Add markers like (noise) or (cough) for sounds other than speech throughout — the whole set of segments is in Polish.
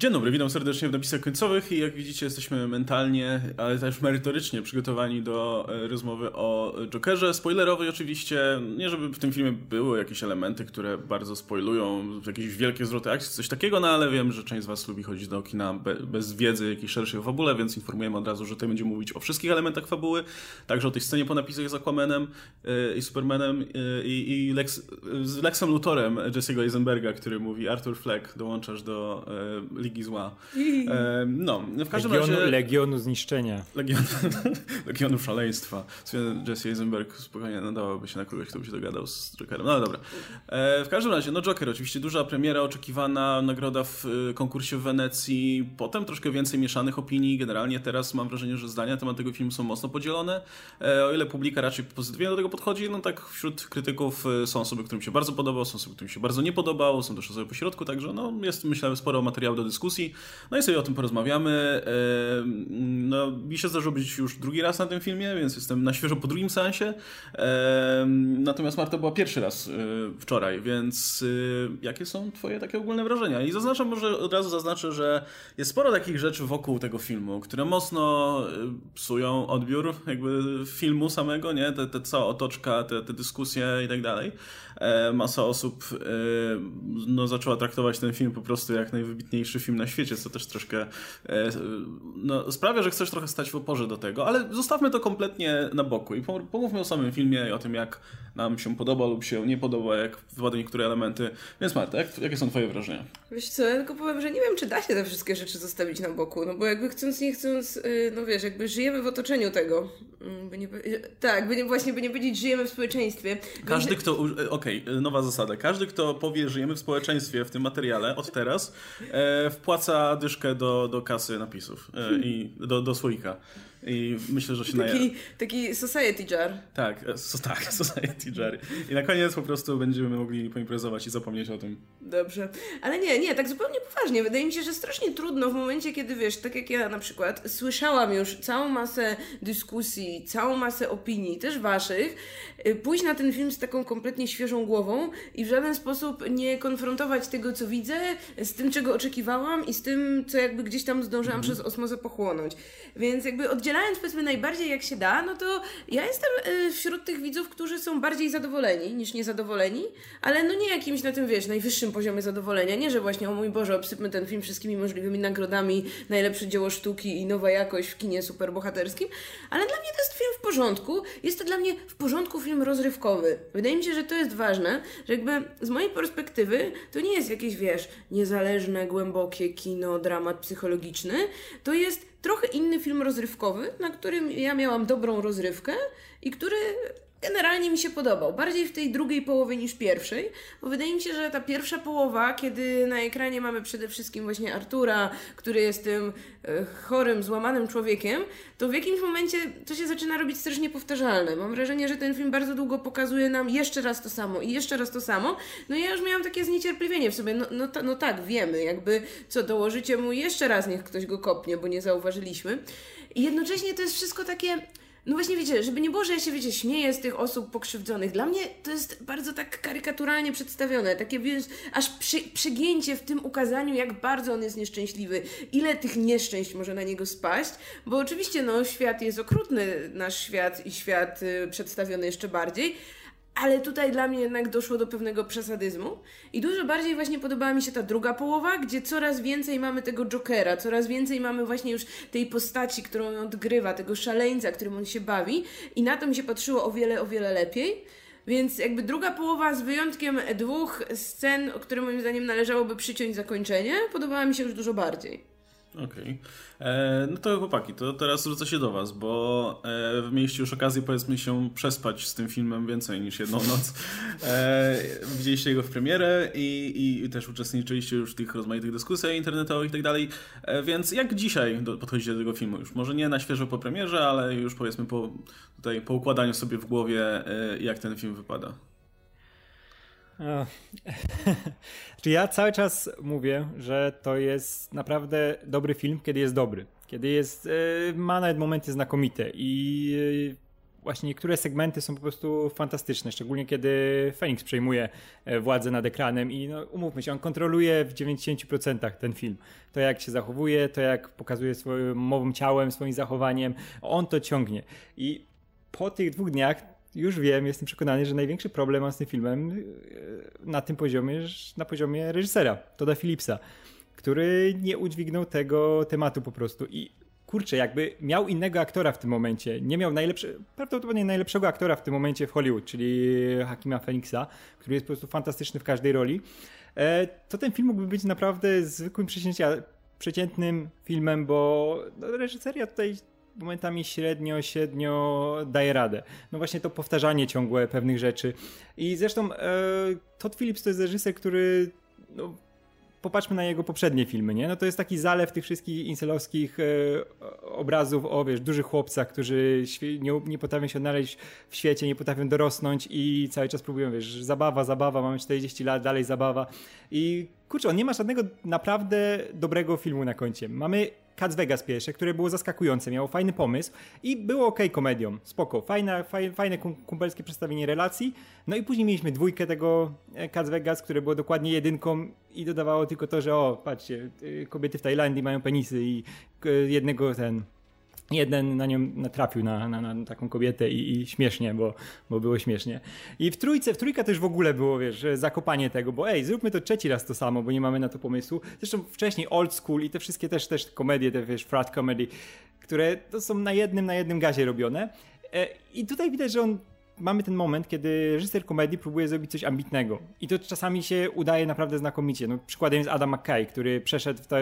Dzień dobry, witam serdecznie w napisach końcowych i jak widzicie jesteśmy mentalnie, ale też merytorycznie przygotowani do e, rozmowy o Jokerze. Spoilerowej oczywiście, nie żeby w tym filmie były jakieś elementy, które bardzo spoilują, jakieś wielkie zwroty akcji, coś takiego, no ale wiem, że część z was lubi chodzić do kina be, bez wiedzy jakiejś szerszej o fabule, więc informujemy od razu, że tutaj będziemy mówić o wszystkich elementach fabuły, także o tej scenie po napisach z Aquamanem yy, i Supermanem yy, i Lex, z Lexem Luthorem Jesse'ego Eisenberga, który mówi Arthur Fleck, dołączasz do Ligi Zła. E, no, w każdym Legionu, razie... Legionu zniszczenia. Legion, (laughs) Legionu szaleństwa. Jesse Eisenberg spokojnie nadawałoby się na kogoś, kto by się dogadał z Jokerem. No dobra. E, w każdym razie, no Joker oczywiście duża premiera oczekiwana, nagroda w y, konkursie w Wenecji, potem troszkę więcej mieszanych opinii. Generalnie teraz mam wrażenie, że zdania na temat tego filmu są mocno podzielone. E, o ile publika raczej pozytywnie do tego podchodzi, no tak wśród krytyków są osoby, którym się bardzo podobał, są osoby, którym się bardzo nie podobało, są też osoby po środku, także no jest myślę sporo materiału do dyskusji dyskusji. No i sobie o tym porozmawiamy. No, mi się zdarzyło być już drugi raz na tym filmie, więc jestem na świeżo po drugim seansie. Natomiast Marta była pierwszy raz e, wczoraj, więc e, jakie są twoje takie ogólne wrażenia? I zaznaczam, może od razu zaznaczę, że jest sporo takich rzeczy wokół tego filmu, które mocno e, psują odbiór jakby filmu samego, nie? Te, te cała otoczka, te, te dyskusje i tak dalej. Masa osób no, zaczęła traktować ten film po prostu jak najwybitniejszy film na świecie, co też troszkę e, no, sprawia, że chcesz trochę stać w oporze do tego, ale zostawmy to kompletnie na boku i pomówmy o samym filmie i o tym, jak nam się podoba lub się nie podoba, jak wypadają niektóre elementy. Więc Marta, jak, jakie są twoje wrażenia? Wiesz co, ja tylko powiem, że nie wiem, czy da się te wszystkie rzeczy zostawić na boku, no bo jakby chcąc, nie chcąc, y, no wiesz, jakby żyjemy w otoczeniu tego. Mm, by nie, tak, by nie, właśnie by nie powiedzieć, żyjemy w społeczeństwie. Każdy, kto, e, okej, okay, nowa zasada, każdy, kto powie, żyjemy w społeczeństwie w tym materiale od teraz, e, wpłaca dyszkę do, do kasy napisów e, i do, do słoika. I myślę, że się taki, naja... taki society jar. Tak, e, so, tak, (laughs) society jar. I na koniec po prostu będziemy mogli poimprezować i zapomnieć o tym. Dobrze. Ale nie, nie, tak zupełnie poważnie. Wydaje mi się, że strasznie trudno w momencie, kiedy wiesz, tak jak ja na przykład słyszałam już całą masę dyskusji, całą masę opinii, też waszych, y, pójść na ten film z taką kompletnie świeżą głową i w żaden sposób nie konfrontować tego, co widzę, z tym, czego oczekiwałam i z tym, co jakby gdzieś tam zdążyłam mhm. przez osmozę pochłonąć. Więc jakby oddzielając oddzielając powiedzmy najbardziej jak się da, no to ja jestem y, wśród tych widzów, którzy są bardziej zadowoleni niż niezadowoleni, ale no nie jakimś na tym, wiesz, najwyższym poziomie zadowolenia. Nie, że właśnie, o mój Boże, obsypmy ten film wszystkimi możliwymi nagrodami, najlepsze dzieło sztuki i nowa jakość w kinie superbohaterskim, ale dla mnie to jest film w porządku. Jest to dla mnie w porządku film rozrywkowy. Wydaje mi się, że to jest ważne, że jakby z mojej perspektywy to nie jest jakieś, wiesz, niezależne, głębokie kino, dramat psychologiczny. To jest trochę inny film rozrywkowy, na którym ja miałam dobrą rozrywkę i który generalnie mi się podobał. Bardziej w tej drugiej połowie niż pierwszej, bo wydaje mi się, że ta pierwsza połowa, kiedy na ekranie mamy przede wszystkim właśnie Artura, który jest tym e, chorym, złamanym człowiekiem, to w jakimś momencie to się zaczyna robić strasznie powtarzalne. Mam wrażenie, że ten film bardzo długo pokazuje nam jeszcze raz to samo i jeszcze raz to samo. No i ja już miałam takie zniecierpliwienie w sobie. No, no, no tak, wiemy, jakby co, dołożycie mu jeszcze raz, niech ktoś go kopnie, bo nie zauważyliśmy. I jednocześnie to jest wszystko takie no właśnie wiecie, żeby nie było, że ja się wiecie, śmieję z tych osób pokrzywdzonych. Dla mnie to jest bardzo tak karykaturalnie przedstawione. Takie wiesz, aż przy, przegięcie w tym ukazaniu, jak bardzo on jest nieszczęśliwy. Ile tych nieszczęść może na niego spaść. Bo oczywiście no, świat jest okrutny, nasz świat i świat y, przedstawiony jeszcze bardziej ale tutaj dla mnie jednak doszło do pewnego przesadyzmu i dużo bardziej właśnie podobała mi się ta druga połowa, gdzie coraz więcej mamy tego Jokera, coraz więcej mamy właśnie już tej postaci, którą on odgrywa, tego szaleńca, którym on się bawi i na to mi się patrzyło o wiele, o wiele lepiej. Więc jakby druga połowa z wyjątkiem dwóch scen, o które moim zdaniem należałoby przyciąć zakończenie, podobała mi się już dużo bardziej. Okej. Okay. E, no to chłopaki, to teraz zwrócę się do was, bo e, mieliście już okazję powiedzmy się przespać z tym filmem więcej niż jedną (laughs) noc. E, widzieliście jego w premierę i, i, też uczestniczyliście już w tych rozmaitych dyskusjach internetowych i tak dalej. E, więc jak dzisiaj do, podchodzicie do tego filmu? Już może nie na świeżo po premierze, ale już powiedzmy po, tutaj, po układaniu sobie w głowie, e, jak ten film wypada. (laughs) Czy ja cały czas mówię, że to jest naprawdę dobry film, kiedy jest dobry. Kiedy jest, e, ma nawet momenty znakomite i właśnie niektóre segmenty są po prostu fantastyczne, szczególnie kiedy Phoenix przejmuje e, władzę nad ekranem i no, umówmy się, on kontroluje w 90% ten film. To jak się zachowuje, to jak pokazuje swoją mową ciałem, swoim zachowaniem, on to ciągnie. I po tych dwóch dniach już wiem, jestem przekonany, że największy problem mam z tym filmem e, na tym poziomie, na poziomie reżysera, Toda Philipsa, który nie udźwignął tego tematu po prostu. I kurczę, jakby miał innego aktora w tym momencie, nie miał najlepszego, prawdopodobnie najlepszego aktora w tym momencie w Hollywood, czyli Hakima Phoenixa, który jest po prostu fantastyczny w każdej roli, e, to ten film mógłby być naprawdę zwykłym przeciętnym filmem, bo no, reżyseria tutaj momentami średnio, średnio daje radę. No właśnie to powtarzanie ciągłe pewnych rzeczy. I zresztą e, Todd Phillips to jest reżyser, który no, popatrzmy na jego poprzednie filmy, nie? No to jest taki zalew tych wszystkich incelowskich e, obrazów o, wiesz, dużych chłopcach, którzy nie, nie potrafią się odnaleźć w świecie, nie potrafią dorosnąć i cały czas próbują, wiesz, zabawa, zabawa, mamy 40 lat, dalej zabawa i kurczę, on nie ma żadnego naprawdę dobrego filmu na koncie. Mamy Cats Vegas pierwsze, które było zaskakujące, miało fajny pomysł i było ok komedią, spoko, fajne, fajne, kumpelskie przedstawienie relacji. No i później mieliśmy dwójkę tego e, Cats Vegas, które było dokładnie jedynką i dodawało tylko to, że o, patrzcie, y, kobiety w Tajlandii mają penisy i jednego ten jeden na nią natrafił na, na, na taką kobietę i, i, śmiesznie, bo, bo było śmiesznie. I w trójce, w trójka też w ogóle było, wiesz, zakopanie tego, bo ej, zróbmy to trzeci raz to samo, bo nie mamy na to pomysłu. Zresztą wcześniej Old School i te wszystkie też, też komedie, te wiesz, frat comedy, które to są na jednym, na jednym gazie robione. E, I tutaj widać, że on mamy ten moment, kiedy reżyser komedii próbuje zrobić coś ambitnego. I to czasami się udaje naprawdę znakomicie. No, przykładem jest Adam McKay, który przeszedł w to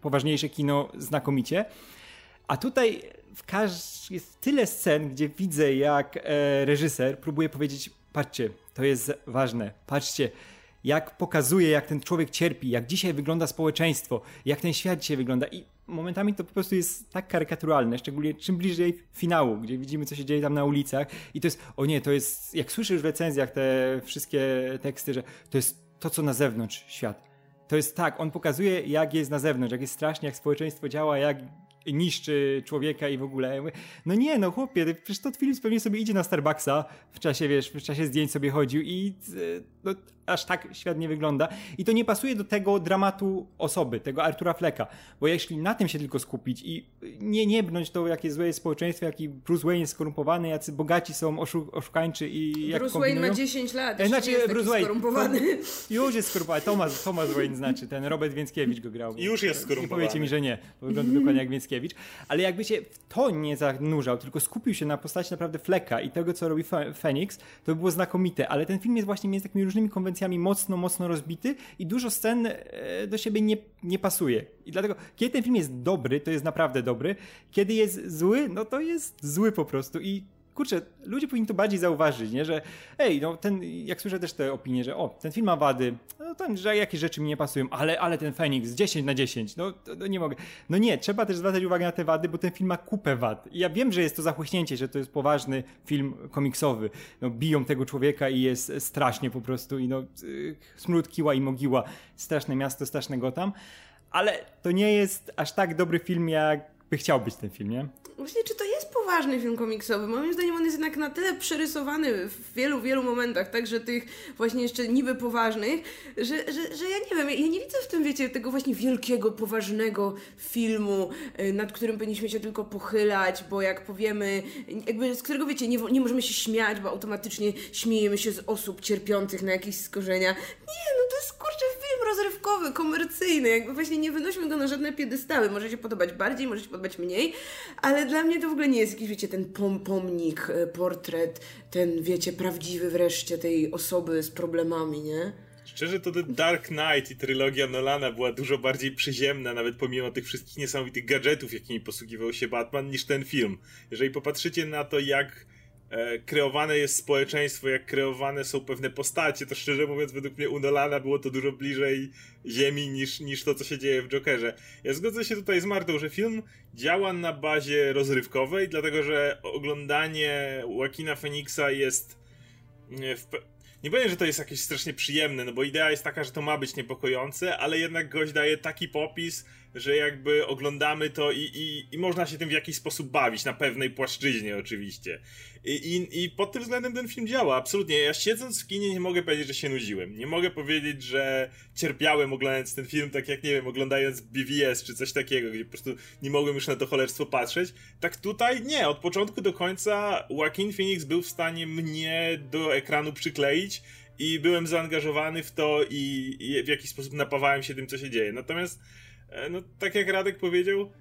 poważniejsze kino znakomicie. A tutaj w każ... jest tyle scen, gdzie widzę, jak e, reżyser próbuje powiedzieć: Patrzcie, to jest ważne, patrzcie, jak pokazuje, jak ten człowiek cierpi, jak dzisiaj wygląda społeczeństwo, jak ten świat dzisiaj wygląda. I momentami to po prostu jest tak karykaturalne, szczególnie czym bliżej finału, gdzie widzimy, co się dzieje tam na ulicach. I to jest, o nie, to jest, jak słyszysz w recenzjach te wszystkie teksty, że to jest to, co na zewnątrz świat. To jest tak, on pokazuje, jak jest na zewnątrz, jak jest strasznie, jak społeczeństwo działa, jak niszczy człowieka i w ogóle. No nie, no chłopie, przecież Todd Phillips pewnie sobie idzie na Starbucksa w czasie, wiesz, w czasie zdjęć sobie chodził i e, no, aż tak świat nie wygląda. I to nie pasuje do tego dramatu osoby, tego Artura Flecka, bo jeśli na tym się tylko skupić i nie nie brnąć to, jakie złe jest społeczeństwo, jaki Bruce Wayne jest skorumpowany, jacy bogaci są oszu oszukańczy i jak Bruce kombinują. Wayne ma 10 lat, e, znaczy, jest Bruce Wayne, skorumpowany. (laughs) Już jest skorumpowany. Thomas, Thomas Wayne znaczy, ten Robert Więckiewicz go grał. Już jest skorumpowany. Nie powiecie mi, że nie, bo wygląda dokładnie jak Więckiewicz. Ale jakby się w to nie zanurzał, tylko skupił się na postaci naprawdę Fleka i tego, co robi Phoenix, to by było znakomite. Ale ten film jest właśnie między takimi różnymi konwencjami mocno, mocno rozbity i dużo scen e, do siebie nie, nie pasuje. I dlatego, kiedy ten film jest dobry, to jest naprawdę dobry. Kiedy jest zły, no to jest zły po prostu. I kurczę, ludzie powinni to bardziej zauważyć, nie? że ej, no ten, jak słyszę też te opinie, że o, ten film ma wady, no ten, że jakieś rzeczy mi nie pasują, ale, ale ten Phoenix 10 na 10, no to, to nie mogę. No nie, trzeba też zwracać uwagę na te wady, bo ten film ma kupę wad. I ja wiem, że jest to zachłyśnięcie, że to jest poważny film komiksowy. No biją tego człowieka i jest strasznie po prostu i no y, smród kiła i mogiła, straszne miasto, straszne Gotham, ale to nie jest aż tak dobry film, jak by chciał być ten film, nie? Właśnie, czy to jest poważny film komiksowy? Moim zdaniem on jest jednak na tyle przerysowany w wielu, wielu momentach, także tych właśnie jeszcze niby poważnych, że, że, że ja nie wiem, ja nie widzę w tym, wiecie, tego właśnie wielkiego, poważnego filmu, y, nad którym powinniśmy się tylko pochylać, bo jak powiemy, jakby z którego, wiecie, nie, nie możemy się śmiać, bo automatycznie śmiejemy się z osób cierpiących na jakieś skorzenia. Nie, no to jest, kurczę, film rozrywkowy, komercyjny, jakby właśnie nie wynosimy go na żadne piedestały. Może się podobać bardziej, może się podobać mniej, ale dla mnie to w ogóle nie jest jakiś, wiecie, ten pom pomnik, e, portret, ten, wiecie, prawdziwy wreszcie tej osoby z problemami, nie? Szczerze to The Dark Knight i trylogia Nolana była dużo bardziej przyziemna, nawet pomimo tych wszystkich niesamowitych gadżetów, jakimi posługiwał się Batman, niż ten film. Jeżeli popatrzycie na to, jak kreowane jest społeczeństwo, jak kreowane są pewne postacie, to szczerze mówiąc, według mnie u Nolana było to dużo bliżej ziemi niż, niż to, co się dzieje w Jokerze. Ja zgodzę się tutaj z Martą, że film działa na bazie rozrywkowej, dlatego że oglądanie Joaquina Phoenixa jest e, w, nie powiem, że to jest jakieś strasznie przyjemne, no bo idea jest taka, że to ma być niepokojące, ale jednak gość daje taki popis, że jakby oglądamy to i, i, i można się tym w jakiś sposób bawić, na pewnej płaszczyźnie oczywiście. I, i, I pod tym względem ten film działa, absolutnie. Ja siedząc w kinie nie mogę powiedzieć, że się nudziłem. Nie mogę powiedzieć, że cierpiałem oglądając ten film, tak jak, nie wiem, oglądając BVS czy coś takiego, gdzie po prostu nie mogłem już na to cholerstwo patrzeć. Tak tutaj nie, od początku do końca Joaquin Phoenix był w stanie mnie do ekranu przykleić i byłem zaangażowany w to i, i w jakiś sposób napawałem się tym, co się dzieje. Natomiast, no tak jak Radek powiedział,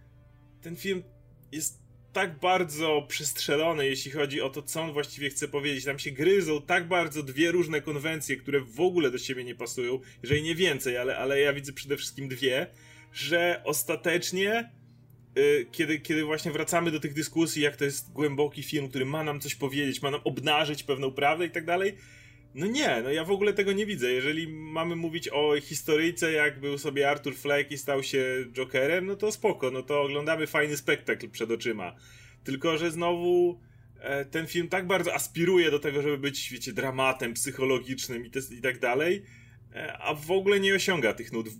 ten film jest tak bardzo przestrzelony, jeśli chodzi o to, co on właściwie chce powiedzieć. Tam się gryzą tak bardzo dwie różne konwencje, które w ogóle do siebie nie pasują, jeżeli nie więcej, ale, ale ja widzę przede wszystkim dwie, że ostatecznie y, kiedy, kiedy właśnie wracamy do tych dyskusji, jak to jest głęboki film, który ma nam coś powiedzieć, ma nam obnażyć pewną prawdę i tak dalej, no nie, no ja w ogóle tego nie widzę. Jeżeli mamy mówić o historyjce, jak był sobie Arthur Fleck i stał się Jokerem, no to spoko, no to oglądamy fajny spektakl przed oczyma. Tylko, że znowu e, ten film tak bardzo aspiruje do tego, żeby być, wiecie, dramatem psychologicznym i, te, i tak dalej, e, a w ogóle nie osiąga tych nut. W,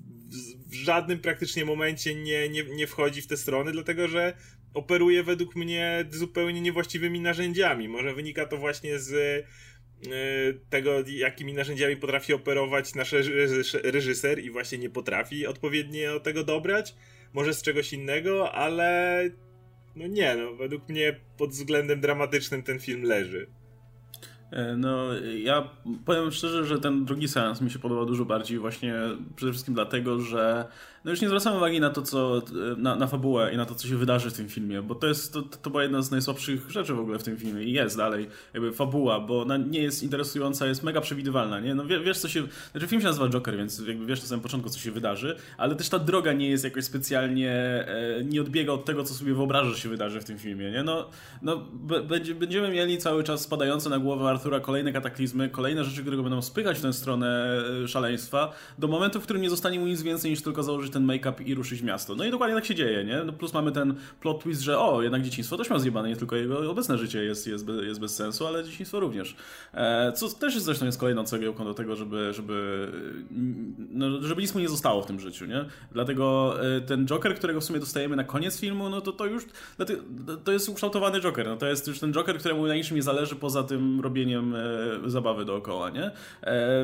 w, żadnym praktycznie momencie nie, nie, nie wchodzi w te strony, dlatego że operuje według mnie zupełnie niewłaściwymi narzędziami. Może wynika to właśnie z tego, jakimi narzędziami potrafi operować nasz reżyser i właśnie nie potrafi odpowiednio tego dobrać. Może z czegoś innego, ale no nie, no według mnie pod względem dramatycznym ten film leży. E, no, ja powiem szczerze, że ten drugi seans mi się podobał dużo bardziej właśnie przede wszystkim dlatego, że no już nie zwracam uwagi na to, co, na, na fabułę i na to, co się wydarzy w tym filmie, bo to jest, to, to była jedna z najsłabszych rzeczy w ogóle w tym filmie i jest dalej jakby fabuła, bo ona nie jest interesująca, jest mega przewidywalna, nie? No wiesz, co się, znaczy film się nazywa Joker, więc jakby wiesz na samym początku, co się wydarzy, ale też ta droga nie jest jakoś specjalnie, e, nie odbiega od tego, co sobie wyobrażasz, że się wydarzy w tym filmie, nie? No, no będziemy mieli cały czas spadające na głowę Artura kolejne kataklizmy, kolejne rzeczy, które go będą spychać w tę stronę e, szaleństwa, do momentu, w którym nie zostanie mu nic więcej niż tylko założyć ten make-up i ruszyć w miasto. No i dokładnie tak się dzieje, nie? No plus mamy ten plot twist, że o, jednak dzieciństwo też ma zjebane, nie tylko jego obecne życie jest, jest, jest bez sensu, ale dzieciństwo również. E, co też jest zresztą jest kolejną cegiełką do tego, żeby, żeby, no, żeby nic mu nie zostało w tym życiu, nie? Dlatego e, ten Joker, którego w sumie dostajemy na koniec filmu, no to to już, to jest ukształtowany Joker, no to jest już ten Joker, któremu na niczym nie zależy poza tym robieniem e, zabawy dookoła, nie?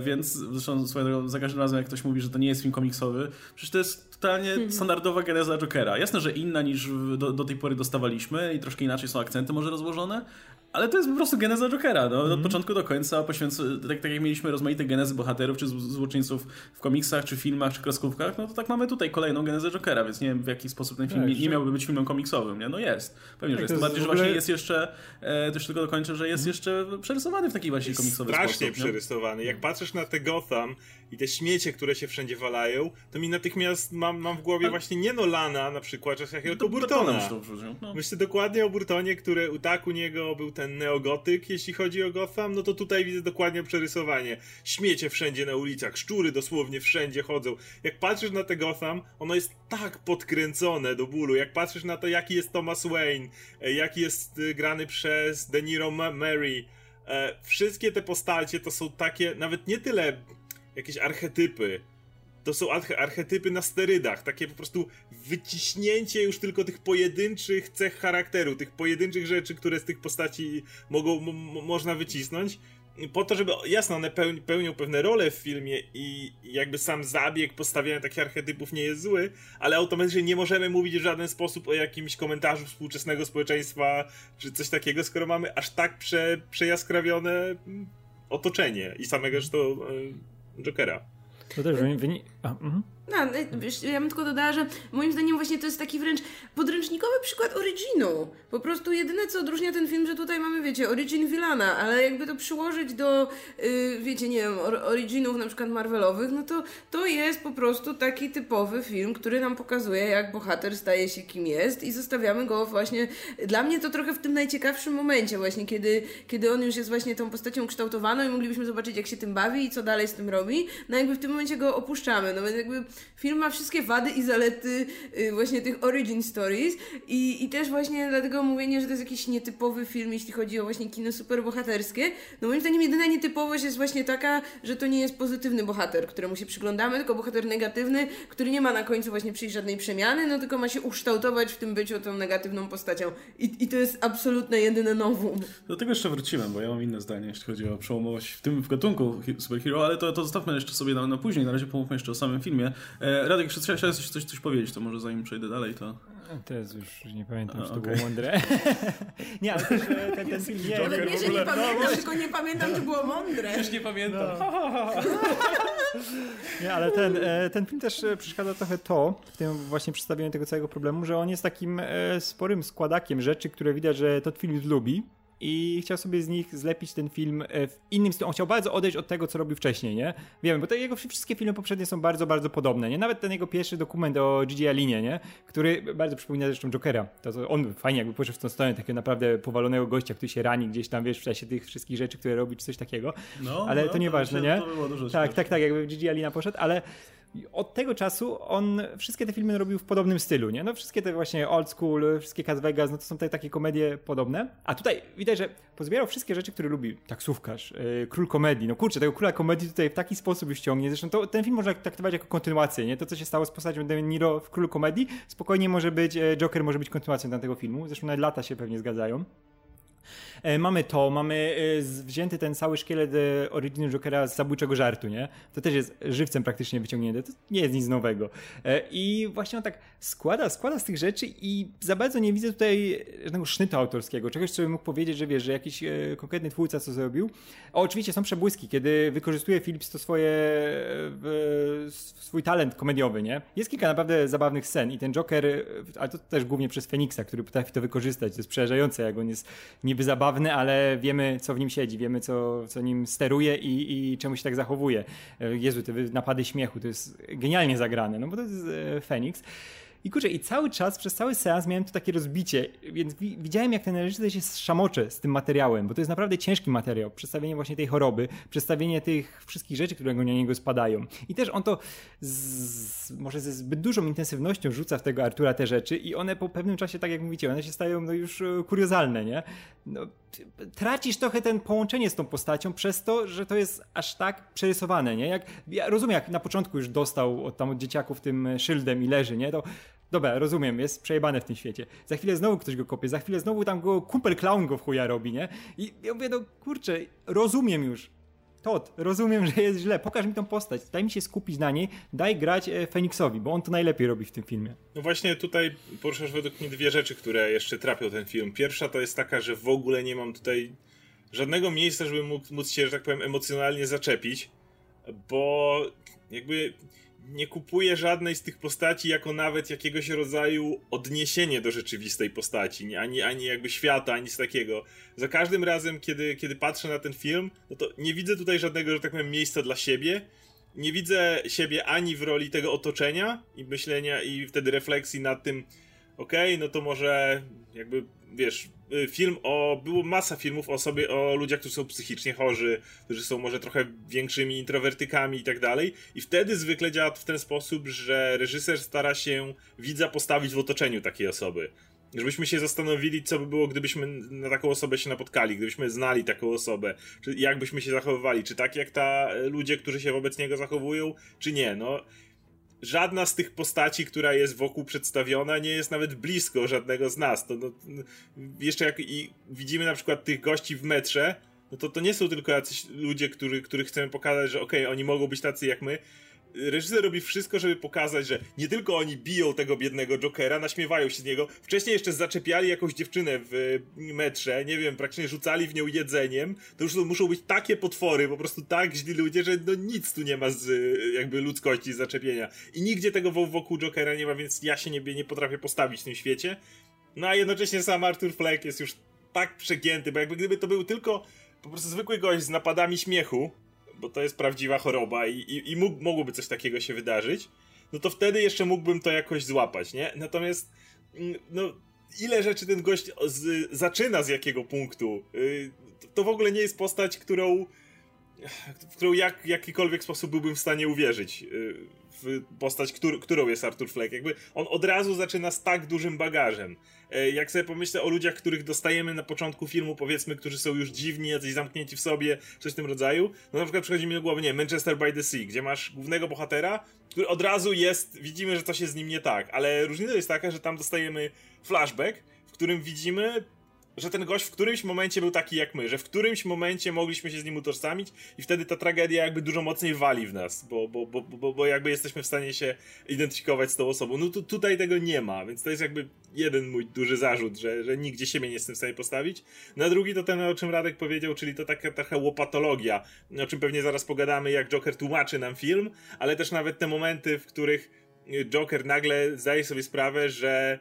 Więc zresztą swoją za każdym razem jak ktoś mówi, że to nie jest film komiksowy, przecież to jest totalnie mhm. standardowa geneza Jokera. Jasne, że inna niż do, do, tej pory dostawaliśmy i troszkę inaczej są akcenty może rozłożone, ale to jest po prostu geneza Jokera. No, mm. Od mhm. początku do końca poświęcony, tak, tak jak mieliśmy rozmaite genezy bohaterów czy złoczyńców w komiksach, czy filmach, czy kreskówkach, no to tak mamy tutaj kolejną genezę Jokera, więc nie wiem w jaki sposób ten film tak, nie, nie miałby być filmem komiksowym. Nie? No jest. Pewnie, tak, że jest. To bardziej, że właśnie jest jeszcze, e, też tylko dokończę, że jest mm. jeszcze przerysowany w taki właśnie komiksowy strasznie sposób. Strasznie przerysowany. Jak patrzysz na te Gotham i te śmiecie, które się wszędzie walają, to mi natychmiast mam, mam w głowie właśnie nie Nolana na przykład, czy jakiegoś Burtona. No. Myślę dokładnie o Burtonie, który tak u niego był ten neogotyk, jeśli chodzi o Gotham, no to tutaj widzę dokładnie przerysowanie. Śmiecie wszędzie na ulicach, szczury dosłownie wszędzie chodzą. Jak patrzysz na te Gotham, ono jest tak podkręcone do bólu. Jak patrzysz na to, jaki jest Thomas Wayne, e, jaki jest e, grany przez De Niro Mary, e, wszystkie te postacie to są takie, nawet nie tyle jakieś archetypy, to są archetypy na sterydach, takie po prostu wyciśnięcie już tylko tych pojedynczych cech charakteru, tych pojedynczych rzeczy, które z tych postaci mogą, można wycisnąć. Po to, żeby, jasno, one pełni, pełnią pewne role w filmie i jakby sam zabieg postawiania takich archetypów nie jest zły, ale automatycznie nie możemy mówić w żaden sposób o jakimś komentarzu współczesnego społeczeństwa czy coś takiego, skoro mamy aż tak prze, przejaskrawione mm, otoczenie i samego zresztą Jokera. To też wynika. Mhm. No, wiesz, ja bym tylko dodała, że moim zdaniem właśnie to jest taki wręcz podręcznikowy przykład originu. Po prostu jedyne, co odróżnia ten film, że tutaj mamy, wiecie, origin Villana, ale jakby to przyłożyć do, yy, wiecie, nie wiem, originów na przykład Marvelowych, no to to jest po prostu taki typowy film, który nam pokazuje, jak bohater staje się kim jest i zostawiamy go właśnie, dla mnie to trochę w tym najciekawszym momencie właśnie, kiedy, kiedy on już jest właśnie tą postacią kształtowaną i moglibyśmy zobaczyć, jak się tym bawi i co dalej z tym robi, no jakby w tym momencie go opuszczamy, no więc jakby film ma wszystkie wady i zalety y, właśnie tych origin stories i, i też właśnie dlatego mówienie, że to jest jakiś nietypowy film, jeśli chodzi o właśnie kino superbohaterskie, no moim zdaniem jedyna nietypowość jest właśnie taka, że to nie jest pozytywny bohater, któremu się przyglądamy, tylko bohater negatywny, który nie ma na końcu właśnie przyjść żadnej przemiany, no tylko ma się ukształtować w tym byciu tą negatywną postacią. I, i to jest absolutne jedyne nowum. Do tego jeszcze wróciłem, bo ja mam inne zdanie, jeśli chodzi o przełomowość w tym w gatunku superhero, ale to, to zostawmy jeszcze sobie na, na później. Na razie pomówmy jeszcze o samym filmie. E, Radek, jeszcze chciałeś coś, coś, coś powiedzieć, to może zanim przejdę dalej, to... Teraz już nie pamiętam, czy to okay. było mądre. (laughs) nie, ale też ten, ten film nie... Nawet nie, że nie pamiętam, tylko nie pamiętam, czy było mądre. Już nie pamiętam. No. (laughs) nie, ale ten, ten film też przeszkadza trochę to, w tym właśnie przedstawieniu tego całego problemu, że on jest takim sporym składakiem rzeczy, które widać, że to film lubi i chciał sobie z nich zlepić ten film w innym stylu. On chciał bardzo odejść od tego, co robił wcześniej, nie? Wiemy, bo te jego wszystkie filmy poprzednie są bardzo, bardzo podobne, nie? Nawet ten jego pierwszy dokument o Gigi Alinie, nie? Który bardzo przypomina zresztą Jokera. To, to on fajnie jakby poszedł w tą stronę takiego naprawdę powalonego gościa, który się rani gdzieś tam, wiesz, w czasie tych wszystkich rzeczy, które robi, czy coś takiego. No, ale no, to nieważne, nie? To było dużo tak, tak, tak, jakby Gigi Alina poszedł, ale od tego czasu on wszystkie te filmy robił w podobnym stylu, nie? No wszystkie te właśnie old school, wszystkie Cas Vegas, no to są te takie komedie podobne. A tutaj widać, że pozbierał wszystkie rzeczy, które lubi. Taksówkarz, yy, król komedii. No kurczę, tego króla komedii tutaj w taki sposób już ciągnie. Zresztą to, ten film można traktować jako kontynuację, nie? To, co się stało z postacią De Niro w królu komedii, spokojnie może być, Joker może być kontynuacją tamtego filmu. Zresztą nawet lata się pewnie zgadzają. Mamy to, mamy wzięty ten cały szkielet Originu Jokera z zabójczego żartu, nie? To też jest żywcem praktycznie wyciągnięte, to nie jest nic nowego. I właśnie on tak składa, składa z tych rzeczy i za bardzo nie widzę tutaj żadnego sznytu autorskiego, czegoś, co bym mógł powiedzieć, że wiesz, że jakiś konkretny twórca co zrobił. O, oczywiście są przebłyski, kiedy wykorzystuje Philips to swoje, swój talent komediowy, nie? Jest kilka naprawdę zabawnych scen i ten Joker, ale to też głównie przez Feniksa, który potrafi to wykorzystać, to jest przerażające, jak on jest niby zabawny, ale wiemy, co w nim siedzi, wiemy, co, co nim steruje i, i czemu się tak zachowuje. Jezu, te napady śmiechu, to jest genialnie zagrane, no bo to jest Feniks. I kurczę, i cały czas, przez cały seans miałem tu takie rozbicie, więc widziałem jak ten reżyser się szamocze z tym materiałem, bo to jest naprawdę ciężki materiał. Przedstawienie właśnie tej choroby, przedstawienie tych wszystkich rzeczy, które na niego spadają. I też on to może ze zbyt dużą intensywnością rzuca w tego Artura te rzeczy i one po pewnym czasie, tak jak mówicie, one się stają no, już kuriozalne, nie? No, tracisz trochę ten połączenie z tą postacią przez to, że to jest aż tak przerysowane, nie? Jak, ja rozumiem, jak na początku już dostał od, tam od dzieciaków tym szyldem i leży, nie? To dobra, rozumiem, jest przejebane w tym świecie. Za chwilę znowu ktoś go kopie, za chwilę znowu tam go kumpel clown go w chuja robi, nie? I ja mówię, no kurczę, rozumiem już. Todd, rozumiem, że jest źle. Pokaż mi tą postać, daj mi się skupić na niej, daj grać Feniksowi, bo on to najlepiej robi w tym filmie. No właśnie tutaj poruszasz według mnie dwie rzeczy, które jeszcze trapią ten film. Pierwsza to jest taka, że w ogóle nie mam tutaj żadnego miejsca, żeby móc, móc się, że tak powiem, emocjonalnie zaczepić, bo jakby nie kupuję żadnej z tych postaci jako nawet jakiegoś rodzaju odniesienie do rzeczywistej postaci, ani, ani jakby świata, ani z takiego. Za każdym razem, kiedy, kiedy patrzę na ten film, no to nie widzę tutaj żadnego, że tak powiem, miejsca dla siebie. Nie widzę siebie ani w roli tego otoczenia i myślenia i wtedy refleksji nad tym, okej, okay, no to może jakby, wiesz, film o, było masa filmów o sobie, o ludziach, którzy są psychicznie chorzy, którzy są może trochę większymi introwertykami i tak dalej i wtedy zwykle działa w ten sposób, że reżyser stara się widza postawić w otoczeniu takiej osoby. Żebyśmy się zastanowili, co by było, gdybyśmy na taką osobę się napotkali, gdybyśmy znali taką osobę, czy jak byśmy się zachowywali, czy tak jak ta ludzie, którzy się wobec niego zachowują, czy nie. No, żadna z tych postaci, która jest wokół przedstawiona, nie jest nawet blisko żadnego z nas. To, no, jeszcze jak i widzimy na przykład tych gości w metrze, no to to nie są tylko jacyś ludzie, który, których chcemy pokazać, że okej, okay, oni mogą być tacy jak my, reżyser robi wszystko, żeby pokazać, że nie tylko oni biją tego biednego Jokera, naśmiewają się z niego. Wcześniej jeszcze zaczepiali jakąś dziewczynę w metrze, nie wiem, praktycznie rzucali w nią jedzeniem. To już muszą być takie potwory, po prostu tak źli ludzie, że no nic tu nie ma z jakby ludzkości, zaczepienia. I nigdzie tego wokół Jokera nie ma, więc ja się nie, nie potrafię postawić w tym świecie. No a jednocześnie sam Arthur Fleck jest już tak przegięty, bo jakby gdyby to był tylko po prostu zwykły gość z napadami śmiechu, bo to jest prawdziwa choroba i, i, i mógł, mogłoby coś takiego się wydarzyć, no to wtedy jeszcze mógłbym to jakoś złapać, nie? Natomiast, mm, no, ile rzeczy ten gość z, zaczyna z jakiego punktu, yy, to, to w ogóle nie jest postać, którą w którą jak, jakikolwiek sposób byłbym w stanie uwierzyć y, w postać, któr, którą jest Arthur Fleck. Jakby on od razu zaczyna z tak dużym bagażem. E, jak sobie pomyślę o ludziach, których dostajemy na początku filmu, powiedzmy, którzy są już dziwni, jacyś zamknięci w sobie, coś w tym rodzaju, no na przykład przychodzi mi do głowy, nie Manchester by the Sea, gdzie masz głównego bohatera, który od razu jest, widzimy, że coś jest z nim nie tak, ale różnica jest taka, że tam dostajemy flashback, w którym widzimy że ten gość w którymś momencie był taki jak my, że w którymś momencie mogliśmy się z nim utożsamić i wtedy ta tragedia jakby dużo mocniej wali w nas, bo, bo, bo, bo, bo jakby jesteśmy w stanie się identyfikować z tą osobą. No tu, tutaj tego nie ma, więc to jest jakby jeden mój duży zarzut, że, że nigdzie siebie nie jestem w stanie postawić. Na drugi to ten, o czym Radek powiedział, czyli to taka trochę łopatologia, o czym pewnie zaraz pogadamy, jak Joker tłumaczy nam film, ale też nawet te momenty, w których Joker nagle zdaje sobie sprawę, że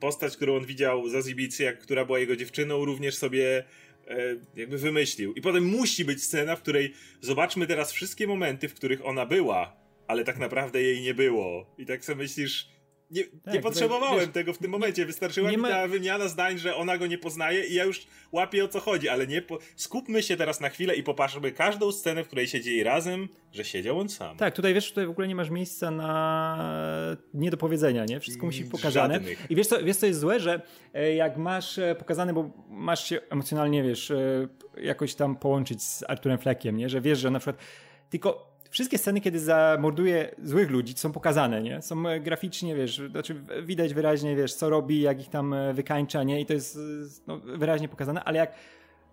postać, którą on widział za Zibicy, która była jego dziewczyną, również sobie e, jakby wymyślił. I potem musi być scena, w której zobaczmy teraz wszystkie momenty, w których ona była, ale tak naprawdę jej nie było. I tak sobie myślisz, nie, tak, nie potrzebowałem wiesz, tego w tym momencie. Wystarczyła mi ma... ta wymiana zdań, że ona go nie poznaje i ja już łapię o co chodzi, ale nie. Po... Skupmy się teraz na chwilę i popatrzmy każdą scenę, w której siedzi razem, że siedział on sam. Tak, tutaj wiesz, tutaj w ogóle nie masz miejsca na niedopowiedzenia, nie? Wszystko musi być pokazane. Żadnych. I wiesz co, wiesz, co jest złe, że e, jak masz e, pokazane, bo masz się emocjonalnie, wiesz, e, jakoś tam połączyć z Arturem Fleckiem, nie? Że wiesz, że na przykład tylko wszystkie sceny, kiedy zamorduje złych ludzi, są pokazane, nie? Są e, graficznie, wiesz, znaczy widać wyraźnie, wiesz, co robi, jak ich tam e, wykańcza, nie? I to jest no, wyraźnie pokazane, ale jak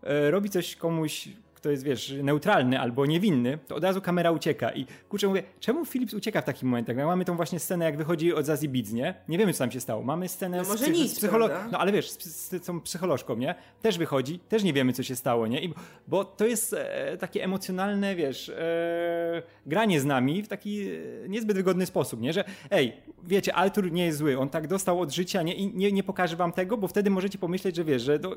e, robi coś komuś, kto jest, wiesz, neutralny albo niewinny, to od razu kamera ucieka. I kurczę, mówię, czemu Philips ucieka w takich momentach? No, mamy tą właśnie scenę, jak wychodzi od Zazie Beats, nie? Nie wiemy, co tam się stało. Mamy scenę no, z, może nic, z psycholo- No ale wiesz, z, z, tą psycholożką, nie? Też wychodzi, też nie wiemy, co się stało, nie? I, bo to jest e, takie emocjonalne, wiesz, e, granie z nami w taki e, niezbyt wygodny sposób, nie? Że ej, wiecie, Artur nie jest zły, on tak dostał od życia, nie? I nie, nie pokaże wam tego, bo wtedy możecie pomyśleć, że wiesz, że do,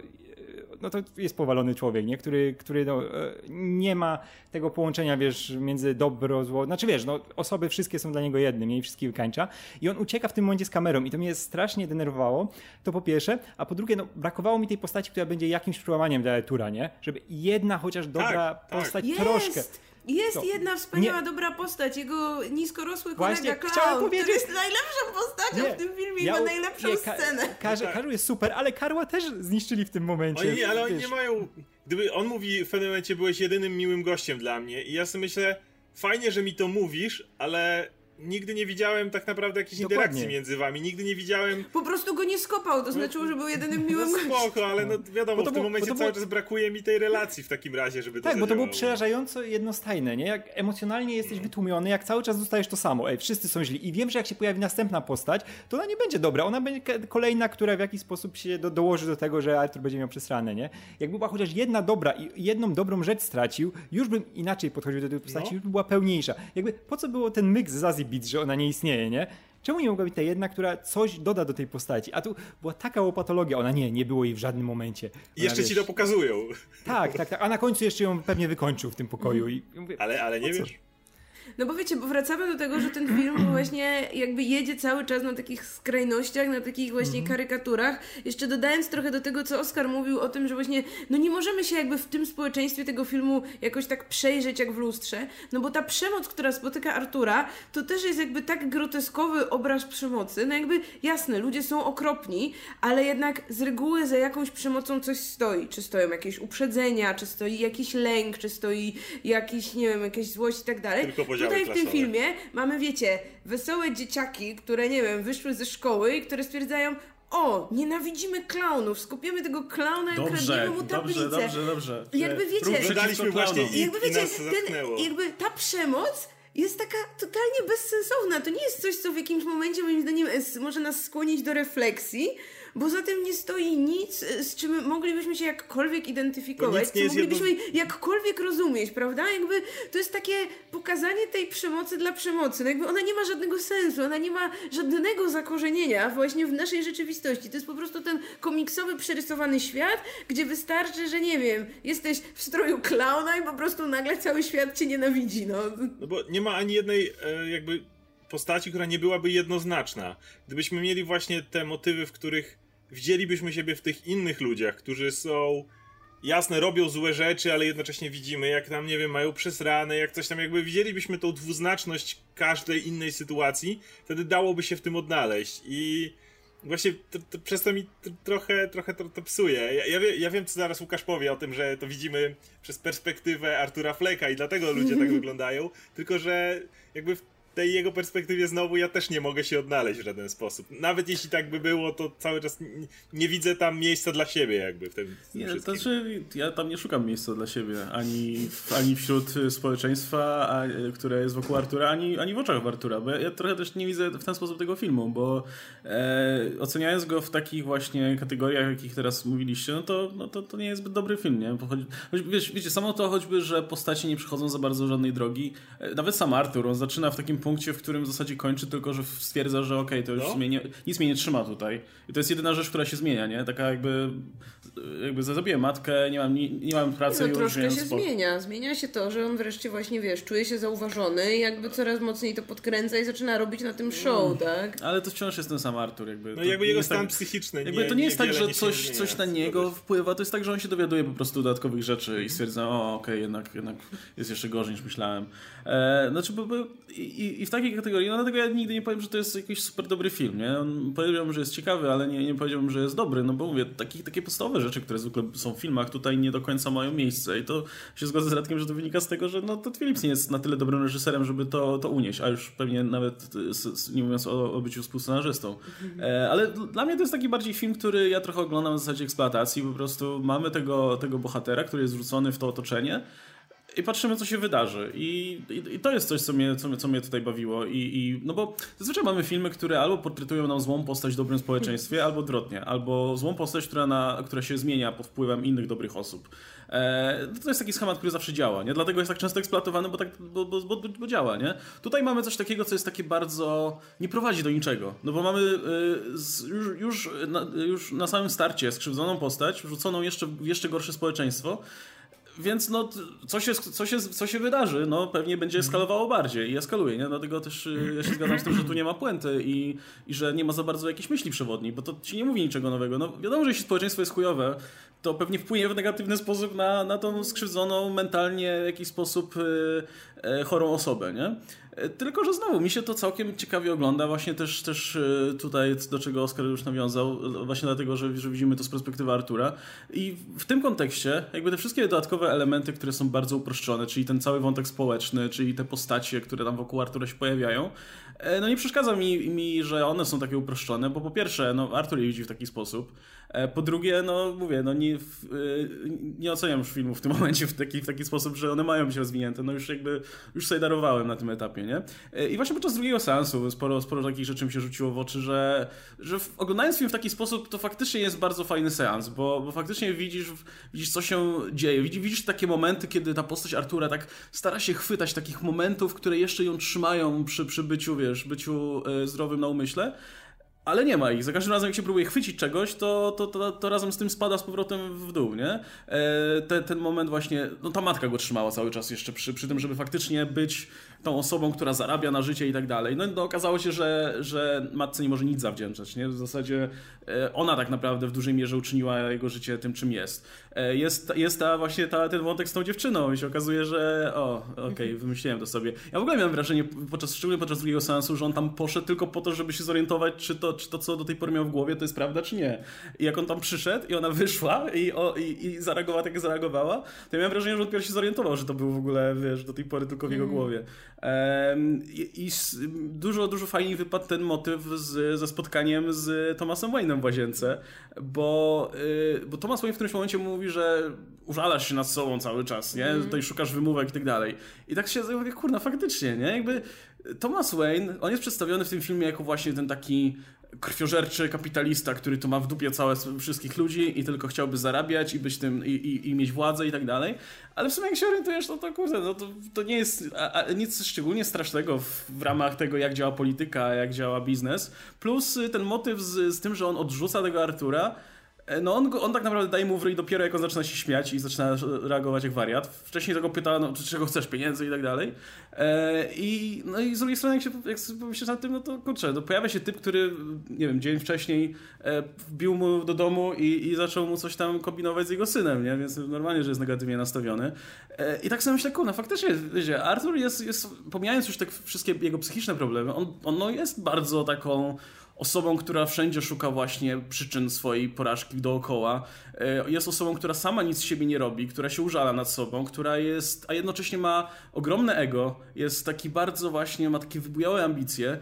no to jest powalony człowiek, nie? Który, który no, e, nie ma tego połączenia, wiesz, między dobro, zło. Znaczy wiesz, no, osoby wszystkie są dla niego jednym, nie? I wszystkich wykańcza. I on ucieka w tym momencie z kamerą i to mnie strasznie denerwowało, to po pierwsze, a po drugie, no, brakowało mi tej postaci, która będzie jakimś przełamaniem dla Tura, nie? Żeby jedna chociaż dobra tak, postać tak. troszkę. Jest! Jest to, jedna wspaniała, nie. dobra postać, jego niskorosły Właśnie, kolega Clown, powiedzieć... który jest najlepszą postacią nie. w tym filmie ja, i ma najlepszą nie, scenę. Ka tak. Karol jest super, ale Karła też zniszczyli w tym momencie. Oni, ale oni nie mają... Gdyby on mówi w pewnym momencie, byłeś jedynym miłym gościem dla mnie i ja sobie myślę, fajnie, że mi to mówisz, ale nigdy nie widziałem tak naprawdę jakiejś Dokładnie. interakcji między wami, nigdy nie widziałem... Po prostu go nie skopał, to znaczyło, że był jedynym miłym no spoko, ale no wiadomo, w tym momencie cały czas brakuje mi tej relacji w takim razie, żeby to Tak, bo to było przerażająco jednostajne, nie? Jak emocjonalnie jesteś wytłumiony, jak cały czas dostajesz to samo, ej, wszyscy są źli i wiem, że jak się pojawi następna postać, to ona nie będzie dobra, ona będzie kolejna, która w jakiś sposób się do, dołoży do tego, że Arthur będzie miał przesrane, nie? Jakby była chociaż jedna dobra i jedną dobrą rzecz stracił, już bym inaczej podchodził do tej postaci, no. już by była pełniejsza. Jakby po co było ten myk z Zazie Beats, że ona nie istnieje, nie? Czemu nie mogła być ta jedna, która coś doda do tej postaci? A tu była taka łopatologia, ona nie, nie było jej w żadnym momencie. I jeszcze wiesz, ci to pokazują. Tak, tak, tak. A na końcu jeszcze ją pewnie wykończył w tym pokoju. I mówię, ale, ale nie wiesz. No bo wiecie, bo wracamy do tego, że ten film (clears throat) właśnie jakby jedzie cały czas na takich skrajnościach, na takich właśnie mhm. karykaturach. Jeszcze dodając trochę do tego, co Oskar mówił o tym, że właśnie no nie możemy się jakby w tym społeczeństwie tego filmu jakoś tak przejrzeć jak w lustrze, no bo ta przemoc, która spotyka Artura, to też jest jakby tak groteskowy obraz przemocy. No jakby jasne, ludzie są okropni, ale jednak z reguły za jakąś przemocą coś stoi. Czy stoją jakieś uprzedzenia, czy stoi jakiś lęk, czy stoi jakiś, nie wiem, jakaś złość i tak dalej. Tylko Tutaj w tym filmie mamy, wiecie, wesołe dzieciaki, które, nie wiem, wyszły ze szkoły i które stwierdzają, o, nienawidzimy klaunów, skupiemy tego klauna i ukradniemy mu tablicę. Dobrze, dobrze, dobrze. Jakby wiecie, daliśmy właśnie i, jakby wiecie, ten, jakby ta przemoc jest taka totalnie bezsensowna. To nie jest coś, co w jakimś momencie moim zdaniem może nas skłonić do refleksji, bo za tym nie stoi nic, z czym moglibyśmy się jakkolwiek identyfikować, co moglibyśmy jedno... jakkolwiek rozumieć, prawda? Jakby to jest takie pokazanie tej przemocy dla przemocy. No jakby ona nie ma żadnego sensu, ona nie ma żadnego zakorzenienia właśnie w naszej rzeczywistości. To jest po prostu ten komiksowy, przerysowany świat, gdzie wystarczy, że nie wiem, jesteś w stroju klauna i po prostu nagle cały świat cię nienawidzi, no. No bo nie ma ani jednej e, jakby postaci, która nie byłaby jednoznaczna. Gdybyśmy mieli właśnie te motywy, w których widzielibyśmy siebie w tych innych ludziach, którzy są jasne, robią złe rzeczy, ale jednocześnie widzimy, jak tam, nie wiem, mają przesrane, jak coś tam, jakby widzielibyśmy tą dwuznaczność każdej innej sytuacji, wtedy dałoby się w tym odnaleźć i właśnie to, to, przez to mi trochę, trochę to, to psuje. Ja, ja, wie, ja, wiem, co zaraz Łukasz powie o tym, że to widzimy przez perspektywę Artura Fleka i dlatego ludzie tak (laughs) wyglądają, tylko że jakby w tej jego perspektywie znowu ja też nie mogę się odnaleźć w żaden sposób. Nawet jeśli tak by było, to cały czas nie, nie widzę tam miejsca dla siebie jakby w tym, w tym nie, to znaczy, ja tam nie szukam miejsca dla siebie, ani, ani wśród społeczeństwa, a, które jest wokół Artura, ani, ani w oczach Artura, bo ja, ja, trochę też nie widzę w ten sposób tego filmu, bo e, oceniając go w takich właśnie kategoriach, jakich teraz mówiliście, no to, no to, to nie jest zbyt dobry film, nie? Choć, wiecie, samo to choćby, że postaci nie przychodzą za bardzo żadnej drogi, e, nawet sam Artur, on zaczyna w takim punkcie, w którym w zasadzie kończy tylko, że stwierdza, że okej, okay, to już no. nie, nic mnie nie trzyma tutaj. I to jest jedyna rzecz, która się zmienia, nie? Taka jakby, jakby zabiję matkę, nie mam, nie, nie mam pracy. No, troszkę się zmienia. Zmienia się to, że on wreszcie właśnie, wiesz, czuje się zauważony i jakby coraz mocniej to podkręca i zaczyna robić na tym show, mm. tak? Ale to wciąż jest ten sam Artur. Jakby no jakby jego stan tak, psychiczny. Jakby nie, to nie jest tak, że coś, coś na niego wpływa, to jest tak, że on się dowiaduje po prostu dodatkowych rzeczy i stwierdza, o okej, okay, jednak, jednak jest jeszcze gorzej niż myślałem. E, znaczy, bo, bo i, i, w takiej kategorii, no dlatego ja nigdy nie powiem, że to jest jakiś super dobry film, nie? Powiedziałbym, że jest ciekawy, ale nie, nie powiedziałbym, że jest dobry, no bo mówię, taki, takie podstawowe rzeczy, które zwykle są w filmach, tutaj nie do końca mają miejsce i to się zgodzę z Radkiem, że to wynika z tego, że no to Phillips nie jest na tyle dobrym reżyserem, żeby to, to unieść, a już pewnie nawet nie mówiąc o, o byciu współscenarzystą. E, ale dla mnie to jest taki bardziej film, który ja trochę oglądam w zasadzie eksploatacji, po prostu mamy tego, tego bohatera, który jest wrzucony w to otoczenie, i patrzymy, co się wydarzy. I, i, i to jest coś, co mnie, co, co mnie tutaj bawiło. I, I, no bo zazwyczaj mamy filmy, które albo portretują nam złą postać w dobrym społeczeństwie, albo odwrotnie. Albo złą postać, która, na, która się zmienia pod wpływem innych dobrych osób. E, to jest taki schemat, który zawsze działa, nie? Dlatego jest tak często eksploatowany, bo, tak, bo, bo, bo, bo działa, nie? Tutaj mamy coś takiego, co jest takie bardzo... nie prowadzi do niczego. No bo mamy y, z, już, już, na, już na samym starcie skrzywdzoną postać, wrzuconą jeszcze w jeszcze gorsze społeczeństwo, więc no, co się, co, się, co się wydarzy, no pewnie będzie eskalowało bardziej i eskaluje, nie? Dlatego też y, ja się zgadzam z tym, że tu nie ma puenty i, i że nie ma za bardzo jakiejś myśli przewodniej, bo to ci nie mówi niczego nowego. No wiadomo, że jeśli społeczeństwo jest chujowe, to pewnie wpłynie w negatywny sposób na, na tą skrzywdzoną mentalnie w jakiś sposób y, chorą osobę, nie? Tylko, że znowu mi się to całkiem ciekawie ogląda, właśnie też, też e, tutaj, do czego Oskar już nawiązał, właśnie dlatego, że, że widzimy to z perspektywy Artura. I w tym kontekście, jakby te wszystkie dodatkowe elementy, które są bardzo uproszczone, czyli ten cały wątek społeczny, czyli te postacie, które tam wokół Artura się pojawiają, e, no nie przeszkadza mi, mi że one są takie uproszczone, bo po pierwsze, no Artur je widzi w taki sposób, e, po drugie, no mówię, no nie, nie oceniam już filmów w tym (laughs) momencie w taki, w taki sposób, że one mają być rozwinięte, no już jakby, już sobie darowałem na tym etapie, nie? E, I właśnie podczas drugiego seansu sporo, sporo takich rzeczy mi się rzuciło w oczy, że, że oglądając film w taki sposób, to faktycznie jest bardzo fajny seans, bo, bo faktycznie widzisz, widzisz, co się dzieje. Widzisz, takie momenty, kiedy ta postać Artura tak stara się chwytać takich momentów, które jeszcze ją trzymają przy, przy byciu, wiesz, byciu e, zdrowym na umyśle, ale nie ma ich. Za każdym razem, jak się próbuje chwycić czegoś, to, to, to, to razem z tym spada z powrotem w dół, nie? E, te, ten moment właśnie, no ta matka go trzymała cały czas jeszcze przy, przy tym, żeby faktycznie być tą osobą, która zarabia na życie i tak dalej. No, no okazało się, że, że matce nie może nic zawdzięczać, nie? W zasadzie e, ona tak naprawdę w dużej mierze uczyniła jego życie tym, czym jest. E, jest, jest ta właśnie ta, ten wątek z tą dziewczyną i się okazuje, że o, okej, okay, wymyśliłem to sobie. Ja w ogóle miałem wrażenie, podczas, szczególnie podczas drugiego seansu, że on tam poszedł tylko po to, żeby się zorientować, czy to, czy to, co do tej pory miał w głowie, to jest prawda, czy nie. I jak on tam przyszedł i ona (laughs) wyszła i, o, i, i zareagowała tak, jak zareagowała, to ja miałem wrażenie, że on dopiero się zorientował, że to był w ogóle, wiesz, do tej pory tylko w jego mm. głowie. I, i dużo, dużo fajniej wypadł ten motyw z, ze spotkaniem z Thomasem Wayne'em w łazience, bo, y, bo Thomas Wayne w którymś momencie mówi, że użalasz się nad sobą cały czas, nie? Mm. Tutaj szukasz wymówek i tak dalej. I tak się mówię, kurna, faktycznie, nie? Jakby Thomas Wayne, on jest przedstawiony w tym filmie jako właśnie ten taki krwiożerczy kapitalista, który tu ma w dupie całe wszystkich ludzi i tylko chciałby zarabiać i być tym, i, i, i mieć władzę i tak dalej. Ale w sumie jak się orientujesz, no to kurde, no to, to nie jest a, a nic szczególnie strasznego w, w, ramach tego, jak działa polityka, jak działa biznes. Plus y, ten motyw z, z tym, że on odrzuca tego Artura, no on, on tak naprawdę daje mu w ryj dopiero jak on zaczyna się śmiać i zaczyna reagować jak wariat. Wcześniej tego pyta, no, czego chcesz, pieniędzy i tak dalej. E, I, no i z drugiej strony, jak się jak pomyślisz nad tym, no to kurczę, no pojawia się typ, który, nie wiem, dzień wcześniej e, wbił mu do domu i, i zaczął mu coś tam kombinować z jego synem, nie? Więc normalnie, że jest negatywnie nastawiony. E, I tak sobie myślę, kurna, faktycznie, wiecie, Arthur jest, jest, pomijając już te wszystkie jego psychiczne problemy, on, on no, jest bardzo taką osobą, która wszędzie szuka właśnie przyczyn swojej porażki dookoła. E, jest osobą, która sama nic z siebie nie robi, która się użala nad sobą, która jest, a jednocześnie ma ogromne ego, jest taki bardzo właśnie, ma takie wybujałe ambicje,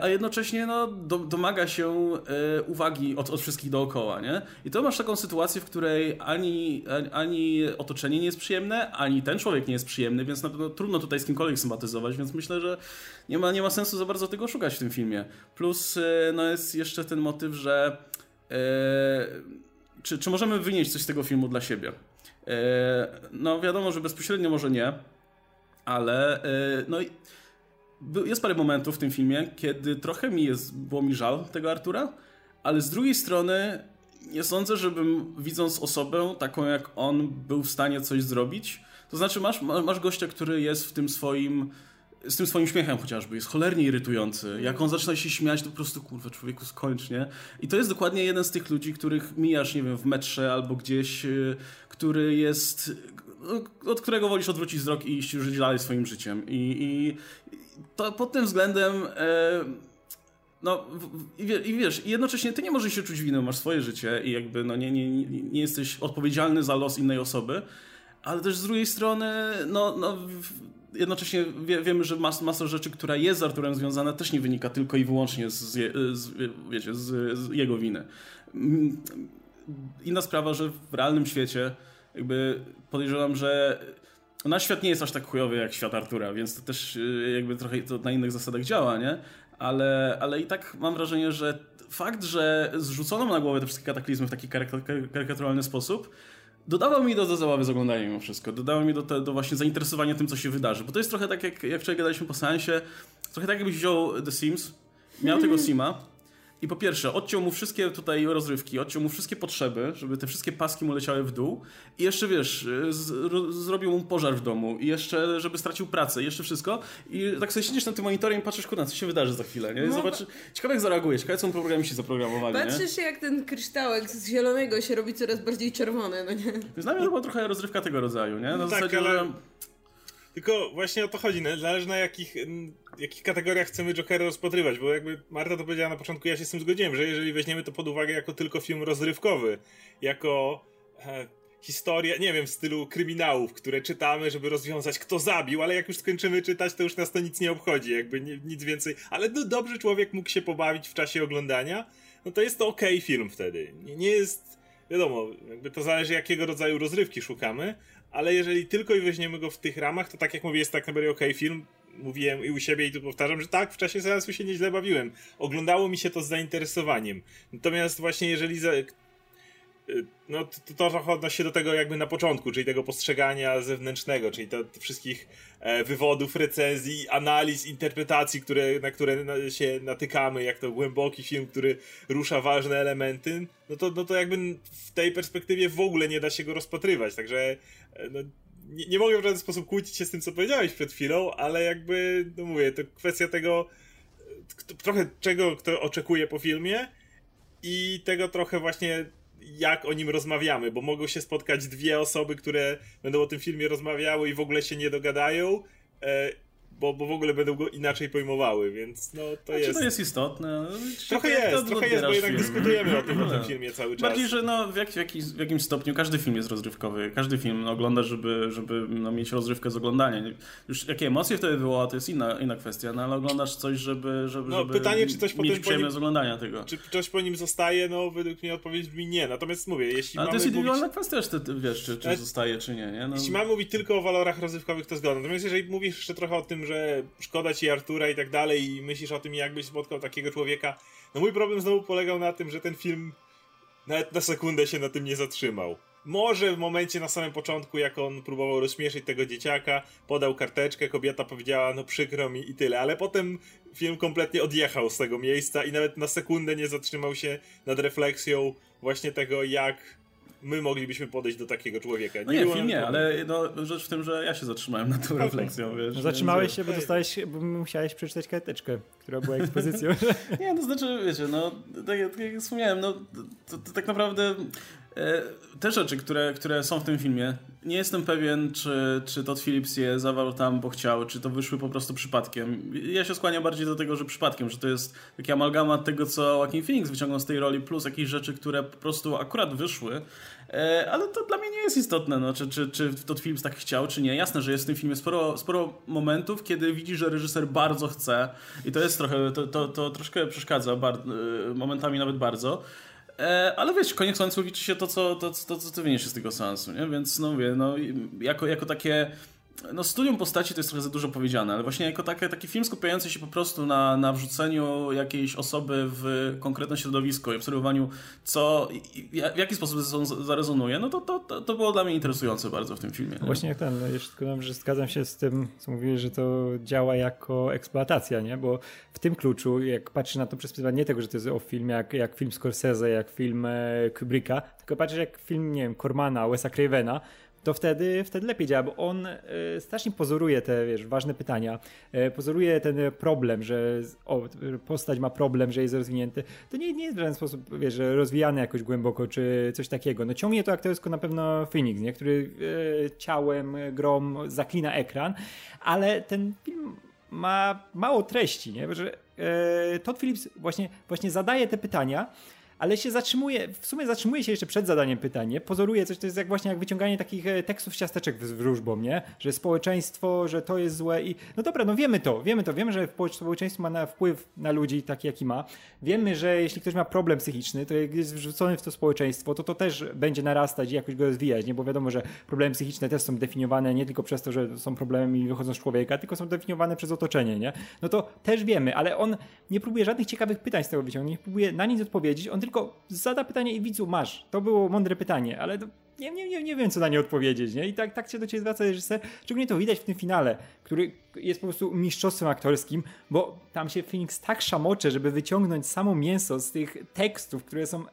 a jednocześnie no, do, domaga się e, uwagi od, od, wszystkich dookoła, nie? I to masz taką sytuację, w której ani, ani otoczenie nie jest przyjemne, ani ten człowiek nie jest przyjemny, więc na pewno trudno tutaj z kimkolwiek sympatyzować, więc myślę, że nie ma, nie ma sensu za bardzo tego szukać w tym filmie. Plus e, no, jest jeszcze ten motyw, że e, czy, czy możemy wynieść coś z tego filmu dla siebie? E, no wiadomo, że bezpośrednio może nie, ale e, no jest parę momentów w tym filmie, kiedy trochę mi jest, było mi żal tego Artura, ale z drugiej strony nie sądzę, żebym widząc osobę taką jak on był w stanie coś zrobić. To znaczy masz, masz gościa, który jest w tym swoim z tym swoim śmiechem chociażby, jest cholernie irytujący. Jak on zaczyna się śmiać, to po prostu, kurwa, człowieku, skończ, nie? I to jest dokładnie jeden z tych ludzi, których mijasz, nie wiem, w metrze albo gdzieś, y, który jest, od którego wolisz odwrócić wzrok i iść już dalej swoim życiem. I, i to pod tym względem. E, no, i, wiesz, jednocześnie ty nie możesz się czuć winą, masz swoje życie i jakby no, nie, nie, nie jesteś odpowiedzialny za los innej osoby, ale też z drugiej strony, no, no jednocześnie wie, wiemy, że mas, masa rzeczy, która jest z Arturem związana, też nie wynika tylko i wyłącznie z, z, wiecie, z, z jego winy. Mm, inna sprawa, że w realnym świecie jakby podejrzewam, że nasz świat nie jest aż tak chujowy jak świat Artura, więc to też y, jakby trochę to na innych zasadach działa, nie? Ale, ale i tak mam wrażenie, że fakt, że zrzucono na głowę te wszystkie kataklizmy w taki karykaturalny sposób, dodawał mi do, do zabawy z oglądaniem mimo wszystko. Dodało mi do, te, do właśnie zainteresowania tym, co się wydarzy. Bo to jest trochę tak, jak, jak wczoraj gadaliśmy po seansie, trochę tak jakbyś wziął The Sims, miał tego Sima, i po pierwsze, odciął mu wszystkie tutaj rozrywki, odciął mu wszystkie potrzeby, żeby te wszystkie paski mu leciały w dół. I jeszcze wiesz, zrobił mu pożar w domu, i jeszcze, żeby stracił pracę, i jeszcze wszystko. I tak sobie siedzisz na tym monitorem i patrzysz, kurna, co się wydarzy za chwilę, nie? I no, zobacz, ciekawe jak zareagujesz, ciekawe co programiści zaprogramowali, Patrzysz nie? jak ten kryształek z zielonego się robi coraz bardziej czerwony, no nie? Dla mnie to była trochę rozrywka tego rodzaju, nie? Na no zasadzie, tak, ale... tylko właśnie o to chodzi, zależy na jakich, jakich kategoriach chcemy Jokera rozpatrywać, bo jakby Marta to powiedziała na początku, ja się z tym zgodziłem, że jeżeli weźmiemy to pod uwagę jako tylko film rozrywkowy, jako e, historia, nie wiem, w stylu kryminałów, które czytamy, żeby rozwiązać kto zabił, ale jak już skończymy czytać, to już nas to nic nie obchodzi, jakby nie, nic więcej, ale no, dobrze człowiek mógł się pobawić w czasie oglądania, no to jest to ok film wtedy. Nie, nie jest, wiadomo, jakby to zależy jakiego rodzaju rozrywki szukamy, ale jeżeli tylko i weźmiemy go w tych ramach, to tak jak mówię, jest tak naprawdę ok film. Mówiłem i u siebie i tu powtarzam, że tak, w czasie seansu się nieźle bawiłem. Oglądało mi się to z zainteresowaniem. Natomiast właśnie jeżeli za, Y, no to, to trochę odnosi się do tego jakby na początku, czyli tego postrzegania zewnętrznego, czyli to, to wszystkich e, wywodów, recenzji, analiz, interpretacji, które, na które na, się natykamy, jak to głęboki film, który rusza ważne elementy, no to, no to jakby w tej perspektywie w ogóle nie da się go rozpatrywać, także e, no, nie, nie mogę w żaden sposób kłócić się z tym, co powiedziałeś przed chwilą, ale jakby, no mówię, to kwestia tego, e, trochę czego kto oczekuje po filmie i tego trochę właśnie jak o nim rozmawiamy, bo mogą się spotkać dwie osoby, które będą o tym filmie rozmawiały i w ogóle się nie dogadają. E, bo, bo w ogóle będą go inaczej pojmowały, więc no to A jest... Czy to jest istotne? Trochę jest, trochę jest, bo jednak film. dyskutujemy o tym, no. o tym filmie cały czas. Bardziej, że no, w, jak, w, jakiś, w jakimś stopniu każdy film jest rozrywkowy, każdy film no, ogląda, żeby, żeby no, mieć rozrywkę z oglądania. Już jakie emocje wtedy wywoła, to jest inna, inna kwestia, no ale oglądasz coś, żeby, żeby, no, żeby pytanie, czy coś mieć po nim, z oglądania tego. Czy coś po nim zostaje, no według mnie odpowiedź brzmi nie, natomiast mówię, jeśli Ale to jest indywidualna mówić... kwestia, czy, wiesz, czy, czy zostaje, czy nie. nie? No... Jeśli mamy mówić tylko o walorach rozrywkowych, to zgoda. Natomiast jeżeli mówisz jeszcze trochę o tym, że szkoda ci Artura i tak dalej i myślisz o tym, jakbyś spotkał takiego człowieka. No mój problem znowu polegał na tym, że ten film nawet na sekundę się na tym nie zatrzymał. może w momencie na samym początku, jak on próbował rozśmieszyć tego dzieciaka, podał karteczkę, kobieta powiedziała, no przykro mi i tyle, ale potem film kompletnie odjechał z tego miejsca i nawet na sekundę nie zatrzymał się nad refleksją właśnie tego, jak my moglibyśmy podejść do takiego człowieka. No nie, nie film nie, ale no, rzecz w tym, że ja się zatrzymałem nad tą refleksją, wiesz. No, zatrzymałeś się, bo dostałeś, bo musiałeś przeczytać karteczkę, która była ekspozycją. (laughs) nie, to znaczy, wiecie, no, tak, tak jak wspomniałem, no, to, to tak naprawdę E, te rzeczy, które, które są w tym filmie, nie jestem pewien, czy, czy Todd Phillips je zawarł tam, bo chciał, czy to wyszły po prostu przypadkiem. Ja się skłaniam bardziej do tego, że przypadkiem, że to jest taki amalgamat tego, co Joaquin Phoenix wyciągnął z tej roli, plus jakieś rzeczy, które po prostu akurat wyszły. E, ale to dla mnie nie jest istotne, no, czy, czy, czy Todd Phillips tak chciał, czy nie. Jasne, że jest w tym filmie sporo, sporo momentów, kiedy widzi, że reżyser bardzo chce i to jest trochę, to, to, to troszkę przeszkadza, bar, e, momentami nawet bardzo. E, ale wiesz, koniec końców liczy się to, co, to, to, co ty wyniesiesz z tego seansu, nie? Więc no mówię, no, jako, jako takie no studium postaci to jest trochę za dużo powiedziane, ale właśnie jako taki film skupiający się po prostu na, na wrzuceniu jakiejś osoby w konkretne środowisko i obserwowaniu, co, w jaki sposób zarezonuje, no to, to, to, było dla mnie interesujące bardzo w tym filmie. Nie? Właśnie jak ten, no jeszcze tylko że zgadzam się z tym, co mówiłeś, że to działa jako eksploatacja, nie? Bo w tym kluczu, jak patrzysz na to przez pryzmat nie tego, że to jest o film jak, jak film Scorsese, jak film e, Kubricka, tylko patrzysz jak film, nie wiem, Cormana, Wesa Cravena, to wtedy, wtedy lepiej działa, bo on e, strasznie pozoruje te wiesz, ważne pytania, e, pozoruje ten problem, że o, postać ma problem, że jest rozwinięty. To nie, nie jest w żaden sposób wiesz, rozwijane jakoś głęboko, czy coś takiego. No ciągnie to aktorsko na pewno Phoenix, nie? który e, ciałem, grom zaklina ekran, ale ten film ma mało treści, nie? Że Todd Phillips właśnie, właśnie zadaje te pytania, ale się zatrzymuje, w sumie zatrzymuje się jeszcze przed zadaniem pytania, pozoruje coś, to jest jak właśnie jak wyciąganie takich e, tekstów z ciasteczek z wróżbą, nie? Że społeczeństwo, że to jest złe i no dobra, no wiemy to, wiemy to, wiemy, że społeczeństwo ma na wpływ na ludzi taki, jaki ma. Wiemy, że jeśli ktoś ma problem psychiczny, to jak jest wrzucony w to społeczeństwo, to to też będzie narastać i jakoś go rozwijać, nie? Bo wiadomo, że problemy psychiczne też są definiowane nie tylko przez to, że są problemami i wychodzą z człowieka, tylko są definiowane przez otoczenie, nie? No to też wiemy, ale on nie próbuje żadnych ciekawych pytań z tego wyciągnąć, nie próbuje na nic odpowiedzieć, on tylko zada pytanie i widzu masz. To było mądre pytanie, ale nie, nie, nie, nie wiem, co na nie odpowiedzieć, nie? I tak, tak się do ciebie zwraca reżyser. Szczególnie to widać w tym finale, który jest po prostu mistrzostwem aktorskim, bo tam się Phoenix tak szamocze, żeby wyciągnąć samo mięso z tych tekstów, które są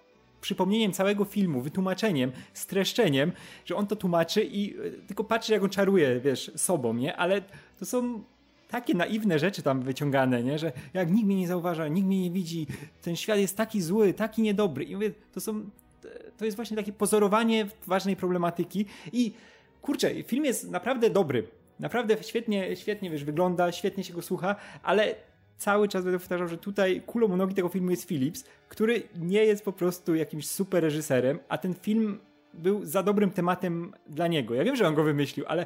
przypomnieniem całego filmu, wytłumaczeniem, streszczeniem, że on to tłumaczy i e, tylko patrzy, jak on czaruje, wiesz, sobą, nie? Ale to są takie naiwne rzeczy tam wyciągane, nie? że jak nikt mnie nie zauważa, nikt mnie nie widzi, ten świat jest taki zły, taki niedobry. I mówię, to są, to jest właśnie takie pozorowanie ważnej problematyki i kurczę, film jest naprawdę dobry. Naprawdę świetnie, świetnie wiesz, wygląda, świetnie się go słucha, ale cały czas będę powtarzał, że tutaj kulą u nogi tego filmu jest Philips, który nie jest po prostu jakimś super reżyserem, a ten film był za dobrym tematem dla niego. Ja wiem, że on go wymyślił, ale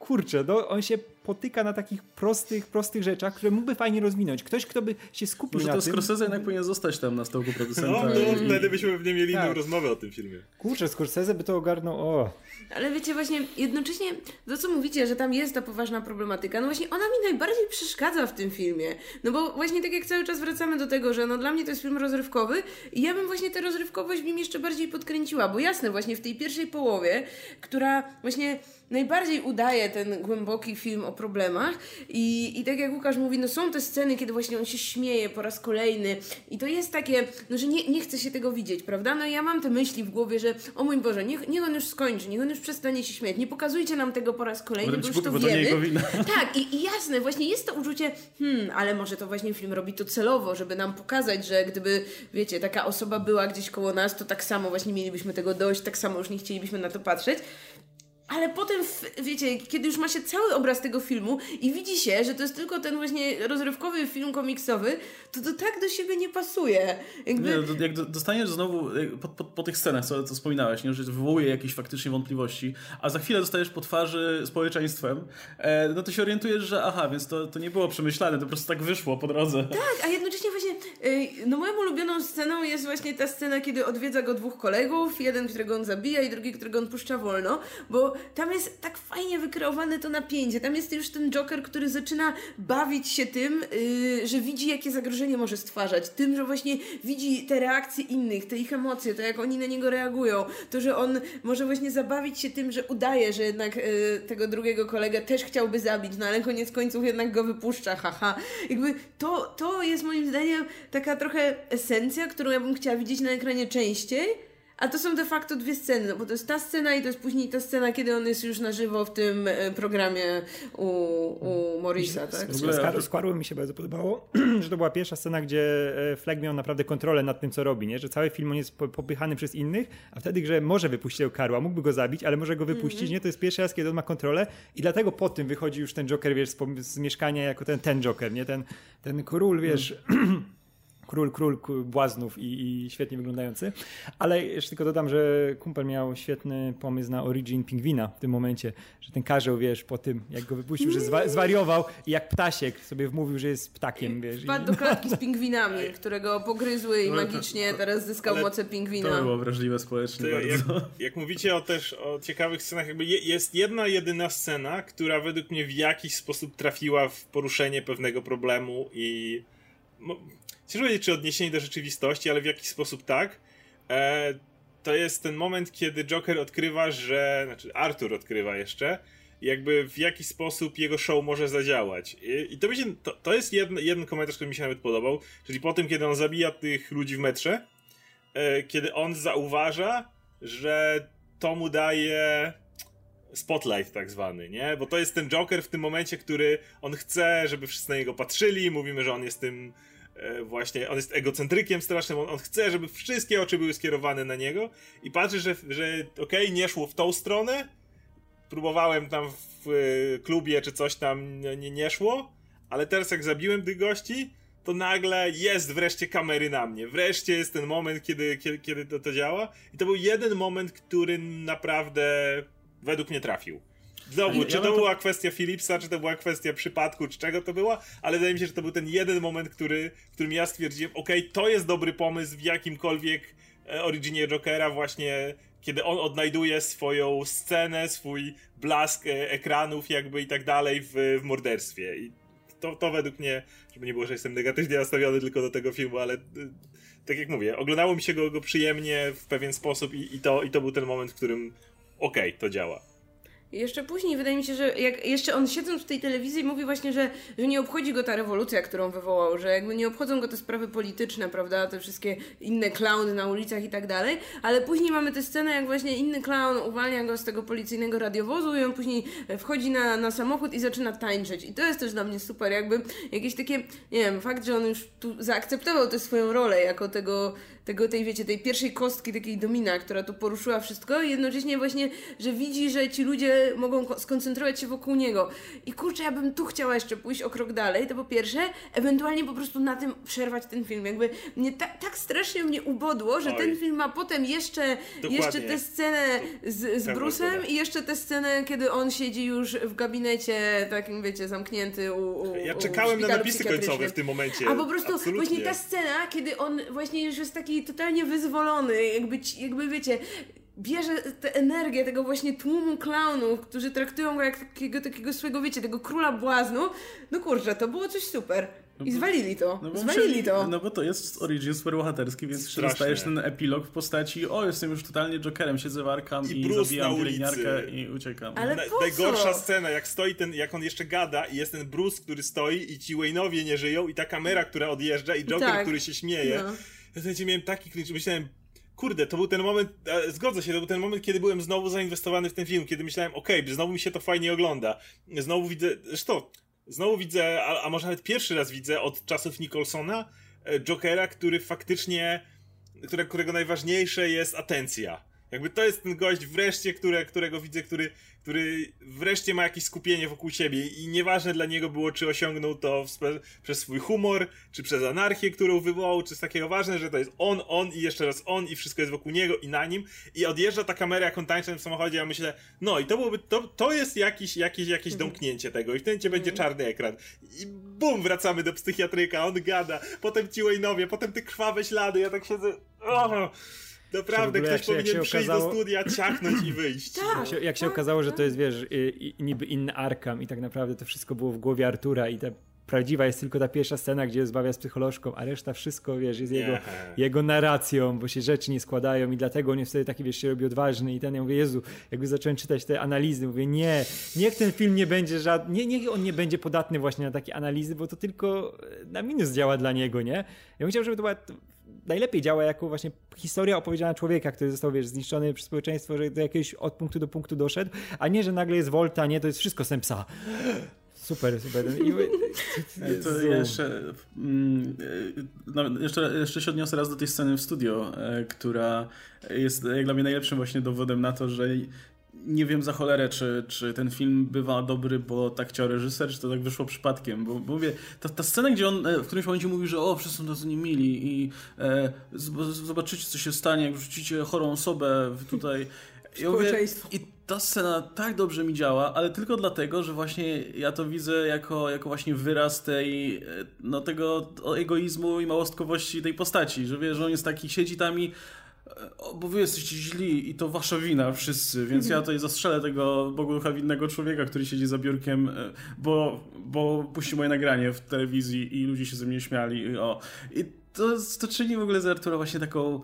kurczę, no, on się potyka na takich prostych, prostych rzeczach, które mógłby fajnie rozwinąć. Ktoś, kto by się skupił Może na to tym... Scorsese jednak powinien zostać tam na stołku producenta. No, no i... wtedy byśmy pewnie mieli tak. inną rozmowę o tym filmie. Kurczę, Scorsese by to ogarnął, o... Ale wiecie, właśnie jednocześnie to, co mówicie, że tam jest ta poważna problematyka, no właśnie ona mi najbardziej przeszkadza w tym filmie. No bo właśnie tak jak cały czas wracamy do tego, że no dla mnie to jest film rozrywkowy i ja bym właśnie tę rozrywkowość w nim jeszcze bardziej podkręciła, bo jasne, właśnie w tej pierwszej połowie, która właśnie najbardziej udaje ten głęboki film o problemach i, i tak jak Łukasz mówi, no są te sceny, kiedy właśnie on się śmieje po raz kolejny i to jest takie, no że nie, nie chce się tego widzieć, prawda? No ja mam te myśli w głowie, że o mój Boże, niech, niech on już skończy, niech on już przestanie się śmiać, nie pokazujcie nam tego po raz kolejny, bo już to wiemy. (laughs) tak, i, i jasne, właśnie jest to uczucie, hmm, ale może to właśnie film robi to celowo, żeby nam pokazać, że gdyby, wiecie, taka osoba była gdzieś koło nas, to tak samo właśnie mielibyśmy tego dość, tak samo już nie chcielibyśmy na to patrzeć. Ale potem, wiecie, kiedy już ma się cały obraz tego filmu i widzi się, że to jest tylko ten właśnie rozrywkowy film komiksowy, to to tak do siebie nie pasuje. Jakby... Nie, jak dostaniesz znowu po, po, po tych scenach, co, co wspominałeś, nie, że wywołuje jakieś faktycznie wątpliwości, a za chwilę dostajesz po twarzy społeczeństwem, e, no to się orientujesz, że aha, więc to, to nie było przemyślane, to po prostu tak wyszło po drodze. Tak, a jednocześnie właśnie no moją ulubioną sceną jest właśnie ta scena, kiedy odwiedza go dwóch kolegów, jeden, którego on zabija i drugi, którego on puszcza wolno, bo tam jest tak fajnie wykreowane to napięcie. Tam jest już ten Joker, który zaczyna bawić się tym, yy, że widzi, jakie zagrożenie może stwarzać. Tym, że właśnie widzi te reakcje innych, te ich emocje, to jak oni na niego reagują. To, że on może właśnie zabawić się tym, że udaje, że jednak yy, tego drugiego kolegę też chciałby zabić, no ale koniec końców jednak go wypuszcza, haha. Jakby to, to jest moim zdaniem taka trochę esencja, którą ja bym chciała widzieć na ekranie częściej, a to są de facto dwie sceny, no bo to jest ta scena i to jest później ta scena, kiedy on jest już na żywo w tym e, programie u, u Morisa, tak? Z mi się bardzo podobało, (clears throat) że to była pierwsza scena, gdzie e, Flag miał naprawdę kontrolę nad tym, co robi, nie? że cały film on jest popychany przez innych, a wtedy, że może wypuścić Karła, mógłby go zabić, ale może go wypuścić, mm -hmm. nie? To jest pierwszy raz, kiedy on ma kontrolę i dlatego po tym wychodzi już ten Joker, wiesz, z, z mieszkania jako ten, ten Joker, nie? Ten, ten król, wiesz... Mm (clears throat) król, król błaznów i, i, świetnie wyglądający. Ale jeszcze tylko dodam, że kumpel miał świetny pomysł na origin pingwina w tym momencie, że ten karzeł, wiesz, po tym jak go wypuścił, że zwa zwariował i jak ptasiek sobie wmówił, że jest ptakiem, wiesz. Wpadł do klatki z pingwinami, którego pogryzły i magicznie teraz zyskał moce pingwina. To było wrażliwe społecznie to, jak, jak, mówicie o też o ciekawych scenach, jakby jest jedna jedyna scena, która według mnie w jakiś sposób trafiła w poruszenie pewnego problemu i ciężko powiedzieć, czy odniesienie do rzeczywistości, ale w jakiś sposób tak. E, to jest ten moment, kiedy Joker odkrywa, że. Znaczy, Arthur odkrywa jeszcze, jakby w jaki sposób jego show może zadziałać. I, i to, się, to, to, jest jeden, jeden komentarz, który mi się nawet podobał. Czyli po tym, kiedy on zabija tych ludzi w metrze, e, kiedy on zauważa, że to mu daje spotlight tak zwany, nie? Bo to jest ten Joker w tym momencie, który on chce, żeby wszyscy na niego patrzyli, mówimy, że on jest tym właśnie, on jest egocentrykiem strasznym, on, on, chce, żeby wszystkie oczy były skierowane na niego i patrzy, że, że okej, okay, nie szło w tą stronę, próbowałem tam w y, klubie czy coś tam, nie, nie szło, ale teraz jak zabiłem tych gości, to nagle jest wreszcie kamery na mnie. Wreszcie jest ten moment, kiedy, kiedy, kiedy to, to działa. I to był jeden moment, który naprawdę według mnie trafił. Znowu, czy to, była kwestia Philipsa, czy to była kwestia przypadku, czy czego to była, ale wydaje mi się, że to był ten jeden moment, który, w którym ja stwierdziłem, ok, to jest dobry pomysł w jakimkolwiek e, originie Jokera, właśnie kiedy on odnajduje swoją scenę, swój blask e, ekranów jakby i tak dalej w, w morderstwie. I to, to według mnie, żeby nie było, że jestem negatywnie nastawiony tylko do tego filmu, ale e, tak jak mówię, oglądało mi się go, go przyjemnie w pewien sposób i, i, to, i to był ten moment, w którym okej, okay, to działa. Jeszcze później wydaje mi się, że jak jeszcze on siedząc w tej telewizji mówi właśnie, że, że nie obchodzi go ta rewolucja, którą wywołał, że jakby nie obchodzą go te sprawy polityczne, prawda, te wszystkie inne klauny na ulicach i tak dalej, ale później mamy tę scenę, jak właśnie inny klaun uwalnia go z tego policyjnego radiowozu i on później wchodzi na, na samochód i zaczyna tańczyć. I to jest też dla mnie super, jakby jakieś takie, nie wiem, fakt, że on już tu zaakceptował tę swoją rolę jako tego tego, tej, wiecie, tej pierwszej kostki, takiej domina, która tu poruszyła wszystko i jednocześnie właśnie, że widzi, że ci ludzie mogą skoncentrować się wokół niego. I kurczę, ja bym tu chciała jeszcze pójść o krok dalej, to po pierwsze, ewentualnie po prostu na tym przerwać ten film. Jakby mnie ta, tak strasznie mnie ubodło, że Oj. ten film ma potem jeszcze, jeszcze tę scenę z, z Bruce'em i jeszcze tę scenę, kiedy on siedzi już w gabinecie takim, wiecie, zamknięty u, u Ja czekałem na napisy końcowe w tym momencie. A po prostu Absolutnie. właśnie ta scena, kiedy on właśnie już jest taki totalnie wyzwolony, jakby, jakby wiecie, bierze tę energię tego właśnie tłumu klaunów, którzy traktują go jak takiego, takiego swojego, wiecie, tego króla błaznu, no kurczę, to było coś super. No I zwalili to. No zwalili to. No bo to jest origin superbohaterski, więc dostajesz ten epilog w postaci o, jestem już totalnie Jokerem, siedzę w Arkham i, i zabijam pielęgniarkę i uciekam. Ale Na, po Najgorsza scena, jak stoi ten, jak on jeszcze gada i jest ten Bruce, który stoi i ci Wayne'owie nie żyją i ta kamera, która odjeżdża i Joker, tak. który się śmieje. No. Ja sobie miałem taki cringe, myślałem, kurde, to był ten moment, zgodzę się, to był ten moment, kiedy byłem znowu zainwestowany w ten film, kiedy myślałem, okej, okay, znowu mi się to fajnie ogląda. Znowu widzę, zresztą, znowu widzę, a, a może nawet pierwszy raz widzę od czasów Nicholsona, e, Jokera, który faktycznie, które, którego najważniejsze jest atencja. Jakby to jest ten gość wreszcie, które, którego widzę, który, który wreszcie ma jakieś skupienie wokół siebie i nieważne dla niego było, czy osiągnął to w, przez swój humor, czy przez anarchię, którą wywołał, czy z takiego ważne, że to jest on, on i jeszcze raz on i wszystko jest wokół niego i na nim i odjeżdża ta kamera, jak on tańczy w samochodzie, ja myślę, no i to byłoby, to, to jest jakiś, jakieś, jakieś mhm. domknięcie tego i w tym momencie będzie mhm. czarny ekran i bum, wracamy do psychiatryka, on gada, potem ci Wayne'owie, potem te krwawe ślady, ja tak siedzę, oh! Naprawdę, ktoś powinien jak przyjść okazało... do studia, ciachnąć i wyjść. (clears throat) Tak, jak się, jak się tak, okazało, że to jest, wiesz, niby inny Arkham i tak naprawdę to wszystko było w głowie Artura i ta prawdziwa jest tylko ta pierwsza scena, gdzie zbawia z psycholożką, a reszta wszystko, wiesz, jest jego, jego narracją, bo się rzeczy nie składają i dlatego on jest wtedy taki, wiesz, się robi odważny i ten, ja mówię, Jezu, jakby zacząłem czytać te analizy, mówię, nie, niech ten film nie będzie żadny, nie, niech on nie będzie podatny właśnie na takie analizy, bo to tylko na minus działa dla niego, nie? Ja bym chciał, żeby to była najlepiej działa jako właśnie historia opowiedziana człowieka, który został, wiesz, zniszczony przez społeczeństwo, że do jakiegoś od punktu do punktu doszedł, a nie, że nagle jest Volta, nie, to jest wszystko sem psa. Super, super. I, (laughs) to jeszcze, mm, no, jeszcze, jeszcze się odniosę raz do tej sceny w studio, e, która jest jak dla mnie najlepszym właśnie dowodem na to, że nie wiem za cholerę, czy, czy ten film bywa dobry, bo tak chciał reżyser, czy to tak wyszło przypadkiem, bo, bo mówię, ta, ta scena, gdzie on e, w którymś momencie mówi, że o, wszyscy są tacy niemili i e, zobaczycie, co się stanie, jak wrzucicie chorą osobę tutaj. Ja mówię, I ta scena tak dobrze mi działa, ale tylko dlatego, że właśnie ja to widzę jako, jako właśnie wyraz tej, e, no tego egoizmu i małostkowości tej postaci, że wie, że on jest taki, siedzi tam i bo wy jesteście źli i to wasza wina wszyscy, więc ja tutaj zastrzelę tego Bogu ducha winnego człowieka, który siedzi za biurkiem, e, bo, bo puści moje nagranie w telewizji i ludzie się ze mnie śmiali. O. I to, to czyni w ogóle z Artura właśnie taką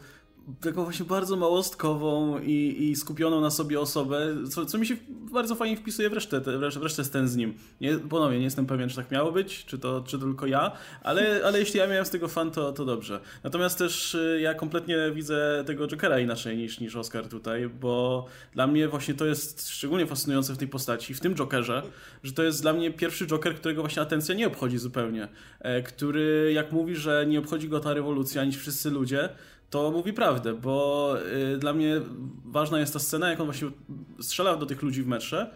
taką właśnie bardzo małostkową i, i skupioną na sobie osobę, co, co mi się bardzo fajnie wpisuje w resztę, w resztę scen z nim. Nie, ponownie, nie jestem pewien, czy tak miało być, czy to, czy tylko ja, ale, (laughs) ale jeśli ja miałem z tego fan, to, to dobrze. Natomiast też y, ja kompletnie widzę tego Jokera inaczej niż, niż Oscar tutaj, bo dla mnie właśnie to jest szczególnie fascynujące w tej postaci, w tym Jokerze, że to jest dla mnie pierwszy Joker, którego właśnie atencja nie obchodzi zupełnie, e, który jak mówi, że nie obchodzi go ta rewolucja, ani wszyscy ludzie, to mówi prawdę, bo y, dla mnie ważna jest ta scena, jak on właśnie strzela do tych ludzi w metrze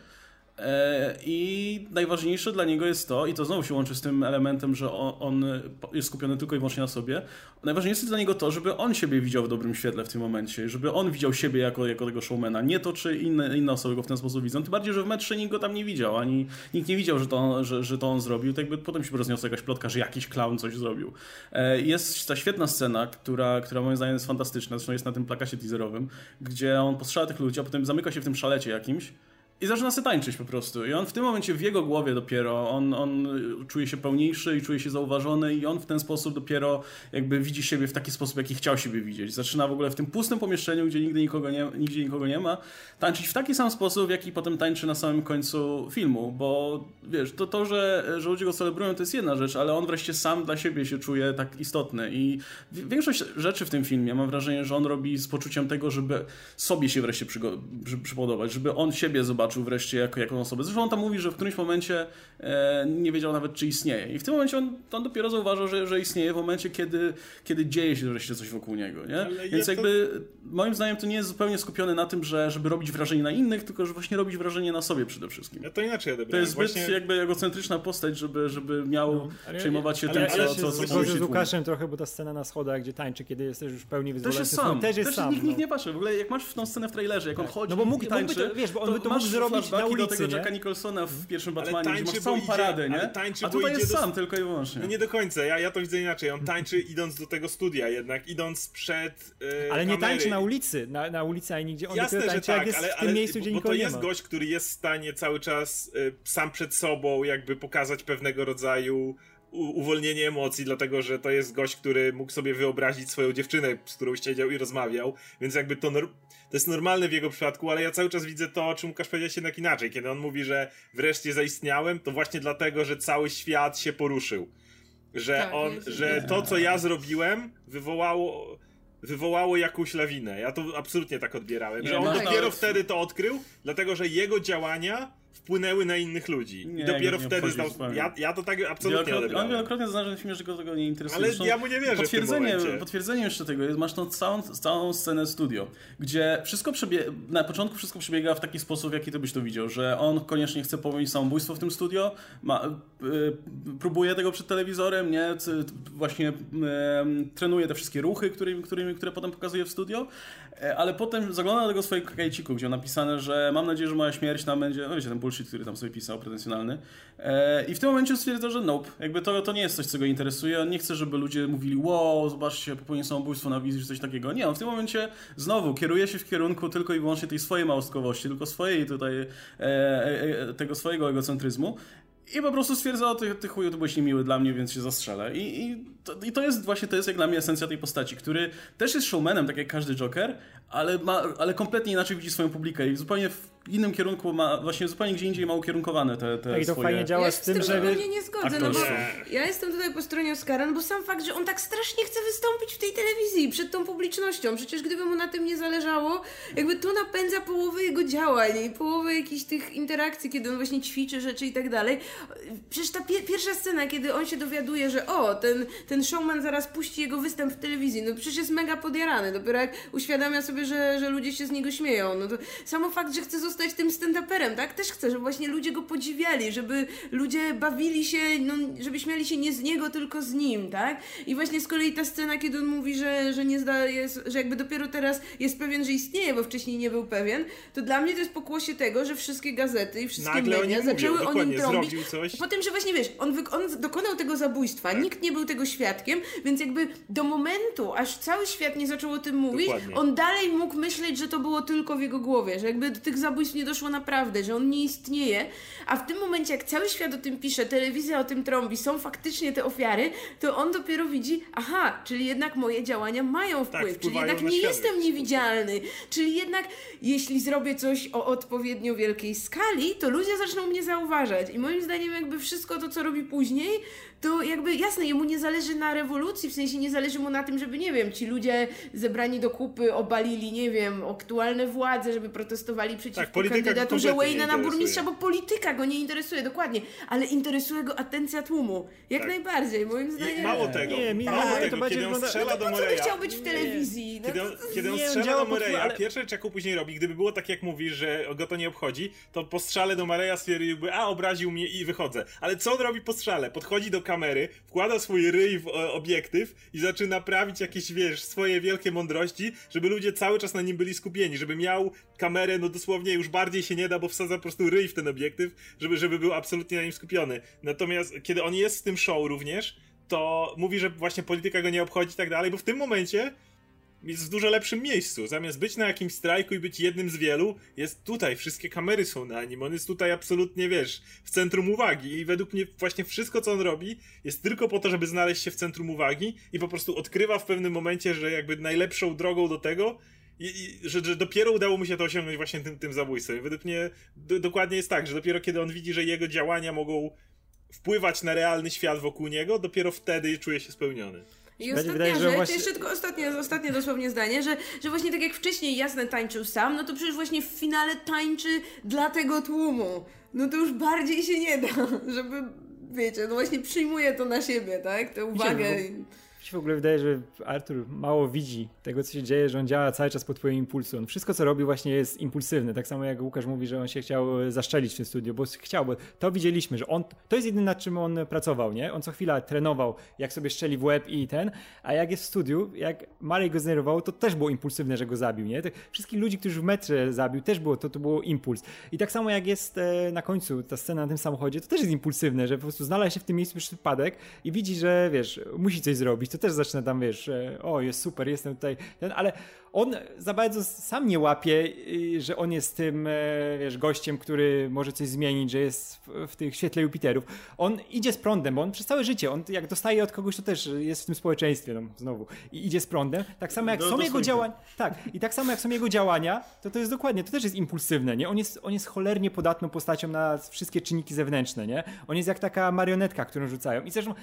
I najważniejsze dla niego jest to, i to znowu się łączy z tym elementem, że on, jest skupiony tylko i wyłącznie na sobie. Najważniejsze dla niego to, żeby on siebie widział w dobrym świetle w tym momencie, żeby on widział siebie jako, jako tego showmana, nie to, czy inne, inne osoby go w ten sposób widzą. Tym bardziej, że w metrze nikt go tam nie widział, ani nikt nie widział, że to on, że, że to on zrobił. Tak jakby potem się rozniosła jakaś plotka, że jakiś clown coś zrobił. E, jest ta świetna scena, która, która moim zdaniem jest fantastyczna, zresztą jest na tym plakacie teaserowym, gdzie on postrzela tych ludzi, a potem zamyka się w tym szalecie jakimś i zaczyna sobie tańczyć po prostu. I on w tym momencie w jego głowie dopiero, on, on czuje się pełniejszy i czuje się zauważony i on w ten sposób dopiero jakby widzi siebie w taki sposób, jaki chciał siebie widzieć. Zaczyna w ogóle w tym pustym pomieszczeniu, gdzie nigdy nikogo nie, nigdzie nikogo nie ma, tańczyć w taki sam sposób, jaki potem tańczy na samym końcu filmu, bo wiesz, to to, że, że ludzie go celebrują, to jest jedna rzecz, ale on wreszcie sam dla siebie się czuje tak istotny i większość rzeczy w tym filmie mam wrażenie, że on robi z poczuciem tego, żeby sobie się wreszcie przypodobać, żeby on siebie zobaczył zobaczył wreszcie jako, jako osobę. Zresztą on tam mówi, że w którymś momencie e, nie wiedział nawet, czy istnieje. I w tym momencie on, on dopiero zauważył, że, że istnieje w momencie, kiedy, kiedy dzieje się wreszcie coś wokół niego. Nie? Więc jakby to... moim zdaniem to nie jest zupełnie skupione na tym, że, żeby robić wrażenie na innych, tylko że właśnie robić wrażenie na sobie przede wszystkim. Ja to inaczej odebrałem. To jest zbyt właśnie... jakby egocentryczna postać, żeby, żeby miał no, przejmować się ale, tym, ale, co, co, co, co z Łukaszem trochę, bo ta scena na schodach, gdzie tańczy, kiedy jesteś już w pełni wyzwolony. Też jest sam. Też jest też sam. Nikt, no. nikt nie patrzy. W ogóle jak masz w tą scenę w trailerze, jak on chodzi no bo mógł, i tańczy, mógłby to, wiesz, bo on by to mógł zrobić na ulicy, do tego Jacka Nicholsona w pierwszym Batmanie, gdzie masz całą idzie, paradę, nie? Tańczy, A tutaj jest do... sam tylko i wyłącznie. No nie do końca, ja, ja to widzę inaczej. On tańczy idąc do tego studia jednak, idąc przed yy, Ale nie tańczy na ulicy, na, na ulicy ani nigdzie. On Jasne, tańczy, że tak, jak jest ale, w tym ale, miejscu, gdzie bo, to jest gość, który jest w stanie cały czas y, sam przed sobą jakby pokazać pewnego rodzaju uwolnienie emocji, dlatego że to jest gość, który mógł sobie wyobrazić swoją dziewczynę, z którą siedział i rozmawiał, więc jakby to, to jest normalne w jego przypadku, ale ja cały czas widzę to, o czym Łukasz powiedział jednak inaczej. Kiedy on mówi, że wreszcie zaistniałem, to właśnie dlatego, że cały świat się poruszył. Że tak, on, że to, co ja zrobiłem, wywołało wywołało jakąś lawinę. Ja to absolutnie tak odbierałem, że on dopiero wtedy to odkrył, dlatego że jego działania wpłynęły na innych ludzi. Nie, I dopiero nie wtedy zdał... Ja, ja to tak absolutnie Wielokrotnie, on odebrałem. wielokrotnie zaznaczył w filmie, że go tego nie interesuje. Ale Zresztą ja mu nie wierzę potwierdzenie, potwierdzeniem jeszcze tego jest, masz tą całą, całą scenę studio, gdzie wszystko przebie... na początku wszystko przebiega w taki sposób, w jaki ty byś to widział, że on koniecznie chce popełnić samobójstwo w tym studio, ma, y, próbuje tego przed telewizorem, nie, właśnie y, trenuje te wszystkie ruchy, którymi, którymi, które potem pokazuje w studio, ale potem zagląda do tego swojego kajciku, gdzie napisane, że mam nadzieję, że moja śmierć tam będzie, no wiecie, ten bullshit, który tam sobie pisał, pretensjonalny. E, I w tym momencie stwierdza, że nope, jakby to, to nie jest coś, co go interesuje, on nie chce, żeby ludzie mówili, wow, zobaczcie, popełnił samobójstwo na wizji, czy coś takiego. Nie, on w tym momencie znowu kieruje się w kierunku tylko i wyłącznie tej swojej małostkowości, tylko swojej tutaj, e, e, e, tego swojego egocentryzmu. I po prostu stwierdza, ty, ty chuju, to byłeś niemiły dla mnie, więc się zastrzelę. I, i, to, I to jest właśnie, to jest jak dla mnie esencja tej postaci, który też jest showmanem, tak jak każdy Joker, ale, ma, ale kompletnie inaczej widzi swoją publikę i zupełnie w innym kierunku ma, właśnie zupełnie gdzie indziej ma ukierunkowane te, te Tak, i to swoje... fajnie działa ja z się tym, że... tym zupełnie nie zgodzę, no bo ja jestem tutaj po stronie Oscara, no bo sam fakt, że on tak strasznie chce wystąpić w tej telewizji przed tą publicznością, przecież gdyby mu na tym nie zależało, jakby to napędza połowę jego działań i połowę jakichś tych interakcji, kiedy on właśnie ćwiczy rzeczy i tak dalej. Przecież ta pie pierwsza scena, kiedy on się dowiaduje, że o, ten, ten showman zaraz puści jego występ w telewizji, no przecież jest mega podjarany, dopiero jak uświadamia sobie, że, że ludzie się z niego śmieją, no to samo fakt, że chce zostać tym stand-uperem, tak? Też chce, żeby właśnie ludzie go podziwiali, żeby ludzie bawili się, no, żeby śmiali się nie z niego, tylko z nim, tak? I właśnie z kolei ta scena, kiedy on mówi, że, że nie zda, jest, że jakby dopiero teraz jest pewien, że istnieje, bo wcześniej nie był pewien, to dla mnie to jest pokłosie tego, że wszystkie gazety i wszystkie Nagle media mówią, zaczęły o nim trąbić. coś. Po tym, że właśnie wiesz, on, on dokonał tego zabójstwa, nikt nie był tego świadkiem, więc jakby do momentu, aż cały świat nie zaczął o tym mówić, Dokładnie. on dalej mógł myśleć, że to było tylko w jego głowie, że jakby do tych zabójstw nie doszło naprawdę, że on nie istnieje, a w tym momencie, jak cały świat o tym pisze, telewizja o tym trąbi, są faktycznie te ofiary, to on dopiero widzi, aha, czyli jednak moje działania mają wpływ, czyli Tak, wpływają jednak na nie świat. jestem niewidzialny, czyli jednak jeśli zrobię coś o odpowiednio wielkiej skali, to ludzie zaczną mnie zauważać. I moim zdaniem jakby wszystko to, co robi później, to jakby jasne, jemu nie zależy na rewolucji, w sensie nie zależy mu na tym, żeby, nie wiem, ci ludzie zebrani do kupy obalili, nie wiem, aktualne władze, żeby protestowali przeciwko Tak, kandydaturze Wayne'a na burmistrza, bo polityka go nie interesuje, dokładnie, ale interesuje go atencja tłumu. Jak Tak. najbardziej, moim zdaniem. I mało tego, Nie, mi- mało nie, to tego, bardziej kiedy on wygląda- strzela No do Moreya, chciał być w telewizji? No Kiedy to- on, kiedy on nie, strzela do Moreya, ale- pierwsze rzecz jaką później robi, gdyby było tak jak mówisz, że go to nie obchodzi, to po strzale do Moreya stwierdziłby, a obraził mnie i wychodzę. Ale co on robi po strzale? Podchodzi do kamery, wkłada swój ryj w e, obiektyw i zaczyna prawić jakieś, wiesz, swoje wielkie mądrości, żeby ludzie cały czas na nim byli skupieni, żeby miał kamerę, no dosłownie już bardziej się nie da, bo wsadza po prostu ryj w ten obiektyw, żeby, żeby był absolutnie na nim skupiony. Natomiast kiedy on jest w tym show również, to mówi, że właśnie polityka go nie obchodzi i tak dalej, bo w tym momencie jest w dużo lepszym miejscu. Zamiast być na jakimś strajku i być jednym z wielu, jest tutaj, wszystkie kamery są na nim, on jest tutaj absolutnie, wiesz, w centrum uwagi i według mnie właśnie wszystko, co on robi, jest tylko po to, żeby znaleźć się w centrum uwagi i po prostu odkrywa w pewnym momencie, że jakby najlepszą drogą do tego i, i, że, że dopiero udało mu się to osiągnąć właśnie tym, tym zabójstwem. Według mnie do, dokładnie jest tak, że dopiero kiedy on widzi, że jego działania mogą wpływać na realny świat wokół niego, dopiero wtedy czuje się spełniony. I ostatnia wydaje, rzecz, właśnie- jeszcze tylko ostatnie, ostatnie dosłownie zdanie, że, że właśnie tak jak wcześniej jasne tańczył sam, no to przecież właśnie w finale tańczy dla tego tłumu. No to już bardziej się nie da, (laughs) żeby, wiecie, no właśnie przyjmuje to na siebie, tak? Tę uwagę. Wiecie, Mi się w ogóle wydaje, że Artur mało widzi tego, co się dzieje, że on działa cały czas pod wpływem impulsu. On wszystko, co robi, właśnie jest impulsywne. Tak samo jak Łukasz mówi, że on się chciał e, zaszczelić w tym studiu, bo chciał, bo to widzieliśmy, że on, to jest jedyne, nad czym on pracował, nie? On co chwila trenował, jak sobie strzeli w łeb i ten, a jak jest w studiu, jak Marek go zdenerwował, to też było impulsywne, że go zabił, nie? Tych wszystkich ludzi, którzy w metrze zabił, też było, to, to było impuls. I tak samo jak jest e, na końcu ta scena na tym samochodzie, to też jest impulsywne, że po prostu znalazł się w tym miejscu przez przypadek i widzi, że wiesz, musi coś zrobić, to też zaczyna tam, wiesz, e, o, jest super, jestem tutaj, ten, ale on za bardzo sam nie łapie, y, że on jest tym, e, wiesz, gościem, który może coś zmienić, że jest w, w tych świetle Jupiterów. On idzie z prądem, bo on przez całe życie, on jak dostaje od kogoś, to też jest w tym społeczeństwie, no, znowu, i idzie z prądem. Tak samo jak Do- są jego działania, tak, i tak samo jak są jego działania, to to jest dokładnie, to też jest impulsywne, nie? On jest, on jest cholernie podatną postacią na wszystkie czynniki zewnętrzne, nie? On jest jak taka marionetka, którą rzucają. I zresztą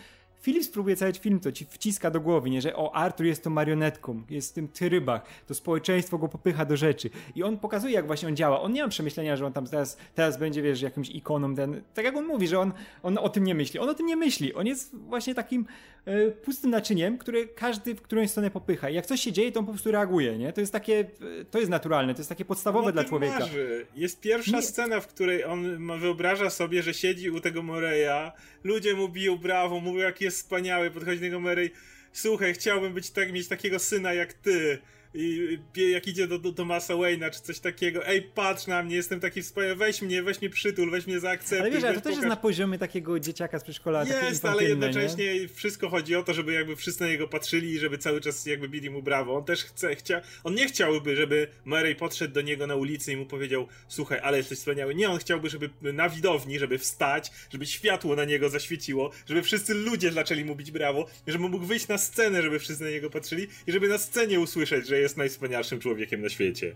Phillips próbuje cały film to ci wciska do głowy, nie, że o, Arthur jest tą marionetką, jest w tym trybach, to społeczeństwo go popycha do rzeczy i on pokazuje, jak właśnie on działa. On nie ma przemyślenia, że on tam teraz, teraz będzie, wiesz, jakimś ikoną, ten, tak jak on mówi, że on, on o tym nie myśli. On o tym nie myśli. On jest właśnie takim e, pustym naczyniem, które każdy w którąś stronę popycha. I jak coś się dzieje, to on po prostu reaguje, nie? To jest takie, e, to jest naturalne, to jest takie podstawowe No, dla człowieka. Marzy. Jest pierwsza Nie. scena, w której on wyobraża sobie, że siedzi u tego Moreya, ludzie mu biją brawo, mówią jaki jest wspaniały, podchodzi do niego Morey, słuchaj, chciałbym być tak, mieć takiego syna jak ty. I jak idzie do, do Tomasa Wayne'a czy coś takiego, ej patrz na mnie, jestem taki wspaniały, weź mnie, weź mnie przytul, weź mnie zaakceptuj. Ale wiesz, ale to też jest na poziomie takiego dzieciaka z przedszkola. Jest, ale infantylne, nie? jednocześnie wszystko chodzi o to, żeby jakby wszyscy na niego patrzyli i żeby cały czas jakby bili mu brawo. On też chce, chcia, on nie chciałby, żeby Murray podszedł do niego na ulicy i mu powiedział, słuchaj, ale jesteś wspaniały. Nie, on chciałby, żeby na widowni, żeby wstać, żeby światło na niego zaświeciło, żeby wszyscy ludzie zaczęli mu bić brawo, żeby mógł wyjść na scenę, żeby wszyscy na niego patrzyli i żeby na scenie usłyszeć, że jest najwspanialszym człowiekiem na świecie.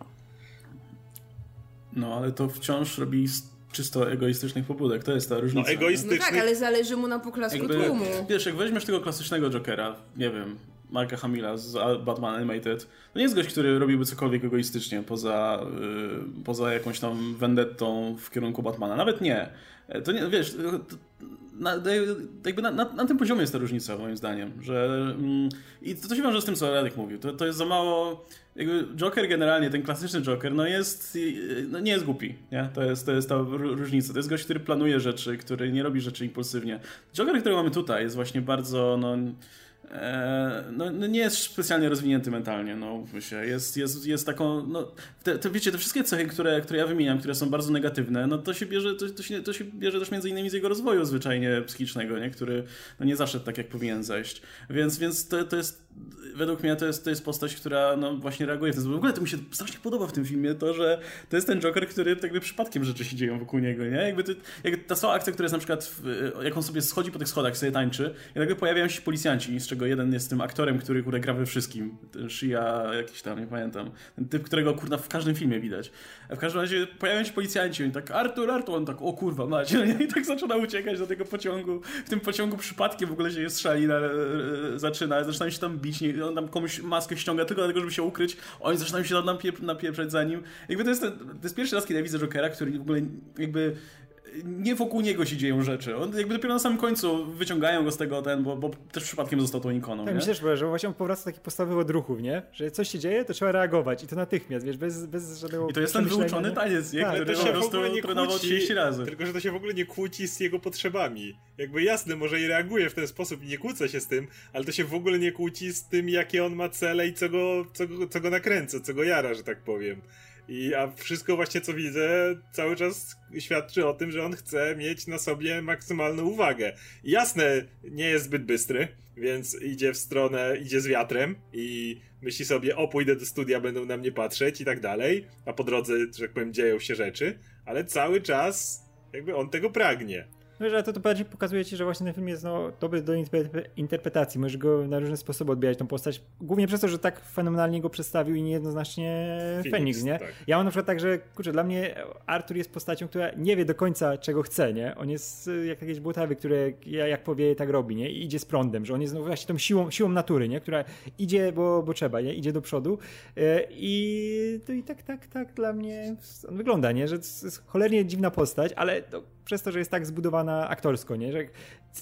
No, ale to wciąż robi z czysto egoistycznych pobudek. To jest ta No różnica. No egoistyczny. tak, ale zależy mu na poklasku Jakby, tłumu. wiesz, jak weźmiesz tego klasycznego Jokera, nie wiem, Marka Hamila z Batman Animated, to nie jest gość, który robiłby cokolwiek egoistycznie poza, yy, poza jakąś tam vendettą w kierunku Batmana. Nawet nie. E, To nie, wiesz, to, to, na, jakby na, na, na, tym poziomie jest ta różnica, moim zdaniem, że mm, i to, to się wiąże z tym, co Radek mówił. To, to jest za mało. Jakby Joker generalnie, ten klasyczny Joker, no jest. No nie jest głupi, nie? To jest, to jest ta ró- różnica. To jest gość, który planuje rzeczy, który nie robi rzeczy impulsywnie. Joker, którego mamy tutaj, jest właśnie bardzo. No, no, no nie jest specjalnie rozwinięty mentalnie, no mówmy się. Jest, jest, jest taką, no, te, te, wiecie, te wszystkie cechy, które, które ja wymieniam, które są bardzo negatywne, no to się bierze, to, to, się, to się bierze też między innymi z jego rozwoju zwyczajnie psychicznego, nie? który no, nie zaszedł tak, jak powinien zajść. Więc, więc to, to jest, według mnie to jest, to jest postać, która no, właśnie reaguje w ten sposób. W ogóle to mi się strasznie podoba w tym filmie to, że to jest ten Joker, który tak jakby przypadkiem rzeczy się dzieją wokół niego, nie? Jakby to, jak ta cała akcja, która jest na przykład, w, jak on sobie schodzi po tych schodach, sobie tańczy, i nagle pojawiają się policjanci, z czego jeden jest tym aktorem, który kurde gra we wszystkim. Shia jakiś tam, nie pamiętam. Ten typ, którego kurna w każdym filmie widać. W każdym razie pojawiają się policjanci, oni tak Artur, Artur, on tak, o kurwa, macie, (laughs) i tak zaczyna uciekać do tego pociągu. W tym pociągu przypadkiem w ogóle się jest szalina, e, e, zaczyna, zaczynają się tam bić, nie, on tam komuś maskę ściąga tylko dlatego, żeby się ukryć, oni zaczynają się tam napie- napieprzać za nim. Jakby to jest, to jest pierwszy raz, kiedy ja widzę Jokera, który w ogóle jakby nie wokół niego się dzieją rzeczy. On jakby dopiero na samym końcu wyciągają go z tego ten, bo, bo też przypadkiem został tą ikoną. Tak, myślę, że że właśnie on powraca do takich podstawowych odruchów, nie? Że coś się dzieje, to trzeba reagować i to natychmiast, wiesz, bez, bez żadnego I to jest ten wyuczony nie? taniec, nie? Tak, który to po się w prostu ogóle nie trenował kłóci, 30 razy. Tylko, że to się w ogóle nie kłóci z jego potrzebami. Jakby jasne, może i reaguje w ten sposób i nie kłócę się z tym, ale to się w ogóle nie kłóci z tym, jakie on ma cele i co go, co go, co go nakręca, co go jara, że tak powiem. I, a wszystko właśnie co widzę cały czas świadczy o tym, że on chce mieć na sobie maksymalną uwagę. I jasne, nie jest zbyt bystry, więc idzie w stronę, idzie z wiatrem i myśli sobie, o pójdę do studia, będą na mnie patrzeć i tak dalej, a po drodze, że tak powiem, dzieją się rzeczy, ale cały czas jakby on tego pragnie. No, że to, to bardziej pokazuje ci, że właśnie ten film jest no, dobry do interpre- interpretacji. Możesz go na różne sposoby odbierać, tą postać. Głównie przez to, że tak fenomenalnie go przedstawił i niejednoznacznie Phoenix, Fenix, nie? tak. Ja mam na przykład tak, że kurczę, dla mnie Arthur jest postacią, która nie wie do końca, czego chce, nie? On jest y, jak jakieś butawy, które ja- jak powie, tak robi, nie? I idzie z prądem, że on jest no, właśnie tą siłą, siłą natury, nie? Która idzie, bo, bo trzeba, nie? Idzie do przodu. Y, I to i tak, tak, tak dla mnie on wygląda, nie? Że to jest cholernie dziwna postać, ale to przez to, że jest tak zbudowana aktorsko, nie? Że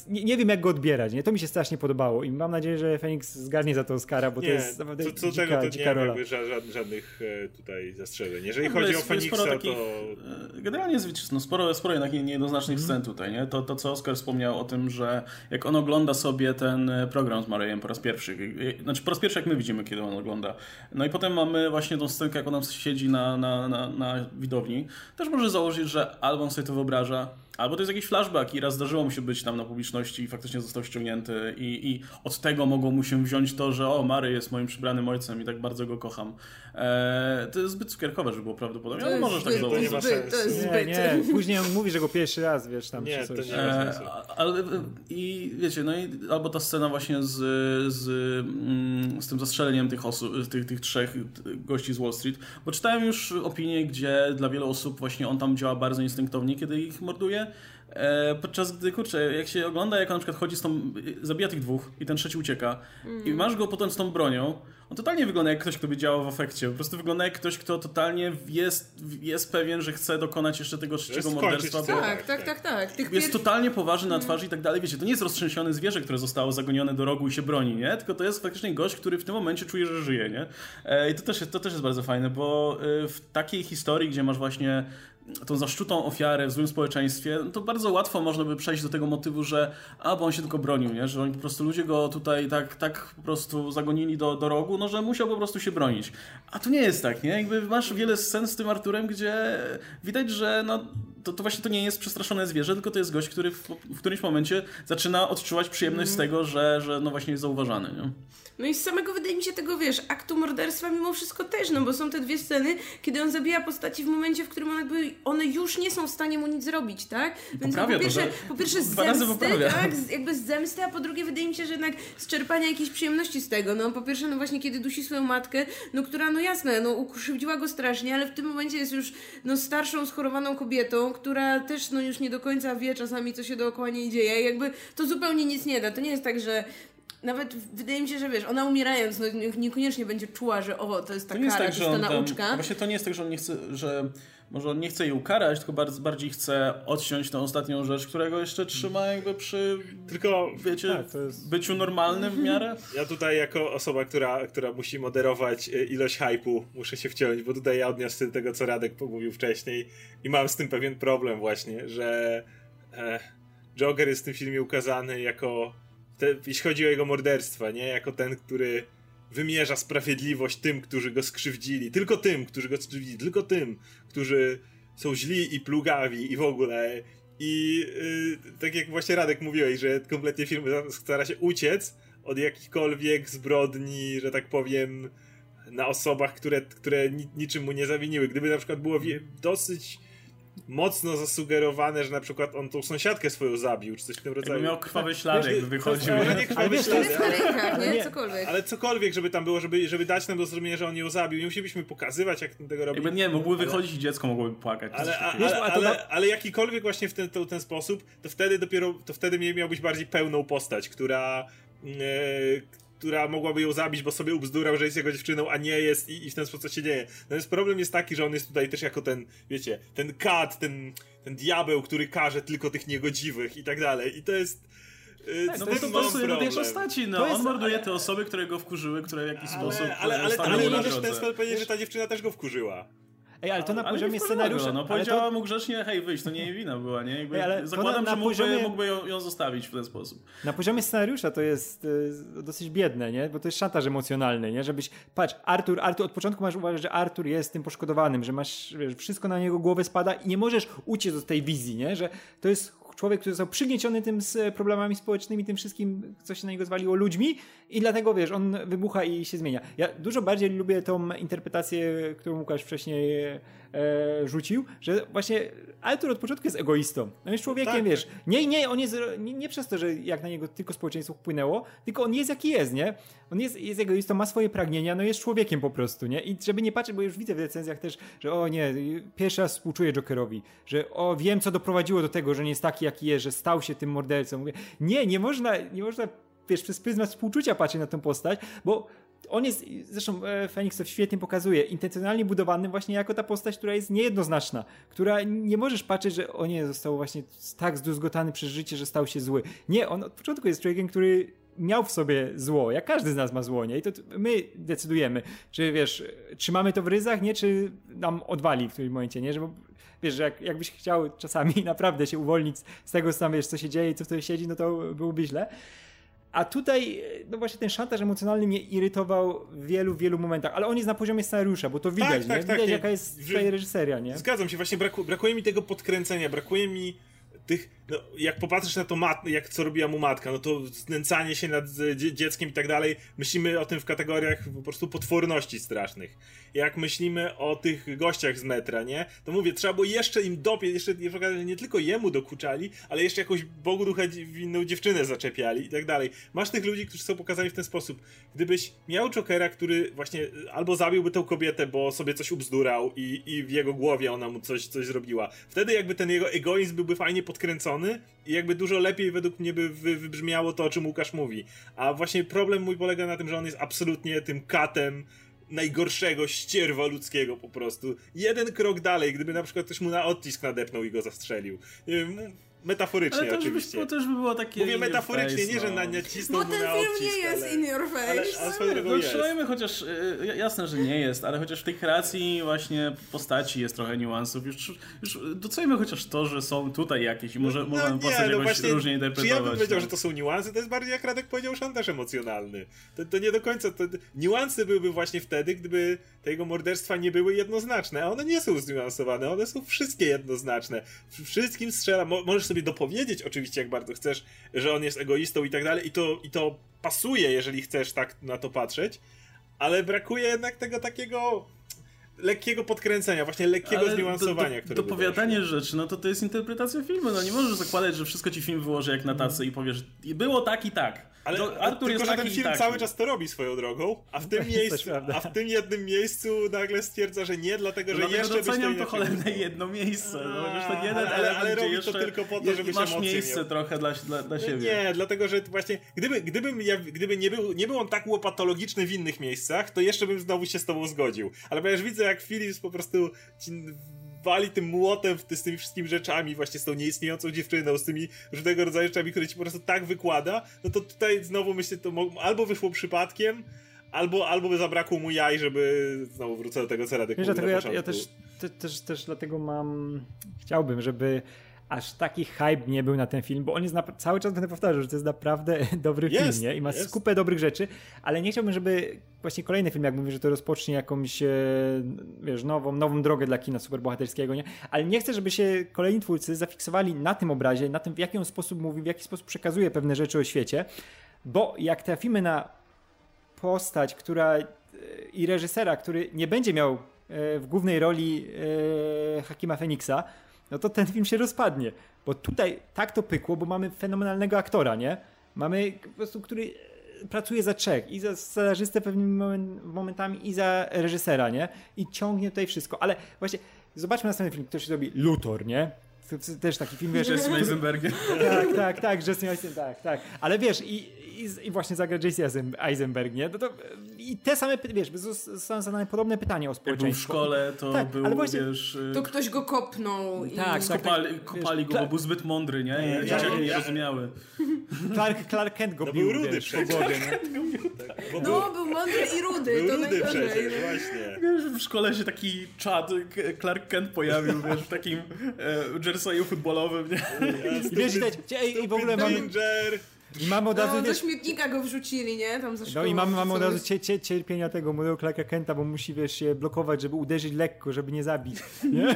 nie, nie wiem, jak go odbierać, nie? To mi się strasznie podobało i mam nadzieję, że Fenix zgarnie za to Oscara, bo nie, to jest naprawdę co, co dzika, tego to nie dzika mam rola. jakby ża- ża- żadnych e, tutaj zastrzeżeń. Jeżeli ogóle chodzi o jest- jest Feniksa, sporo takich, to... e, Generalnie jest no sporo, sporo jednak nie- niejednoznacznych Mhm. scen tutaj, nie? To, to, co Oskar wspomniał o tym, że jak on ogląda sobie ten e, program z Marejem po raz pierwszy, znaczy po raz pierwszy jak my widzimy, kiedy on ogląda. No i potem mamy właśnie tą scenkę, jak on siedzi na, na, na, na widowni. Też może założyć, że albo on sobie to wyobraża, Albo to jest jakiś flashback i raz zdarzyło mu się być tam na publiczności i faktycznie został ściągnięty i, i od tego mogło mu się wziąć to, że o, Mary jest moim przybranym ojcem i tak bardzo go kocham. Eee, to jest zbyt cukierkowe, żeby było prawdopodobnie, ale możesz tak zbyt, to założyć. ma zbyt, to jest sensu. Nie, zbyt. nie, później on mówi, że go pierwszy raz, wiesz, tam Nie, czy to coś. E, a- ale i wiecie, no i albo ta scena właśnie z, z, mm, z tym zastrzeleniem tych osób, tych, tych trzech gości z Wall Street, bo czytałem już opinie, gdzie dla wielu osób właśnie on tam działa bardzo instynktownie, kiedy ich morduje. E, podczas gdy, kurczę, jak się ogląda, jak on na przykład chodzi z tą, zabija tych dwóch i ten trzeci ucieka i masz go potem z tą bronią, on totalnie wygląda jak ktoś, kto by działał w efekcie. Po prostu wygląda jak ktoś, kto totalnie jest, jest pewien, że chce dokonać jeszcze tego trzeciego morderstwa. Bo Tak, tak, tak, tak. Tych jest pier- totalnie poważny na twarzy i tak dalej. Wiecie, to nie jest roztrzęsione zwierzę, które zostało zagonione do rogu i się broni, nie? Tylko to jest faktycznie gość, który w tym momencie czuje, że żyje, nie? E, I to też, jest, to też jest bardzo fajne, bo e, w takiej historii, gdzie masz właśnie tą zaszczutą ofiarę w złym społeczeństwie, no to bardzo łatwo można by przejść do tego motywu, że a, bo on się tylko bronił, nie? Że oni po prostu ludzie go tutaj tak, tak po prostu zagonili do, do rogu, no że musiał po prostu się bronić. A tu nie jest tak, nie? Jakby masz wiele scen z tym Arturem, gdzie widać, że no, to, to właśnie to nie jest przestraszone zwierzę, tylko to jest gość, który w, w którymś momencie zaczyna odczuwać przyjemność z tego, że, że no właśnie jest zauważany, nie? No i z samego, wydaje mi się, tego, wiesz, aktu morderstwa mimo wszystko też, no bo są te dwie sceny, kiedy on zabija postaci w momencie, w którym one, one już nie są w stanie mu nic zrobić, tak? Więc poprawia po to, pierwsze, że- po pierwsze z zemsty, tak? (laughs) Z, jakby z zemsty, a po drugie wydaje mi się, że jednak z czerpania jakiejś przyjemności z tego, no po pierwsze, no właśnie kiedy dusi swoją matkę, no która, no jasne, no ukrzywdziła go strasznie, ale w tym momencie jest już, no starszą, schorowaną kobietą, która też, no już nie do końca wie czasami, co się dookoła niej dzieje, jakby to zupełnie nic nie da, to nie jest tak, że nawet wydaje mi się, że wiesz, ona umierając, no nie- niekoniecznie będzie czuła, że o, to jest ta To nie jest kara, tak, to jest ta tam, nauczka. Właśnie to nie jest tak, że on nie chce, że może on nie chce jej ukarać, tylko bardzo, bardziej chce odciąć tą ostatnią rzecz, którego jeszcze trzyma jakby przy, Tylko wiecie, Tak, jest- byciu normalnym w miarę. ja tutaj jako osoba, która, która musi moderować e, ilość hypu, muszę się wciąć, bo tutaj ja odniosę tego, co Radek mówił wcześniej i mam z tym pewien problem właśnie, że e, Joker jest w tym filmie ukazany jako, te, jeśli chodzi o jego morderstwa, nie? Jako ten, który wymierza sprawiedliwość tym, którzy go skrzywdzili. Tylko tym, którzy go skrzywdzili. Tylko tym, którzy są źli i plugawi i w ogóle. I yy, tak jak właśnie Radek mówiłeś, że kompletnie film stara się uciec od jakichkolwiek zbrodni, że tak powiem, na osobach, które, które ni- niczym mu nie zawiniły. Gdyby na przykład było dosyć mocno zasugerowane, że na przykład on tą sąsiadkę swoją zabił, czy coś w tym rodzaju. Jakby miał krwawe ślady, Wiesz, jakby wychodził. Może nie? to ślady, ale, rękach, nie? Cokolwiek. ale cokolwiek, żeby tam było, żeby, żeby dać nam do zrozumienia, że on ją zabił. Nie musielibyśmy pokazywać, jak tego robi. Jakby nie, mógłby wychodzić i dziecko mogłoby płakać. Ale, a, ale, ale, ale jakikolwiek właśnie w ten, to, ten sposób, to wtedy dopiero, to wtedy miałbyś bardziej pełną postać, która e, która mogłaby ją zabić, bo sobie ubzdurał, że jest jego dziewczyną, a nie jest i, i w ten sposób co się dzieje. Natomiast problem jest taki, że on jest tutaj też jako ten, wiecie, ten kat, ten, ten diabeł, który karze tylko tych niegodziwych i tak dalej. I to jest... e, No z bo tym to mam pasuje do tej postaci, no. To On jest- morduje ale- te osoby, które go wkurzyły, które w jakiś sposób Ale, ale, ale, stanęły ale na możesz w ten sposób powiedzieć, że ta dziewczyna też go wkurzyła. Ej, ale to na Ale poziomie scenariusza. No, powiedziała to, mu grzecznie, hej, wyjść, to nie jej wina była, nie? Jakby Ej, ale zakładam, na- na że mógłby, poziomie- mógłby ją, ją zostawić w ten sposób. na poziomie scenariusza to jest e, dosyć biedne, nie? Bo to jest szantaż emocjonalny, nie? Żebyś, patrz, Artur, Artur, od początku masz uważać, że Artur jest tym poszkodowanym, że masz, wiesz, wszystko na niego głowę spada i nie możesz uciec od tej wizji, nie? Że to jest człowiek, który został przygnieciony tym z problemami społecznymi, tym wszystkim, co się na niego zwaliło ludźmi i dlatego, wiesz, on wybucha i się zmienia. Ja dużo bardziej lubię tą interpretację, którą Łukasz wcześniej e, rzucił, że właśnie Artur od początku jest egoistą. On jest człowiekiem, Tak, wiesz, nie, nie, on jest nie, nie przez to, że jak na niego tylko społeczeństwo wpłynęło, tylko on jest jaki jest, nie? On jest, jest egoistą, ma swoje pragnienia, no jest człowiekiem po prostu, nie? I żeby nie patrzeć, bo już widzę w recenzjach też, że o nie, pierwszy raz współczuję Jokerowi, że o wiem, co doprowadziło do tego, że nie jest taki, jaki jest, że stał się tym mordercą. Mówię, nie, nie można, nie można, wiesz, przez pryzmat współczucia patrzeć na tę postać, bo on jest, zresztą e, Phoenix to świetnie pokazuje, intencjonalnie budowany właśnie jako ta postać, która jest niejednoznaczna, która nie możesz patrzeć, że o nie, został właśnie tak zdruzgotany przez życie, że stał się zły. Nie, on od początku jest człowiekiem, który miał w sobie zło, jak każdy z nas ma zło, nie? I to my decydujemy, czy wiesz, trzymamy to w ryzach, nie? Czy nam odwali w którymś momencie, nie? Że, bo, wiesz, że jak, jakbyś chciał czasami (laughs) naprawdę się uwolnić z tego, co tam, wiesz, co się dzieje i co w tobie siedzi, no to byłoby źle. A tutaj, no właśnie ten szantaż emocjonalny mnie irytował w wielu, wielu momentach, ale on jest na poziomie scenariusza, bo to widać, tak, nie? tak, Widać, nie. jaka jest Że- tutaj reżyseria, nie? Zgadzam się, właśnie braku, brakuje mi tego podkręcenia, brakuje mi tych, no, jak popatrzysz na to, mat, jak co robiła mu matka, no to znęcanie się nad e, dzie- dzieckiem i tak dalej, myślimy o tym w kategoriach po prostu potworności strasznych. Jak myślimy o tych gościach z metra, nie? To mówię, trzeba było jeszcze im dopieć, jeszcze nie, tylko jemu dokuczali, ale jeszcze jakąś Bogu ducha winną dziewczynę zaczepiali i tak dalej. Masz tych ludzi, którzy są pokazani w ten sposób. Gdybyś miał Jokera, który właśnie e, albo zabiłby tę kobietę, bo sobie coś ubzdurał i, i w jego głowie ona mu coś, coś zrobiła. Wtedy jakby ten jego egoizm byłby fajnie podkręcony i jakby dużo lepiej według mnie by wy, wybrzmiało to, o czym Łukasz mówi. A właśnie problem mój polega na tym, że on jest absolutnie tym katem najgorszego ścierwa ludzkiego po prostu. Jeden krok dalej, gdyby na przykład ktoś mu na odcisk nadepnął i go zastrzelił. Nie wiem, Metaforycznie ale to oczywiście. By, to też by było takie. Mówię metaforycznie, face, nie, że no. na nacisnął Bo ten na film nie jest ale... in your face. Ale, ale swoją drogą No jest. chociaż, y, jasne, że nie jest, ale chociaż w tej kreacji właśnie postaci jest trochę niuansów. Już, już docejmy chociaż to, że są tutaj jakieś i może możemy nie, postać jakoś właśnie, różnie Czy interpretować. ja bym powiedział, no. że to są niuanse, to jest bardziej jak Radek powiedział, szantaż emocjonalny. To, to nie do końca, to, niuanse byłyby właśnie wtedy, gdyby te jego morderstwa nie były jednoznaczne, a one nie są zniuansowane, one są wszystkie jednoznaczne. Wszystkim strzela, Mo, możesz sobie dopowiedzieć oczywiście, jak bardzo chcesz, że on jest egoistą i tak dalej i to, i to pasuje, jeżeli chcesz tak na to patrzeć, ale brakuje jednak tego takiego lekkiego podkręcenia, właśnie lekkiego Ale zniuansowania, do, do, które Dopowiadanie rzeczy, no to to jest interpretacja filmu. No nie możesz zakładać, że wszystko ci film wyłoży jak na tacy i powiesz, było tak i tak. Ale to Artur tylko, jest że taki ten film taki. cały czas to robi swoją drogą, a w tym (laughs) miejscu, a w tym jednym miejscu nagle stwierdza, że nie, dlatego, że Dlatego jeszcze byś doceniam to to cholerne jedno miejsce. No, A, wiesz, ten jeden ale- ale- ale robi to tylko po to, żeby się masz emocje miejsce miał. trochę dla, dla, dla siebie. Nie, dlatego, że właśnie gdyby, gdybym ja, gdyby nie był, nie był on tak łopatologiczny w innych miejscach, to jeszcze bym znowu się z tobą zgodził. Ale ponieważ widzę, jak Philips po prostu ci wali tym młotem w ty, z tymi wszystkimi rzeczami, właśnie z tą nieistniejącą dziewczyną, z tymi różnego rodzaju rzeczami, które ci po prostu tak wykłada, no to tutaj znowu myślę, to albo wyszło przypadkiem, albo, albo by zabrakło mu jaj, żeby znowu wrócę do tego, co Radek Wiesz, dlatego ja, ja też, te, też, też dlatego mam. Chciałbym, żeby aż taki hype nie był na ten film, bo on jest napra- cały czas będę powtarzał, że to jest naprawdę (laughs) dobry Jest, film, nie? I ma jest. skupę dobrych rzeczy, ale nie chciałbym, żeby właśnie kolejny film, jak mówię, że to rozpocznie jakąś, e, wiesz, nową, nową drogę dla kina superbohaterskiego, nie? Ale nie chcę, żeby się kolejni twórcy zafiksowali na tym obrazie, na tym, w jaki on sposób mówi, w jaki sposób przekazuje pewne rzeczy o świecie, bo jak trafimy na postać, która e, i reżysera, który nie będzie miał e, w głównej roli Hakima Feniksa, no to ten film się rozpadnie. Bo tutaj tak to pykło, bo mamy fenomenalnego aktora, nie? Mamy po prostu, który e, pracuje za trzech i za scenarzystę pewnymi moment, momentami i za reżysera, nie? I ciągnie tutaj wszystko. Ale właśnie zobaczmy następny film, ktoś zrobi Luthor, nie? To, to też taki film, wiesz, (laughs) Jesse Eisenbergiem. tak, tak, tak, Justin Eisen, tak, tak. Ale wiesz, i, i, i właśnie zagra Jesse Eisen- Eisenberg, nie? No to, I te same, wiesz, zostaną zadane podobne pytania o Jak był w społeczeństwo. szkole, to Tak, był, ale właśnie- wiesz... y, To ktoś go kopnął i... Tak, tak. Kopali, kopali go, bo był zbyt mądry, nie? I ja- dzieciaki nie ja- rozumiały. Clark, Clark Kent go No bił, był rudy wiesz, po głowie, nie? No, był mądry i rudy, był to rudy najgorzej. przecież, no. właśnie. Wiesz, w szkole się taki czad Clark Kent pojawił, wiesz, w takim e, jerseyu futbolowym, nie? I wiesz, i, te- ej, i w ogóle mamy, Danger! I mamy od razu, No, do śmietnika go wrzucili, nie? Tam za no i mamy, mamy od razu cie, cie, cierpienia tego młodego Clarka Kenta, bo musi, wiesz, się blokować, żeby uderzyć lekko, żeby nie zabić, nie? (laughs)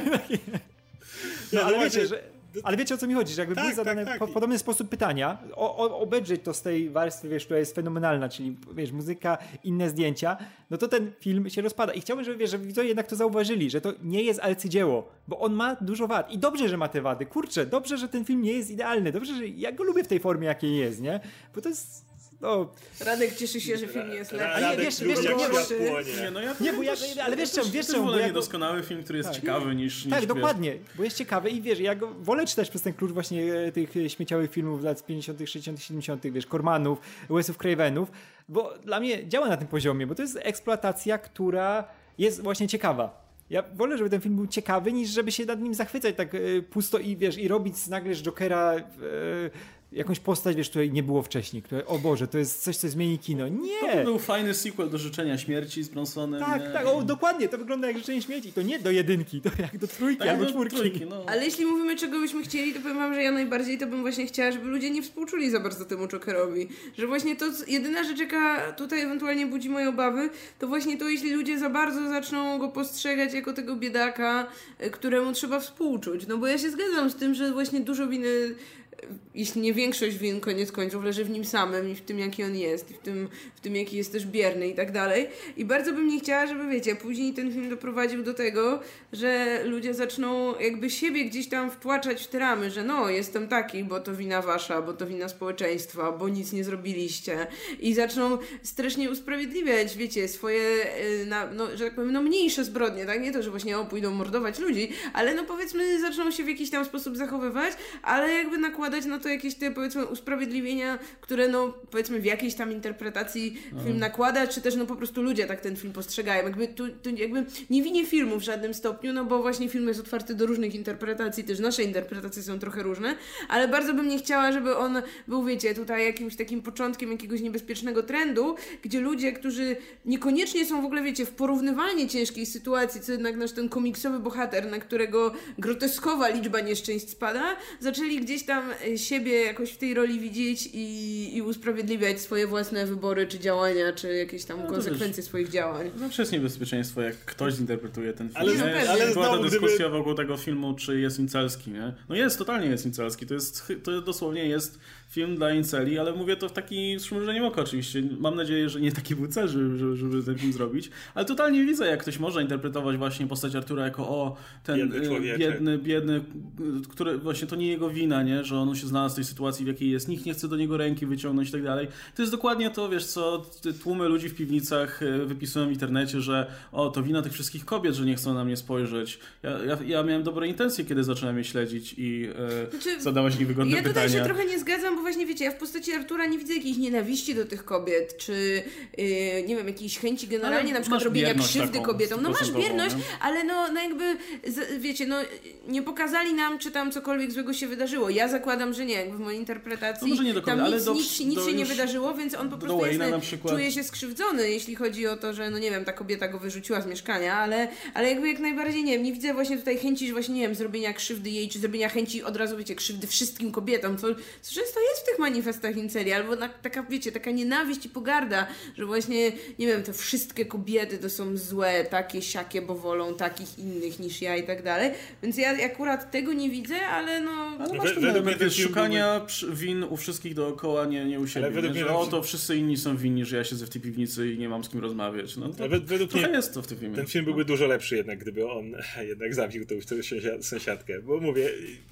No, ale wiecie, że... Ale wiecie o co mi chodzi, że jakby Tak, były tak, zadane tak. po, podobny sposób pytania, o, o, obejrzeć to z tej warstwy, wiesz, która jest fenomenalna, czyli wiesz, muzyka, inne zdjęcia, no to ten film się rozpada. I chciałbym, żeby, wiesz, żeby widzowie jednak to zauważyli, że to nie jest arcydzieło, bo on ma dużo wad. I dobrze, że ma te wady. Kurczę, dobrze, że ten film nie jest idealny. Dobrze, że ja go lubię w tej formie, jakiej jest, nie? Bo to jest, no... Radek cieszy się, że film nie jest lepszy. nie, Radek wiesz, lubi, wiesz, jak nie, płonie. Nie, no ja, Nie, bo ja, też- ale wiesz czemu, wiesz czemu, bo wolę niedoskonały film, który jest ciekawy niż, niż Tak, wiesz, dokładnie, bo jest ciekawy i wiesz, ja go wolę czytać przez ten klucz właśnie e, tych e, śmieciowych filmów lat 50., 60., 70., wiesz, Kormanów, Wesów Cravenów, bo dla mnie działa na tym poziomie, bo to jest eksploatacja, która jest właśnie ciekawa. Ja wolę, żeby ten film był ciekawy, niż żeby się nad nim zachwycać tak e, pusto i wiesz, i robić nagle z Jokera jakąś postać, wiesz, której nie było wcześniej, które, o Boże, to jest coś, co zmieni kino. To Nie! był fajny sequel do Życzenia Śmierci z Bronsonem. Tak, nie? tak, o, dokładnie, to wygląda jak życzenie śmierci. To nie do jedynki, to jak do trójki Tak, albo do czwórki. trójki, no. Ale jeśli mówimy, czego byśmy chcieli, to powiem wam, że ja najbardziej to bym właśnie chciała, żeby ludzie nie współczuli za bardzo temu Jokerowi. Że właśnie to, jedyna rzecz, jaka tutaj ewentualnie budzi moje obawy, to właśnie to, jeśli ludzie za bardzo zaczną go postrzegać jako tego biedaka, y, któremu trzeba współczuć. No bo ja się zgadzam z tym, że właśnie dużo winy jeśli nie większość win koniec końców leży w nim samym i w tym, jaki on jest, i w tym, w tym jaki jest też bierny i tak dalej. I bardzo bym nie chciała, żeby, wiecie, później ten film doprowadził do tego, że ludzie zaczną jakby siebie gdzieś tam wtłaczać w te ramy, że no, jestem taki, bo to wina wasza, bo to wina społeczeństwa, bo nic nie zrobiliście. I zaczną strasznie usprawiedliwiać, wiecie, swoje, y, na, no, że tak powiem, no mniejsze zbrodnie, tak? Nie to, że właśnie o, pójdą mordować ludzi, ale no powiedzmy zaczną się w jakiś tam sposób zachowywać, ale jakby nakładać na to jakieś te, powiedzmy, usprawiedliwienia, które no, powiedzmy w jakiejś tam interpretacji film nakłada, czy też no po prostu ludzie tak ten film postrzegają. Jakby tu, tu jakby nie winię filmu w żadnym stopniu, no bo właśnie film jest otwarty do różnych interpretacji, też nasze interpretacje są trochę różne, ale bardzo bym nie chciała, żeby on był, wiecie, tutaj jakimś takim początkiem jakiegoś niebezpiecznego trendu, gdzie ludzie, którzy niekoniecznie są w ogóle, wiecie, w porównywalnie ciężkiej sytuacji, co jednak nasz ten komiksowy bohater, na którego groteskowa liczba nieszczęść spada, zaczęli gdzieś tam siebie jakoś w tej roli widzieć i, i usprawiedliwiać swoje własne wybory, czy działania, czy jakieś tam No konsekwencje wiesz, swoich działań. Zawsze jest niebezpieczeństwo, jak ktoś zinterpretuje ten film. Ale nie? no ale Była ta znowu, gdyby- dyskusja wokół tego filmu, czy jest incelski, nie? No jest, totalnie jest incelski. To, jest, to dosłownie jest film dla inceli, ale mówię to w taki przymrużeniem oka oczywiście. Mam nadzieję, że nie taki był cel, żeby, żeby, ten film zrobić. Ale totalnie widzę, jak ktoś może interpretować właśnie postać Artura jako o, ten Biedny człowieczek. biedny, biedny, który właśnie to nie jego wina, nie? Że on się znalazł w tej sytuacji, w jakiej jest. Nikt nie chce do niego ręki wyciągnąć i tak dalej. To jest dokładnie to, wiesz co, tłumy ludzi w piwnicach y, wypisują w internecie, że o, to wina tych wszystkich kobiet, że nie chcą na mnie spojrzeć. Ja, ja, ja miałem dobre intencje, kiedy zacząłem je śledzić i y, Znaczy, zadawać niewygodne Ja tutaj pytania. się trochę nie zgadzam, bo właśnie wiecie, ja w postaci Artura nie widzę jakiejś nienawiści do tych kobiet, czy yy, nie wiem, jakiejś chęci generalnie Ale na przykład robienia krzywdy kobietom. No masz bierność, nie? ale no, no jakby, wiecie, no nie pokazali nam, czy tam cokolwiek złego się wydarzyło. Ja zakładam, że nie, jakby w mojej interpretacji No może nie do końca, tam ale nic, do- nic, nic do się nie wydarzyło, więc on po prostu przykład- czuje się skrzywdzony, jeśli chodzi o to, że no nie wiem, ta kobieta go wyrzuciła z mieszkania, ale, ale jakby jak najbardziej nie wiem, nie widzę właśnie tutaj chęci, że właśnie nie wiem, zrobienia krzywdy jej, czy zrobienia chęci od razu, wiecie, krzywdy wszystkim kobietom, co, co często jest w tych manifestach inceli, albo na, taka, wiecie, taka nienawiść i pogarda, że właśnie, nie wiem, te wszystkie kobiety to są złe, takie, siakie, bo wolą takich innych niż ja i tak dalej, więc ja akurat tego nie widzę, ale no... Ale masz według mnie szukania win u wszystkich dookoła, nie, nie u siebie. według Nie? mnie Że o, to wszyscy inni są winni, że ja siedzę w tej piwnicy i nie mam z kim rozmawiać. No, to, Ale wed- według trochę mnie jest to w tym filmie. ten film byłby dużo lepszy jednak, gdyby on (laughs) jednak zabił tą sąsia- sąsiadkę. Bo mówię,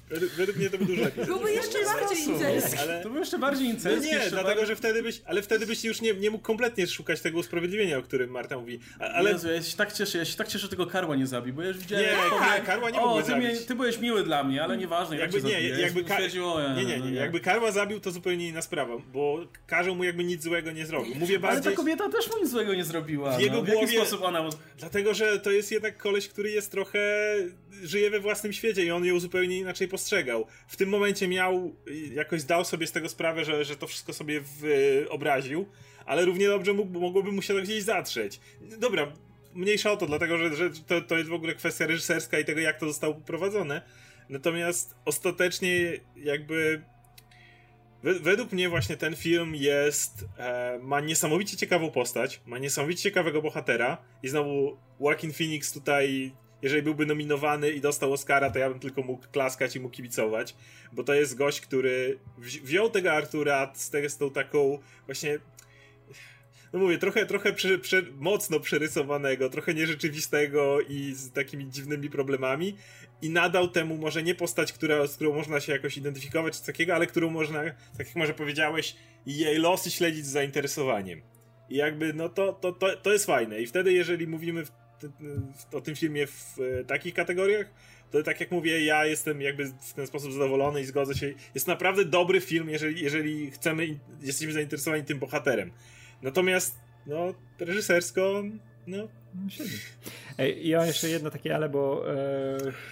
według, według mnie to by dużo lepiej. Byłby jeszcze bardziej incelski. Ale... To był jeszcze bardziej No incelski. nie, dlatego, bardziej... że wtedy byś, ale wtedy byś już nie, nie mógł kompletnie szukać tego usprawiedliwienia, o którym Marta mówi. A- Ale Jezu, ja się tak cieszę, ja się tak cieszę, że tego karła nie zabił, bo ja już widziałem... Nie, jak Ka- powie, Karła nie O, mógłby ty, mnie, zabić. ty byłeś miły dla mnie, ale nieważne, jak jakby cię nie, zabiję. jakby, Ja ka- o, ja, nie, nie, no nie, jakby Karła zabił, to zupełnie inna sprawa, bo Karzeł mu jakby nic złego nie zrobił. Mówię Ale ta bardziej, kobieta też mu nic złego nie zrobiła. W jego no. w jaki głowie- sposób ona... dlatego, że to jest jednak koleś, który jest trochę, żyje we własnym świecie i on ją zupełnie inaczej postrzegał. W tym momencie miał, jakoś zdał sobie z tego sprawę, że, że to wszystko sobie wyobraził, ale równie dobrze mógł, mogłoby mu się to gdzieś zatrzeć. Dobra, mniejsza o to, dlatego że, że to, to jest w ogóle kwestia reżyserska i tego, jak to zostało poprowadzone. Natomiast ostatecznie jakby we- według mnie właśnie ten film jest e, ma niesamowicie ciekawą postać, ma niesamowicie ciekawego bohatera i znowu Joaquin Phoenix tutaj jeżeli byłby nominowany i dostał Oscara, to ja bym tylko mógł klaskać i mu kibicować, bo to jest gość, który wzi- wziął tego Artura z, tą taką właśnie no mówię, trochę, trochę mocno przerysowanego, trochę nierzeczywistego i z takimi dziwnymi problemami i nadał temu może nie postać, która, z którą można się jakoś identyfikować czy takiego, ale którą można, tak jak może powiedziałeś, jej losy śledzić z zainteresowaniem. I jakby, no to, to, to, to jest fajne. I wtedy, jeżeli mówimy o tym filmie w takich kategoriach, to tak jak mówię, ja jestem jakby w ten sposób zadowolony i zgodzę się. Jest naprawdę dobry film, jeżeli, jeżeli chcemy, jesteśmy zainteresowani tym bohaterem. Natomiast, no, reżysersko, no, Ej, Ja mam jeszcze jedno takie ale, bo e,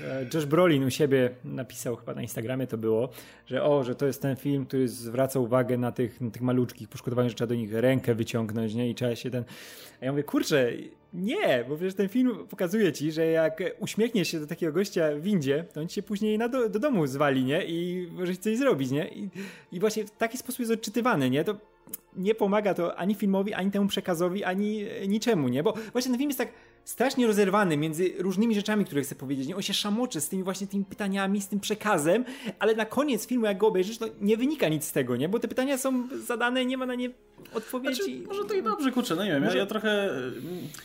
e, Josh Brolin u siebie napisał chyba na Instagramie to było, że o, że to jest ten film, który zwraca uwagę na tych, na tych maluczkich poszkodowanych, że trzeba do nich rękę wyciągnąć, nie? I trzeba się ten... A ja mówię, kurczę, nie, bo przecież ten film pokazuje ci, że jak uśmiechniesz się do takiego gościa w windzie, to on ci się później na do, do domu zwali, nie? I może coś zrobić, nie? I, I właśnie w taki sposób jest odczytywany, nie? To nie pomaga to ani filmowi, ani temu przekazowi, ani niczemu, nie? Bo właśnie ten film jest tak strasznie rozerwany między różnymi rzeczami, które chce powiedzieć. Nie? On się szamocze z tymi właśnie tymi pytaniami, z tym przekazem, ale na koniec filmu, jak go obejrzysz, to nie wynika nic z tego, nie? Bo te pytania są zadane, nie ma na nie odpowiedzi. Znaczy, może to i dobrze, kurczę, no nie wiem, może... ja, ja trochę,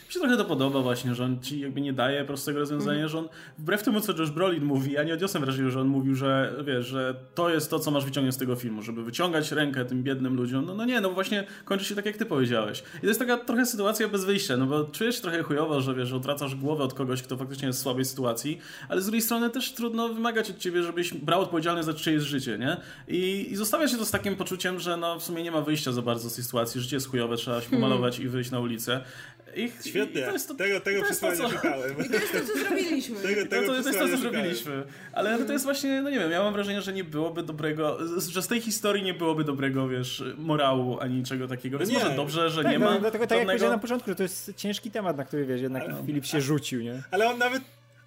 mi się trochę to podoba właśnie, że on ci jakby nie daje prostego rozwiązania, mm. że on, wbrew temu, co Josh Brolin mówi, ja nie odniosłem wrażenia, że on mówił, że wiesz, że to jest to, co masz wyciągnąć z tego filmu, żeby wyciągać rękę tym biednym ludziom, no, no nie, no właśnie kończy się tak, jak ty powiedziałeś. I to jest taka trochę sytuacja bez wyjścia, no bo czujesz się trochę chujowo, że wiesz, otracasz głowę od kogoś, kto faktycznie jest w słabej sytuacji, ale z drugiej strony też trudno wymagać od ciebie, żebyś brał odpowiedzialność za czyjeś życie, nie? I, i zostawia się to z takim poczuciem, że no w sumie nie ma wyjścia za bardzo z tej sytuacji, życie jest chujowe, trzeba się pomalować hmm. i wyjść na ulicę. I, Świetnie, i to jest to, tego, tego to przesłania to, szukałem. I to jest to, co zrobiliśmy. Tego, tego to, to jest to, co zrobiliśmy. Ale to jest właśnie, no nie wiem, ja mam wrażenie, że nie byłoby dobrego, że z tej historii nie byłoby dobrego, wiesz, morału ani niczego takiego. Więc no nie. może dobrze, że tak, nie no, ma. Dlatego tak jak powiedziałem na początku, że to jest ciężki temat, na który wiesz, jednak ale, Filip się rzucił, nie? Ale on nawet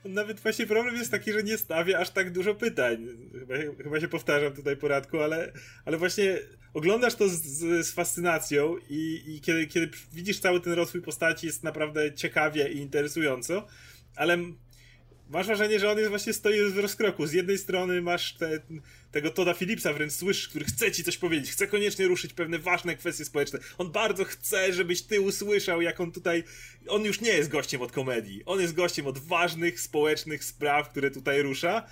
nawet właśnie problem jest taki, że nie stawia aż tak dużo pytań. Chyba, chyba się powtarzam tutaj poradku, ale, ale właśnie oglądasz to z, z, z fascynacją i, i kiedy, kiedy widzisz cały ten rozwój postaci jest naprawdę ciekawie i interesująco, ale masz wrażenie, że on jest właśnie stoi w rozkroku. Z jednej strony masz te, tego Toda Phillipsa wręcz słyszysz, który chce ci coś powiedzieć, chce koniecznie ruszyć pewne ważne kwestie społeczne. On bardzo chce, żebyś ty usłyszał, jak on tutaj... On już nie jest gościem od komedii. On jest gościem od ważnych społecznych spraw, które tutaj rusza,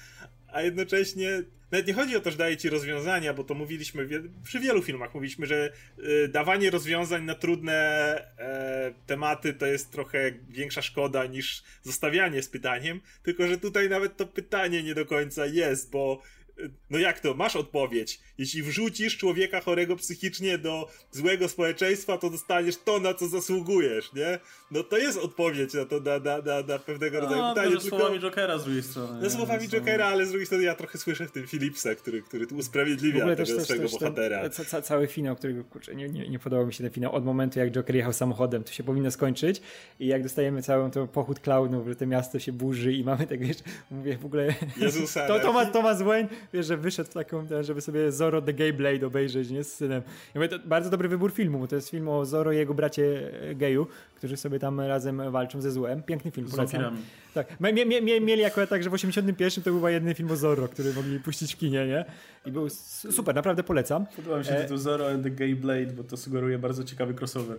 a jednocześnie nawet nie chodzi o to, że daje ci rozwiązania, bo to mówiliśmy przy wielu filmach, mówiliśmy, że y, dawanie rozwiązań na trudne e, tematy to jest trochę większa szkoda niż zostawianie z pytaniem, tylko że tutaj nawet to pytanie nie do końca jest, bo no jak to, masz odpowiedź. Jeśli wrzucisz człowieka chorego psychicznie do złego społeczeństwa, to dostaniesz to, na co zasługujesz, nie? No to jest odpowiedź na to, na, na, na, na pewnego rodzaju no, pytanie. Tylko... słowami Jokera z drugiej strony. No słowami Jokera, ale z drugiej strony ja trochę słyszę w tym Philipsa, który, który tu usprawiedliwia tego też, swojego też, bohatera. Ten, ca, cały finał, którego, kurczę, nie, nie, nie podobał mi się ten finał. Od momentu, jak Joker jechał samochodem, to się powinno skończyć i jak dostajemy całą to pochód klaunów, że to miasto się burzy i mamy tego jeszcze, mówię w ogóle... Jezusa. (laughs) to Thomas, Thomas Wayne, wiesz, że wyszedł taką, żeby sobie Zoro The Gay Blade obejrzeć, nie, z synem. Ja mówię, to bardzo dobry wybór filmu, to jest film o Zoro i jego bracie geju, którzy sobie tam razem walczą ze złem. Piękny film, polecam. Tak. Mie, mie, mie, mieli akurat tak, że w 81 to był chyba jedyny film o Zorro, który mogli puścić w kinie, nie? I był super, naprawdę polecam. Podoba mi się e... tytuł Zorro and the Gay Blade, bo to sugeruje bardzo ciekawy crossover.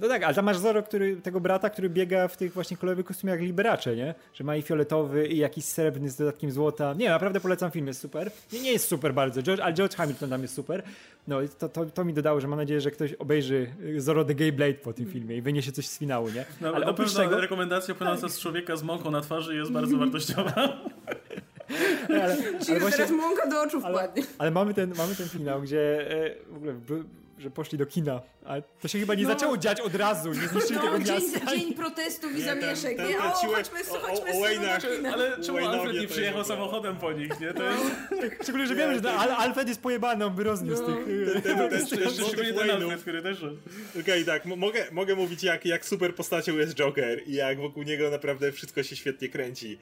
No tak, ale tam masz Zorro, który, tego brata, który biega w tych właśnie kolorowych kostiumach jak Liberace, nie? Że ma i fioletowy, i jakiś srebrny z dodatkiem złota. Nie, naprawdę polecam film, jest super. Nie, nie jest super bardzo, George, ale George Hamilton tam jest super. No i to, to, to mi dodało, że mam nadzieję, że ktoś obejrzy Zorro the Gay Blade po tym filmie i wyniesie coś z finału, nie? No, ale oprócz tego... rekomendacja płynąca z człowieka z mąką na twarzy jest bardzo (laughs) wartościowa. ale, ale właśnie, teraz mąka do oczu wpadnie. Ale, ale, mamy, ten, mamy ten finał, gdzie e, w ogóle że poszli do kina. A to się chyba nie no. zaczęło dziać od razu, nie zniszczyli no, tego miasta. Dzień, dzień protestów i zamieszek, nie? O, chodźmy, chodźmy o, o, na Ale czemu Alfred nie przyjechał samochodem po nich, nie? To jest... Szczególnie, że wiemy, że Al Alfred jest pojebany, on by rozniósł no. tych... (laughs) Szczególnie ten Alfred, który też... Okej, tak, mogę, mogę mówić jak, jak super postacią jest Joker i jak wokół niego naprawdę wszystko się świetnie kręci.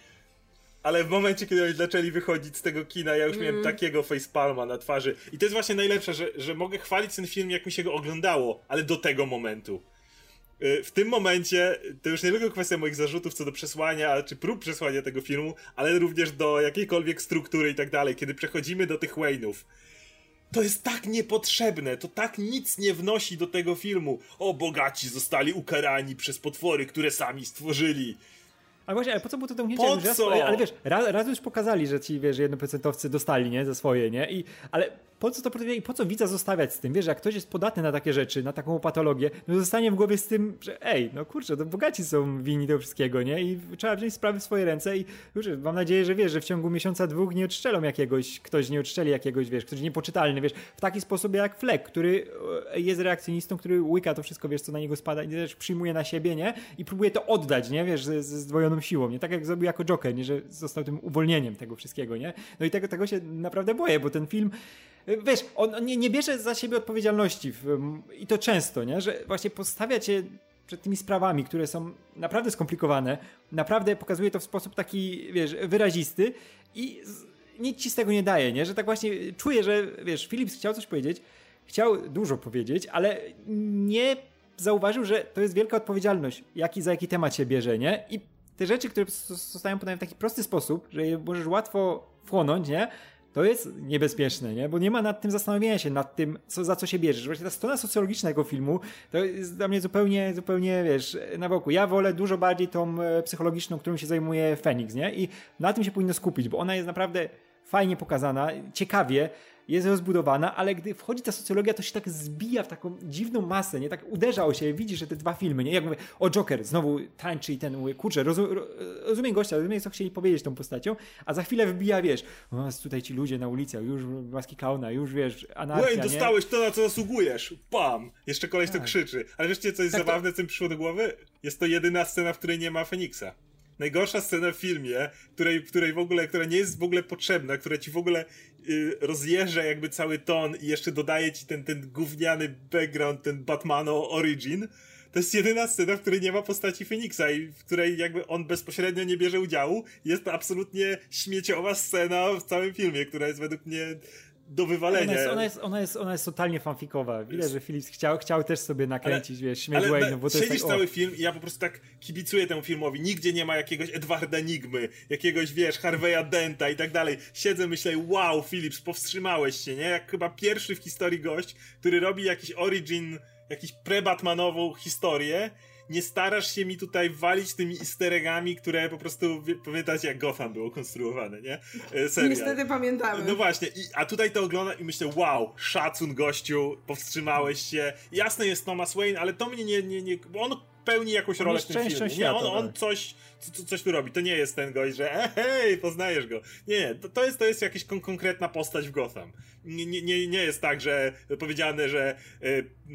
Ale w momencie, kiedy oni zaczęli wychodzić z tego kina, ja już mm. miałem takiego facepalma na twarzy. I to jest właśnie najlepsze, że, że mogę chwalić ten film, jak mi się go oglądało, ale do tego momentu. Y, w tym momencie to już nie tylko kwestia moich zarzutów co do przesłania, czy prób przesłania tego filmu, ale również do jakiejkolwiek struktury i tak dalej. Kiedy przechodzimy do tych Wayne'ów, to jest tak niepotrzebne, to tak nic nie wnosi do tego filmu. O, bogaci zostali ukarani przez potwory, które sami stworzyli. Ale właśnie, ale po co było to domknięcie? Po co? Ale wiesz, raz, raz już pokazali, że ci, wiesz, jednoprocentowcy dostali, nie, za swoje, nie? I, ale po co to i po co widza zostawiać z tym? Wiesz, jak ktoś jest podatny na takie rzeczy, na taką patologię, no zostanie w głowie z tym, że ej, no kurczę, to bogaci są winni tego wszystkiego, nie? I trzeba wziąć sprawy w swoje ręce i już mam nadzieję, że wiesz, że w ciągu miesiąca, dwóch nie odszczelą jakiegoś, ktoś nie odszczeli jakiegoś, wiesz, ktoś niepoczytalny, wiesz, w taki sposób jak Fleck, który e, jest reakcjonistą, który łyka to wszystko, wiesz, co na niego spada i też przyjmuje na siebie, nie? I próbuje to oddać, nie? Wiesz, ze zdwojoną siłą, nie? Tak jak zrobił jako Joker, nie? Że został tym uwolnieniem tego wszystkiego, nie? No i tego, tego się naprawdę boję, bo ten film wiesz, on nie, nie bierze za siebie odpowiedzialności w, i to często, nie? że właśnie postawia cię przed tymi sprawami, które są naprawdę skomplikowane, naprawdę pokazuje to w sposób taki, wiesz, wyrazisty i nic ci z tego nie daje, nie? Że tak właśnie czuję, że, wiesz, Philips chciał coś powiedzieć, chciał dużo powiedzieć, ale nie zauważył, że to jest wielka odpowiedzialność, jaki, za jaki temat się bierze, nie? I te rzeczy, które zostają podane w taki prosty sposób, że je możesz łatwo wchłonąć, nie? To jest niebezpieczne, nie? Bo nie ma nad tym zastanowienia się, nad tym, co, za co się bierzesz. Właśnie ta strona socjologiczna tego filmu to jest dla mnie zupełnie, zupełnie, wiesz, na boku. Ja wolę dużo bardziej tą e, psychologiczną, którą się zajmuje Phoenix, nie? I na tym się powinno skupić, bo ona jest naprawdę fajnie pokazana, ciekawie, jest rozbudowana, ale gdy wchodzi ta socjologia, to się tak zbija w taką dziwną masę, nie? Tak uderza o siebie, widzisz, że te dwa filmy, nie? Jak mówię, o Joker, znowu tańczy i ten, mówię, kurczę, rozum, rozumiem gościa, rozumiem, co chcieli powiedzieć tą postacią, a za chwilę wbija, wiesz, o, tutaj ci ludzie na ulicach, już maski klauna, już, wiesz, anarchia, Wayne, dostałeś to, na co zasługujesz, pam! Jeszcze koleś tak. to krzyczy. Ale wiecie, co jest tak zabawne, to... co mi przyszło do głowy? Jest to jedyna scena, w której nie ma Feniksa najgorsza scena w filmie, której, której w ogóle, która nie jest w ogóle potrzebna, która ci w ogóle rozjeżdża jakby cały ton i jeszcze dodaje ci ten, ten gówniany background, ten Batmano origin, to jest jedyna scena, w której nie ma postaci Feniksa i w której jakby on bezpośrednio nie bierze udziału. Jest to absolutnie śmieciowa scena w całym filmie, która jest według mnie do wywalenia. Ona jest, ona jest, ona jest, ona jest totalnie fanfikowa. Widać, że Philips chciał, chciał też sobie nakręcić, ale, wiesz, ale, no, bo to siedzisz tak, cały film i ja po prostu tak kibicuję temu filmowi. Nigdzie nie ma jakiegoś Edwarda Nigmy, jakiegoś, wiesz, Harveya Denta i tak dalej. Siedzę, myślę, wow, Philips, powstrzymałeś się, nie? Jak chyba pierwszy w historii gość, który robi jakiś origin, jakiś pre-Batmanową historię nie starasz się mi tutaj walić tymi easter które po prostu pamiętacie jak Gotham było konstruowane, nie? E, serial. Niestety pamiętamy. No właśnie, I, a tutaj to oglądam i myślę, wow, szacun gościu, powstrzymałeś się. Jasne jest Thomas Wayne, ale to mnie nie, nie, nie bo on pełni jakąś rolę w tym filmie. Nie, on, on coś, co, coś tu robi. To nie jest ten gość, że e, hej, poznajesz go. Nie, nie, to, to, jest, to jest jakaś kon konkretna postać w Gotham. Nie, nie, nie jest tak, że powiedziane, że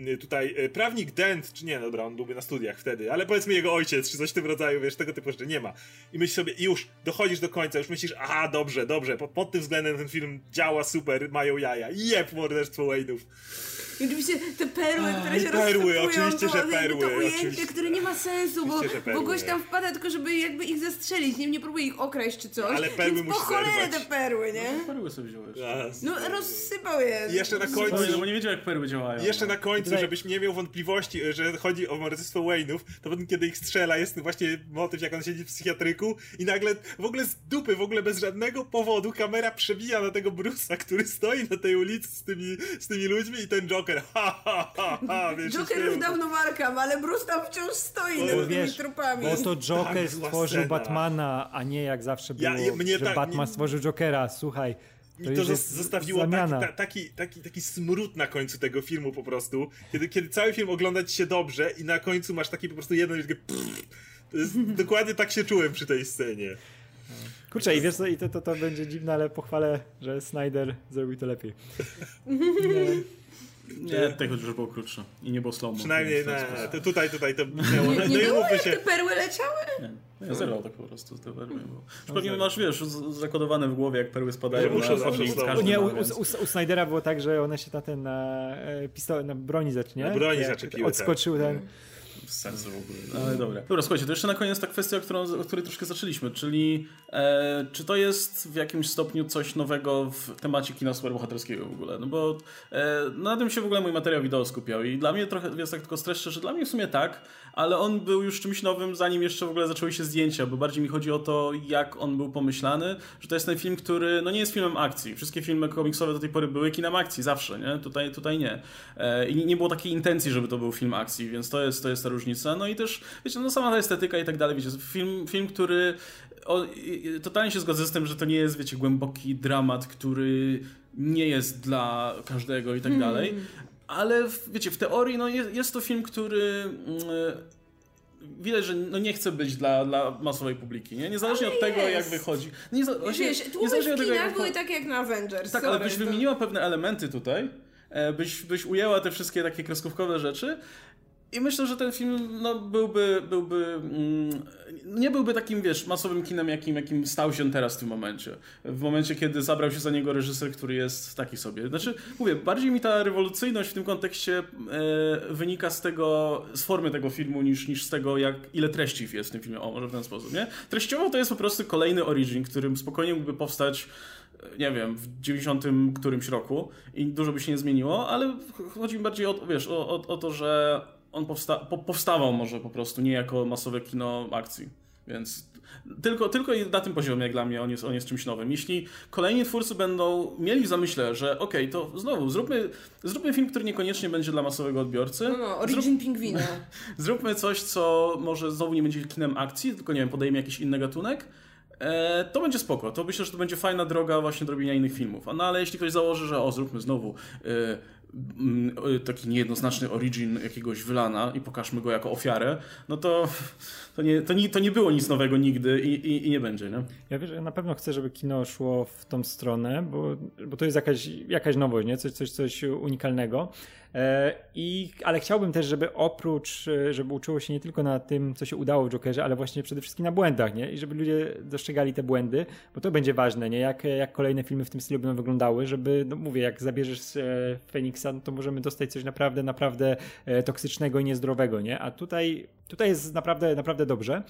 e, tutaj e, prawnik Dent, czy nie, dobra, on byłby na studiach wtedy, ale powiedzmy jego ojciec, czy coś w tym rodzaju, wiesz, tego typu rzeczy nie ma. I myślisz sobie, już, dochodzisz do końca, już myślisz, aha, dobrze, dobrze, pod, pod tym względem ten film działa super, mają jaja. Jeb, morderstwo Wayne'ów. I oczywiście te perły, które się perły, oczywiście, że perły. To ujęcie, oczywiście. które nie ma sensu, bo, bo gość tam wpada tylko, żeby jakby ich zastrzelić, nie, nie próbuje ich okraść czy coś. Ale perły musi Po cholerę te perły, nie? No, perły sobie wziąłeś. No rozsypał je. I jeszcze na końcu... No, bo nie wiedział jak perły działają. Jeszcze na końcu, żebyś nie miał wątpliwości, że chodzi o morderstwo Wayne'ów, to potem kiedy ich strzela jest właśnie motyw, jak on siedzi w psychiatryku i nagle w ogóle z dupy, w ogóle bez żadnego powodu kamera przebija na tego Bruce'a, który stoi na tej ulicy z tymi, z tymi ludźmi i ten Joker, (laughs) ha, ha, ha, ha (laughs) wiesz, Joker już dawno markam, ale Bruce tam wciąż stoi nad tymi trupami. Bo to Joker tak, stworzył Batmana, a nie jak zawsze było, ja, mnie że tak, Batman nie... stworzył Jokera. Słuchaj, to, to zostawiło taki, taki, taki, taki smród na końcu tego filmu po prostu, kiedy, kiedy cały film ogląda ci się dobrze i na końcu masz taki po prostu jedno takie (laughs) dokładnie tak się czułem przy tej scenie. Kurczę, i wiesz co, i to, to, to będzie dziwne, ale pochwalę, że Snyder zrobił to lepiej. Nie, tego już było krótsze. I nie było slow Przynajmniej nie, to tutaj, tutaj to miało. Nie, nie no było, jak się... te perły leciały? Nie. Ja zero tak po prostu z perły. Bo... Przypomnij, masz, wiesz, zakodowane w głowie, jak perły spadają. Muszę na, nie, u, u, u, Snydera było tak, że one się na ten na, e, pistolet, na broni zacznie. Na broni zaczepiły, Odskoczył tak. Sensu w ogóle. No, ale dobra. Dobra, słuchajcie, to jeszcze na koniec ta kwestia, którą, o której troszkę zaczęliśmy, czyli e, czy to jest w jakimś stopniu coś nowego w temacie kina superbohaterskiego w ogóle? No bo e, na tym się w ogóle mój materiał wideo skupiał i dla mnie trochę, jest tak tylko streszczę, że dla mnie w sumie tak, ale on był już czymś nowym, zanim jeszcze w ogóle zaczęły się zdjęcia, bo bardziej mi chodzi o to, jak on był pomyślany, że to jest ten film, który no nie jest filmem akcji. Wszystkie filmy komiksowe do tej pory były kinem akcji, zawsze, nie? Tutaj, tutaj nie. E, I nie było takiej intencji, żeby to był film akcji, więc to jest, to jest ta różnica. No i też, wiecie, no sama ta estetyka i tak dalej, wiecie, film, film który o, totalnie się zgodzę z tym, że to nie jest, wiecie, głęboki dramat, który nie jest dla każdego i tak hmm. dalej, ale wiecie, w teorii no, jest, jest to film, który mm, widać, że no nie chce być dla, dla masowej publiki, nie? Niezależnie ale od tego, jest. jak wychodzi. Nie, właśnie, Wiesz, niezależnie od tego, jak były tak jak na Avengers. Tak, sorry, ale byś to... wymieniła pewne elementy tutaj, e, byś, byś ujęła te wszystkie takie kreskówkowe rzeczy i myślę, że ten film no, byłby, byłby mm, nie byłby takim, wiesz, masowym kinem, jakim, jakim stał się teraz w tym momencie. W momencie, kiedy zabrał się za niego reżyser, który jest taki sobie. Znaczy, mówię, bardziej mi ta rewolucyjność w tym kontekście e, wynika z tego, z formy tego filmu, niż, niż z tego, jak ile treści jest w tym filmie. O, może w ten sposób, nie? Treściowo to jest po prostu kolejny origin, którym spokojnie mógłby powstać nie wiem, w 90 którymś roku i dużo by się nie zmieniło, ale chodzi mi bardziej o, wiesz, o, o, o to, że on powsta po powstawał może po prostu, nie jako masowe kino akcji. Więc tylko, tylko na tym poziomie, jak dla mnie, on jest, on jest czymś nowym. Jeśli kolejni twórcy będą mieli w zamyśle, że okej, okay, to znowu zróbmy, zróbmy film, który niekoniecznie będzie dla masowego odbiorcy. No, no Origin Zrób, Pingwina. (laughs) Zróbmy coś, co może znowu nie będzie kinem akcji, tylko nie wiem, podejmie jakiś inny gatunek. E, to będzie spoko. To myślę, że to będzie fajna droga właśnie do robienia innych filmów. No ale jeśli ktoś założy, że o, zróbmy znowu Mm, taki niejednoznaczny origin jakiegoś wylana i pokażmy go jako ofiarę, no to, to, nie, to, nie, to nie było nic nowego nigdy i, i, i nie będzie. Nie? Ja wiesz, ja na pewno chcę, żeby kino szło w tą stronę, bo, bo to jest jakaś, jakaś nowość, nie? Coś, coś, coś unikalnego. E, I, ale chciałbym też, żeby oprócz, e, żeby uczyło się nie tylko na tym, co się udało w Jokerze, ale właśnie przede wszystkim na błędach, nie? I żeby ludzie dostrzegali te błędy, bo to będzie ważne, nie? Jak, jak kolejne filmy w tym stylu będą wyglądały, żeby, no mówię, jak zabierzesz e, Feniksa, no to możemy dostać coś naprawdę, naprawdę toksycznego i niezdrowego, nie? A tutaj, tutaj jest naprawdę, naprawdę dobrze.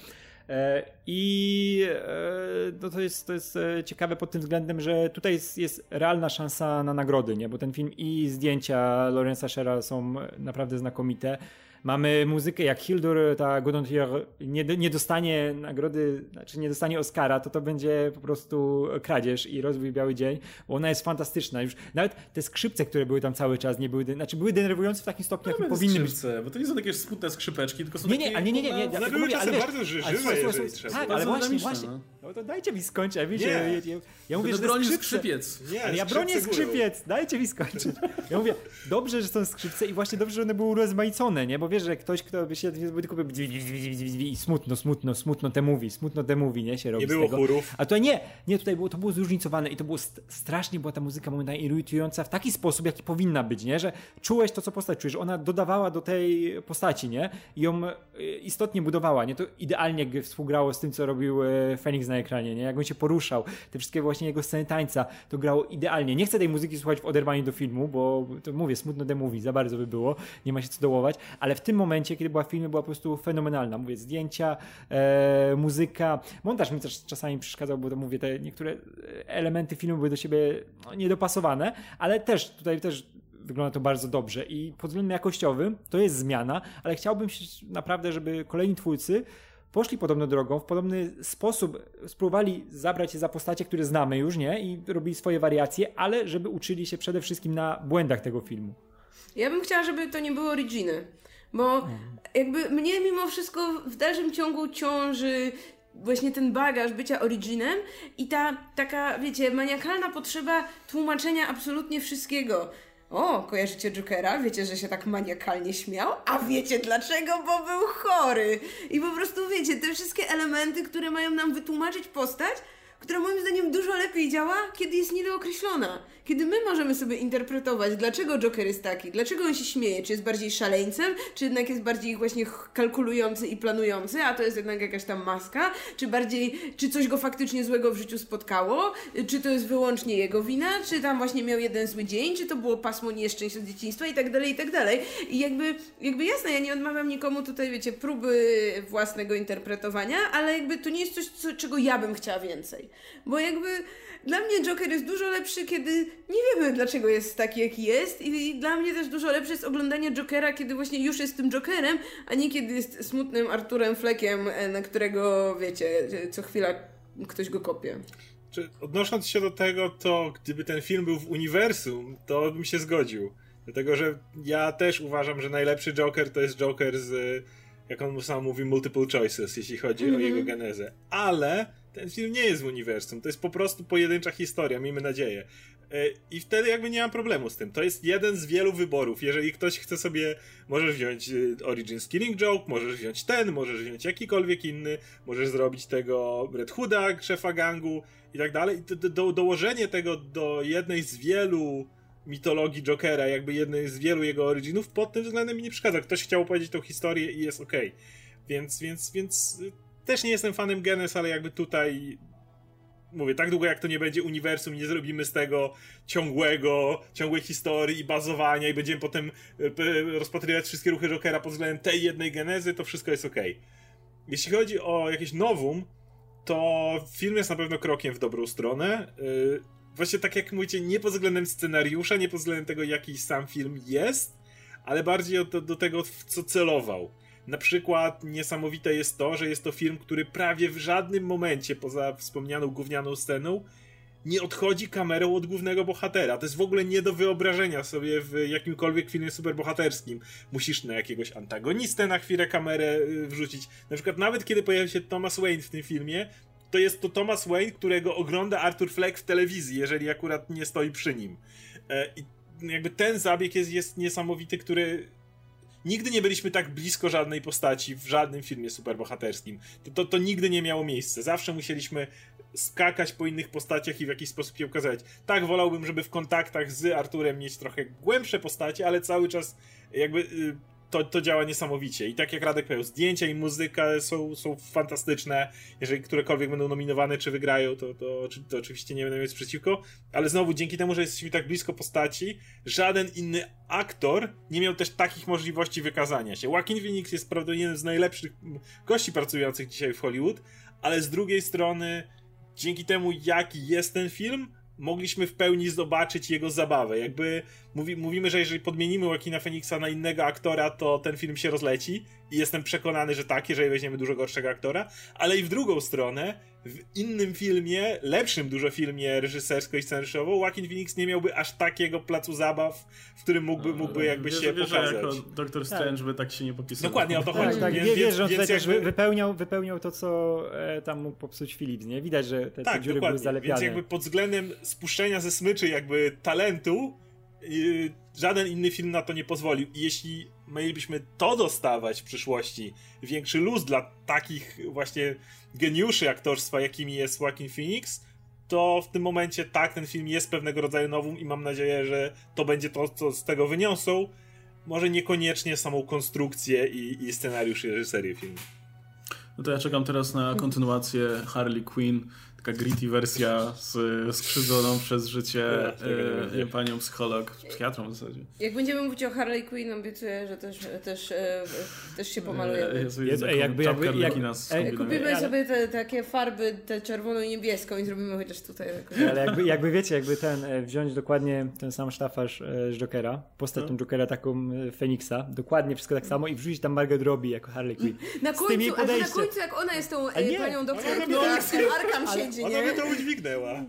E, I e, no to, jest, to jest e, ciekawe pod tym względem, że tutaj jest, jest realna szansa na nagrody, nie? bo ten film i zdjęcia Lorenza Shera są naprawdę znakomite. Mamy muzykę jak Hildur, ta Godontier nie, nie dostanie nagrody, znaczy nie dostanie Oscara, to to będzie po prostu kradzież i rozwój Biały Dzień, bo ona jest fantastyczna. Już nawet te skrzypce, które były tam cały czas, nie były, znaczy były denerwujące w takim stopniu, jakim powinny być. Bo to nie są takie smutne skrzypeczki, tylko są nie, takie... Nie, nie, nie, nie, nie, nie, były mówię, czasem bardzo żywe. Tak, ale właśnie, właśnie, no. no to dajcie mi skończyć, ja wiecie, ja, ja, ja mówię, że bronisz skrzypiec. Nie, ale ja bronię skrzypiec, dajcie mi skończyć. Ja mówię, dobrze, że są skrzypce i właśnie dobrze, że one były urozmaicone, nie, bo wiesz, że ktoś, kto by się tylko i smutno, smutno, smutno te mówi, smutno te mówi, nie, się robi Nie było tego. chórów. A to nie, nie, tutaj było, to było zróżnicowane i to było strasznie, była ta muzyka momentami irytująca w taki sposób, jaki powinna być, nie, że czułeś to, co postać czujesz, ona dodawała do tej postaci, nie, i ją e, istotnie budowała, nie, to idealnie współgrało z tym, co robił e, Phoenix na ekranie, nie, jak on się poruszał, te wszystkie właśnie jego sceny tańca, to grało idealnie. Nie chcę tej muzyki słuchać w oderwaniu do filmu, bo to mówię, smutno te mówi, za bardzo by było, nie ma się co dołować, ale w tym momencie, kiedy była w filmie, była po prostu fenomenalna. Mówię, zdjęcia, e, muzyka. Montaż mi też czasami przeszkadzał, bo to mówię, te niektóre elementy filmu były do siebie no, niedopasowane, ale też tutaj też wygląda to bardzo dobrze i pod względem jakościowym to jest zmiana, ale chciałbym się naprawdę, żeby kolejni twórcy poszli podobną drogą, w podobny sposób spróbowali zabrać się za postacie, które znamy już, nie? I robili swoje wariacje, ale żeby uczyli się przede wszystkim na błędach tego filmu. Ja bym chciała, żeby to nie były originy. Bo jakby mnie mimo wszystko w dalszym ciągu ciąży właśnie ten bagaż bycia originem i ta taka, wiecie, maniakalna potrzeba tłumaczenia absolutnie wszystkiego. O, kojarzycie Jokera? Wiecie, że się tak maniakalnie śmiał? A wiecie dlaczego? Bo był chory. I po prostu wiecie, te wszystkie elementy, które mają nam wytłumaczyć postać, która moim zdaniem dużo lepiej działa, kiedy jest niedookreślona. Kiedy my możemy sobie interpretować, dlaczego Joker jest taki, dlaczego on się śmieje, czy jest bardziej szaleńcem, czy jednak jest bardziej właśnie kalkulujący i planujący, a to jest jednak jakaś tam maska, czy bardziej, czy coś go faktycznie złego w życiu spotkało, czy to jest wyłącznie jego wina, czy tam właśnie miał jeden zły dzień, czy to było pasmo nieszczęść od dzieciństwa i tak dalej, i tak dalej. I jakby, jakby jasne, ja nie odmawiam nikomu tutaj, wiecie, próby własnego interpretowania, ale jakby to nie jest coś, co, czego ja bym chciała więcej. Bo jakby dla mnie Joker jest dużo lepszy, kiedy nie wiemy, dlaczego jest taki, jaki jest. I dla mnie też dużo lepsze jest oglądanie Jokera, kiedy właśnie już jest tym Jokerem, a nie kiedy jest smutnym Arturem Fleckiem, e, na którego, wiecie, co chwila ktoś go kopie. Czy odnosząc się do tego, to gdyby ten film był w uniwersum, to bym się zgodził. Dlatego, że ja też uważam, że najlepszy Joker to jest Joker z, jak on sam mówi, multiple choices, jeśli chodzi mm -hmm. o mhm. jego genezę. Ale ten film nie jest w uniwersum, to jest po prostu pojedyncza historia, miejmy nadzieję. E, I wtedy jakby nie mam problemu z tym. To jest jeden z wielu wyborów. Jeżeli ktoś chce sobie, możesz wziąć e, Origins Killing Joke, możesz wziąć ten, możesz wziąć jakikolwiek inny, możesz zrobić tego Red Hooda, szefa gangu i tak dalej. Do, do, dołożenie tego do jednej z wielu mitologii Jokera, jakby jednej z wielu jego originów, pod tym względem mi nie przeszkadza. Ktoś chciał opowiedzieć tą historię i jest okej. Okay. Więc, więc, więc też nie jestem fanem Genes, ale jakby tutaj mówię, tak długo jak to nie będzie uniwersum, nie zrobimy z tego ciągłego, ciągłej historii i bazowania i będziemy potem e, rozpatrywać wszystkie ruchy Jokera pod względem tej jednej genezy, to wszystko jest ok. Jeśli chodzi o jakieś nowum, to film jest na pewno krokiem w dobrą stronę. E, właśnie tak jak mówicie, nie pod względem scenariusza, nie pod względem tego, jaki sam film jest, ale bardziej do, do tego, w co celował. Na przykład niesamowite jest to, że jest to film, który prawie w żadnym momencie, poza wspomnianą gównianą sceną, nie odchodzi kamerą od głównego bohatera. To jest w ogóle nie do wyobrażenia sobie w jakimkolwiek filmie superbohaterskim. Musisz na jakiegoś antagonistę na chwilę kamerę y, wrzucić. Na przykład nawet kiedy pojawia się Thomas Wayne w tym filmie, to jest to Thomas Wayne, którego ogląda Arthur Fleck w telewizji, jeżeli akurat nie stoi przy nim. E, I jakby ten zabieg jest, jest niesamowity, który nigdy nie byliśmy tak blisko żadnej postaci w żadnym filmie superbohaterskim. To, to, to nigdy nie miało miejsca. Zawsze musieliśmy skakać po innych postaciach i w jakiś sposób je ukazać. Tak, wolałbym, żeby w kontaktach z Arturem mieć trochę głębsze postacie, ale cały czas jakby y, to, to działa niesamowicie. I tak jak Radek powiedział, zdjęcia i muzyka są, są fantastyczne. Jeżeli którekolwiek będą nominowane, czy wygrają, to, to, to oczywiście nie będę mieć przeciwko. Ale znowu, dzięki temu, że jesteśmy tak blisko postaci, żaden inny aktor nie miał też takich możliwości wykazania się. Joaquin Phoenix jest prawdopodobnie jednym z najlepszych gości pracujących dzisiaj w Hollywood, ale z drugiej strony, dzięki temu, jaki jest ten film, mogliśmy w pełni zobaczyć jego zabawę. Jakby mówi, mówimy, że jeżeli podmienimy Joaquina Phoenixa na innego aktora, to ten film się rozleci i jestem przekonany, że tak, jeżeli weźmiemy dużo gorszego aktora, ale i w drugą stronę, w innym filmie, lepszym dużo filmie reżysersko i scenariuszowo, Joaquin Phoenix nie miałby aż takiego placu zabaw, w którym mógłby, mógłby jakby Wiesz, się wiesz, pokazać. że jako Doctor Strange by tak się nie popisywał. Dokładnie o to Tak, chodzi. tak, Więc- wie, więc- wiesz, że on więc jakby- wypełniał, wypełniał to, co e, tam mógł popsuć Philips, nie? Widać, że te, te Tak, dziury były dokładnie. zalepiane. Więc jakby pod względem spuszczenia ze smyczy jakby talentu żaden inny film na to nie pozwolił. I jeśli mielibyśmy to dostawać w przyszłości, większy luz dla takich właśnie geniuszy aktorstwa, jakimi jest Joaquin Phoenix, to w tym momencie tak, ten film jest pewnego rodzaju nowum i mam nadzieję, że to będzie to, co z tego wyniosą. Może niekoniecznie samą konstrukcję i, i scenariusz i reżyserię filmu. No to ja czekam teraz na kontynuację Harley Quinn, taka gritty wersja z skrzydzoną przez życie e, panią psycholog, psychiatrą w zasadzie. Jak będziemy mówić o Harley Quinn, obiecuję, że też, też, e, też się pomalujemy. E, jakby- jakby- jak- ej, skombinujemy. Kupimy ale- sobie te takie farby, te czerwoną i niebieską i zrobimy chociaż tutaj. Ale jakby, jakby wiecie, jakby ten, e, wziąć dokładnie ten sam sztafaż e, z Jokera, postać No. tą Jokera taką Feniksa, dokładnie wszystko tak samo i wrzucić tam Margot Robbie jako Harley Quinn. Na końcu, ale na końcu jak ona jest tą nie, panią doktor, która to- w tym (laughs) Ona by to udźwignęła.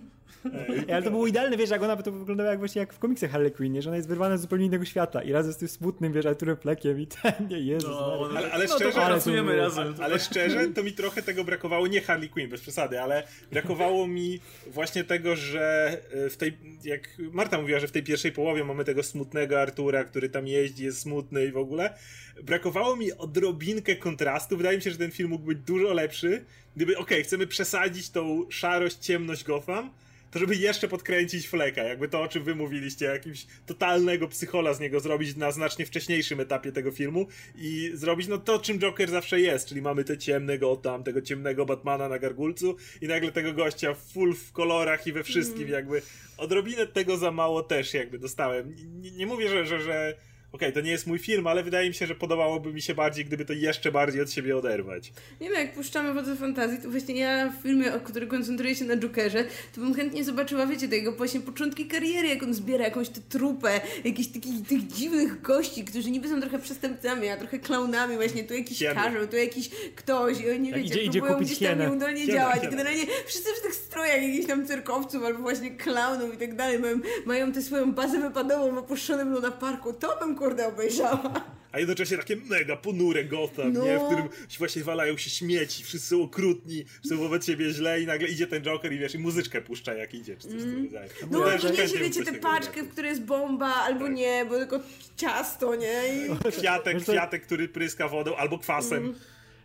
Ej, ale to było idealne, wiesz, jak ona by to wyglądała jak właśnie jak w komiksach Harley Quinn, nie? że ona jest wyrwana z zupełnie innego świata i razem z tym smutnym, wiesz, Arturem Fleckiem i ten, nie, Jezus No, Maria. Ale- ale no szczerze, ale pracujemy razem. Ale szczerze, to mi trochę tego brakowało, nie Harley Quinn, bez przesady, ale brakowało mi właśnie tego, że e, w tej, jak Marta mówiła, że w tej pierwszej połowie mamy tego smutnego Artura, który tam jeździ, jest smutny i w ogóle, brakowało mi odrobinkę kontrastu, wydaje mi się, że ten film mógł być dużo lepszy, gdyby, okej, chcemy przesadzić tą szarość, ciemność Gotham, to żeby jeszcze podkręcić Fleka, jakby to, o czym wy mówiliście, jakimś totalnego psychola z niego zrobić na znacznie wcześniejszym etapie tego filmu i zrobić no to, czym Joker zawsze jest, czyli mamy te ciemne Gotham, tego ciemnego Batmana na gargulcu i nagle tego gościa full w kolorach i we wszystkim, jakby odrobinę tego za mało też jakby dostałem. Nie, nie mówię, że, że, że okej, to nie jest mój film, ale wydaje mi się, że podobałoby mi się bardziej, gdyby to jeszcze bardziej od siebie oderwać. Nie wiem, jak puszczamy wodze fantazji, to właśnie ja w filmie, o który koncentruję się na Jokerze, to bym chętnie zobaczyła, wiecie, tego właśnie początki kariery, jak on zbiera jakąś tę trupę, jakichś takich tych dziwnych gości, którzy niby są trochę przestępcami, a trochę klaunami, właśnie tu jakiś Hieny. karzeł, tu jakiś ktoś i oni, Tak, wiecie, idzie- idzie próbują kupić gdzieś tam hienę. nieudolnie Hienę, działać. hienę. Generalnie wszyscy w tych strojach jakichś tam cyrkowców albo właśnie klaunów i tak dalej mają, mają tę swoją bazę wypadową opuszczoną na parku. To bym kurde obejrzała. A jednocześnie takie mega ponure Gotham, No. nie? W którym właśnie walają się śmieci, wszyscy są okrutni, są wobec siebie źle i nagle idzie ten Joker i wiesz, i muzyczkę puszcza jak idzie, czy coś w tym rodzaju. No albo niesie, chętnie bym wiecie, tę paczkę, w której jest bomba, albo nie, bo tylko ciasto, nie? I... Kwiatek, kwiatek, który pryska wodą albo kwasem.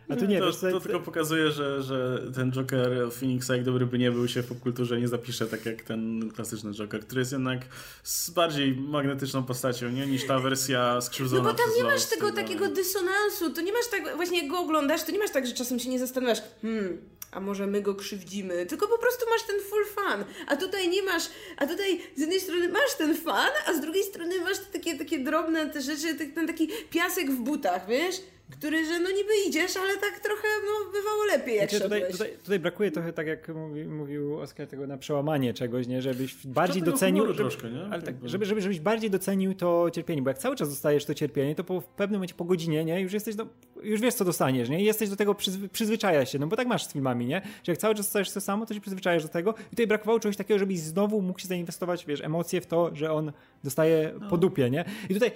A tu nie, to, wiesz, co, to tylko pokazuje, że, że ten Joker Phoenixa, jak dobry by nie był, się w popkulturze nie zapisze tak jak ten klasyczny Joker, który jest jednak z bardziej magnetyczną postacią, nie? Niż ta wersja No skrzywdzona bo tam nie masz tego tak takiego dysonansu, to nie masz tak, właśnie jak go oglądasz, to nie masz tak, że czasem się nie zastanawiasz, hmm, a może my go krzywdzimy, tylko po prostu masz ten full fan, a tutaj nie masz, a tutaj z jednej strony masz ten fan, a z drugiej strony masz te takie, takie drobne te rzeczy, te- ten taki piasek w butach, wiesz? Który, że no niby idziesz, ale tak trochę no, bywało lepiej, jak Znaczy, tutaj, tutaj, tutaj brakuje trochę, tak jak mówi, mówił Oskar, tego na przełamanie czegoś, nie? Żebyś bardziej tego docenił. Żeby, troszkę, nie? ale tak, żeby, żeby, żebyś bardziej docenił to cierpienie, bo jak cały czas dostajesz to cierpienie, to po w pewnym momencie po godzinie, nie? Już jesteś, do, już wiesz, co dostaniesz, nie? I jesteś do tego przyzwy, przyzwyczajasz się, no bo tak masz z filmami, nie? Że jak cały czas dostajesz to samo, to się przyzwyczajasz do tego. I tutaj brakowało czegoś takiego, żebyś znowu mógł się zainwestować, wiesz, emocje w to, że on dostaje No. po dupie, nie? I tutaj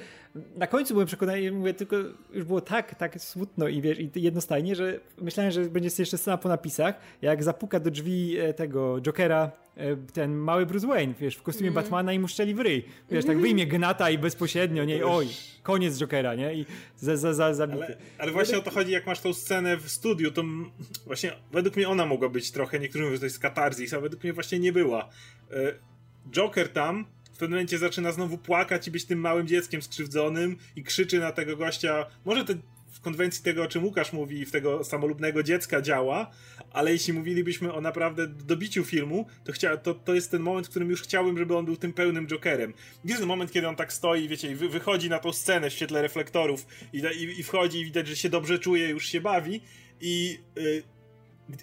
na końcu byłem przekonany, mówię, tylko już było tak, tak smutno i wiesz, i jednostajnie, że myślałem, że będzie jeszcze scena po napisach, jak zapuka do drzwi e, tego Jokera e, ten mały Bruce Wayne, wiesz, w kostiumie Batmana i mu szczeli w ryj. Wiesz, tak wyjmie gnata i bezpośrednio, nie? Oj, koniec Jokera, nie? I za, za, za, zabity. Ale, ale właśnie o to chodzi, jak masz tą scenę w studiu, to właśnie według mnie ona mogła być trochę, niektórzy mówią, że to jest katarzis, a według mnie właśnie nie była. E, Joker tam w pewnym momencie zaczyna znowu płakać i być tym małym dzieckiem skrzywdzonym i krzyczy na tego gościa, może to w konwencji tego, o czym Łukasz mówi, w tego samolubnego dziecka działa, ale jeśli mówilibyśmy o naprawdę dobiciu filmu, to, chcia, to, to jest ten moment, w którym już chciałbym, żeby on był tym pełnym Jokerem. Jest ten moment, kiedy on tak stoi, wiecie, wy, wychodzi na tą scenę w świetle reflektorów i, i, i wchodzi i widać, że się dobrze czuje, już się bawi i... y,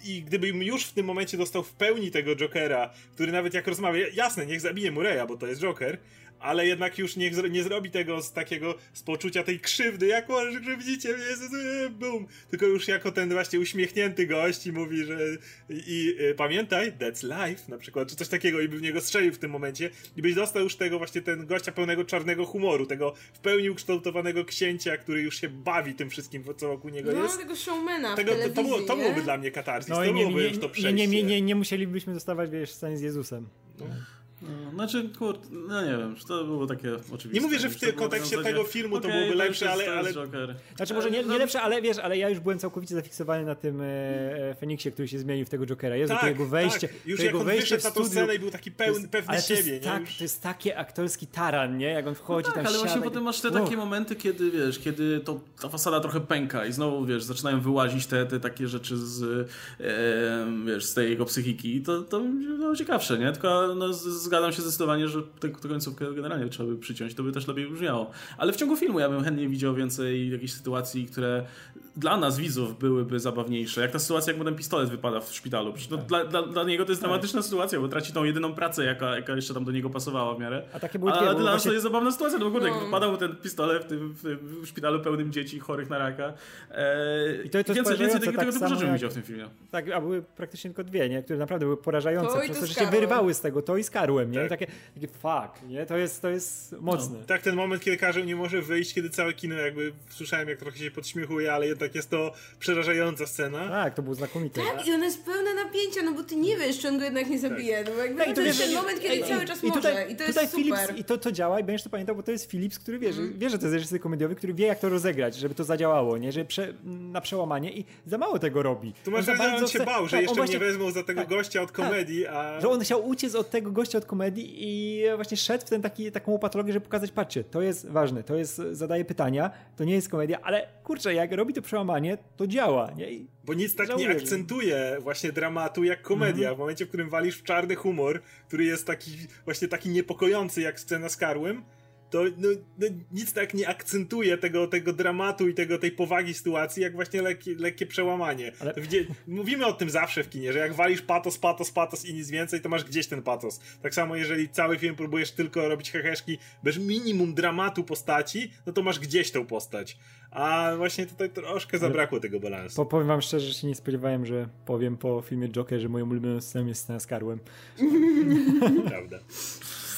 i gdybym już w tym momencie dostał w pełni tego Jokera, który nawet jak rozmawia, jasne, niech zabije Mureya, bo to jest Joker, ale jednak już niech zro- nie zrobi tego z takiego, z poczucia tej krzywdy, jak może krzywdzicie mnie, z- z- bum, tylko już jako ten właśnie uśmiechnięty gość i mówi, że i, i y, pamiętaj, that's life, na przykład, czy coś takiego i by w niego strzelił w tym momencie i byś dostał już tego właśnie ten gościa pełnego czarnego humoru, tego w pełni ukształtowanego księcia, który już się bawi tym wszystkim, co wokół niego No, jest. tego showmana Tego, w to, to, było, to nie? byłoby dla mnie katarzis, No to i nie, byłoby nie, już to nie, przejście. nie, nie, nie, nie musielibyśmy dostawać, wiesz, sceny z Jezusem. No, znaczy, kurde, no nie wiem, to było takie oczywiste. Nie mówię, że w tym to kontekście tego filmu to okej, byłoby lepsze, ale- to ale- Joker. Znaczy może nie, No, nie lepsze, ale wiesz, ale ja już byłem całkowicie zafiksowany na tym e, e, Feniksie, który się zmienił w tego Jokera. Jezu, to jego wejście, tak. Już to jak jego on wejście w na tą studiu. scenę i był taki to pełny, jest- pewny ale to siebie, jest, nie? tak, to jest taki aktorski taran, nie? Jak on wchodzi tak, tam ale właśnie i- potem masz te takie momenty, kiedy wiesz, kiedy to, ta fasada trochę pęka i znowu wiesz, zaczynają wyłazić te, te takie rzeczy z, e, wiesz, z tej jego psychiki i to, to no, ciekawsze, nie? Tylko no, z- zgadzam się zdecydowanie, że tę końcówkę generalnie trzeba by przyciąć, to by też lepiej brzmiało. Ale w ciągu filmu ja bym chętnie widział więcej jakichś sytuacji, które dla nas, widzów, byłyby zabawniejsze. Jak ta sytuacja, jak mu ten pistolet wypada w szpitalu. Przecież no, dla, dla, dla niego to jest dramatyczna sytuacja, bo traci tą jedyną pracę, jaka, jaka jeszcze tam do niego pasowała w miarę. A takie były A dwie, bo dla nas właśnie- to jest zabawna sytuacja, no bo kurde, No. jak wypadał mu ten pistolet w, tym, w, w szpitalu pełnym dzieci chorych na raka. E, I to- to jest więcej, więcej tego, tak tego typu samo rzeczy bym widział w tym filmie. Tak, a były praktycznie tylko dwie, nie? Które naprawdę były porażające, To i przez to że się wyrwały z tego, to i z Karłem, nie? Tak. I takie, takie fuck, nie? To jest, to jest mocne. Tak, ten moment, kiedy Karzeł nie może wyjść, kiedy całe kino jakby słyszałem, jak trochę się podśmiechuje, ale jednak jest to przerażająca scena. Tak, to było znakomite. Tak, i ona jest pełna napięcia, no bo ty nie wiesz, czy on go jednak nie zabije. No bo jakby Tak, i to jest ten moment, kiedy cały czas i może. tutaj, I to tutaj jest super. Mhm. Philips, I to, to działa i będziesz to pamiętał, bo to jest Philips, który wie, że, wie, że to jest reżyser komediowy, który wie, jak to rozegrać, żeby to zadziałało, nie? Żeby prze, na przełamanie i za mało tego robi. Tu masz że on bardzo się bał, że tak, on jeszcze właśnie- mnie wezmą za tego tak, gościa od komedii, a... Że on chciał uciec od tego gościa od komedii i właśnie szedł w ten taki, taką patologię, żeby pokazać, patrzcie, to jest ważne, to jest, zadaje pytania, to nie jest komedia, ale kurczę, jak robi to przełamanie, to działa, nie? I Bo nic tak Żałuję, nie że- akcentuje właśnie dramatu jak komedia. W momencie, w którym walisz w czarny humor, który jest taki właśnie taki niepokojący jak scena z Karłem, to no, no, nic tak nie akcentuje tego, tego dramatu i tego, tej powagi sytuacji, jak właśnie lekkie, lekkie przełamanie. Ale- To Widzie, mówimy o tym zawsze w kinie, że jak walisz patos, patos, patos i nic więcej, to masz gdzieś ten patos. Tak samo jeżeli cały film próbujesz tylko robić heheszki bez minimum dramatu postaci, no to masz gdzieś tą postać. A właśnie tutaj troszkę zabrakło tego balansu. po, powiem wam szczerze, że się nie spodziewałem, że powiem po filmie Joker, że moją ulubioną sceną jest scena z Karłem. (laughs) Prawda.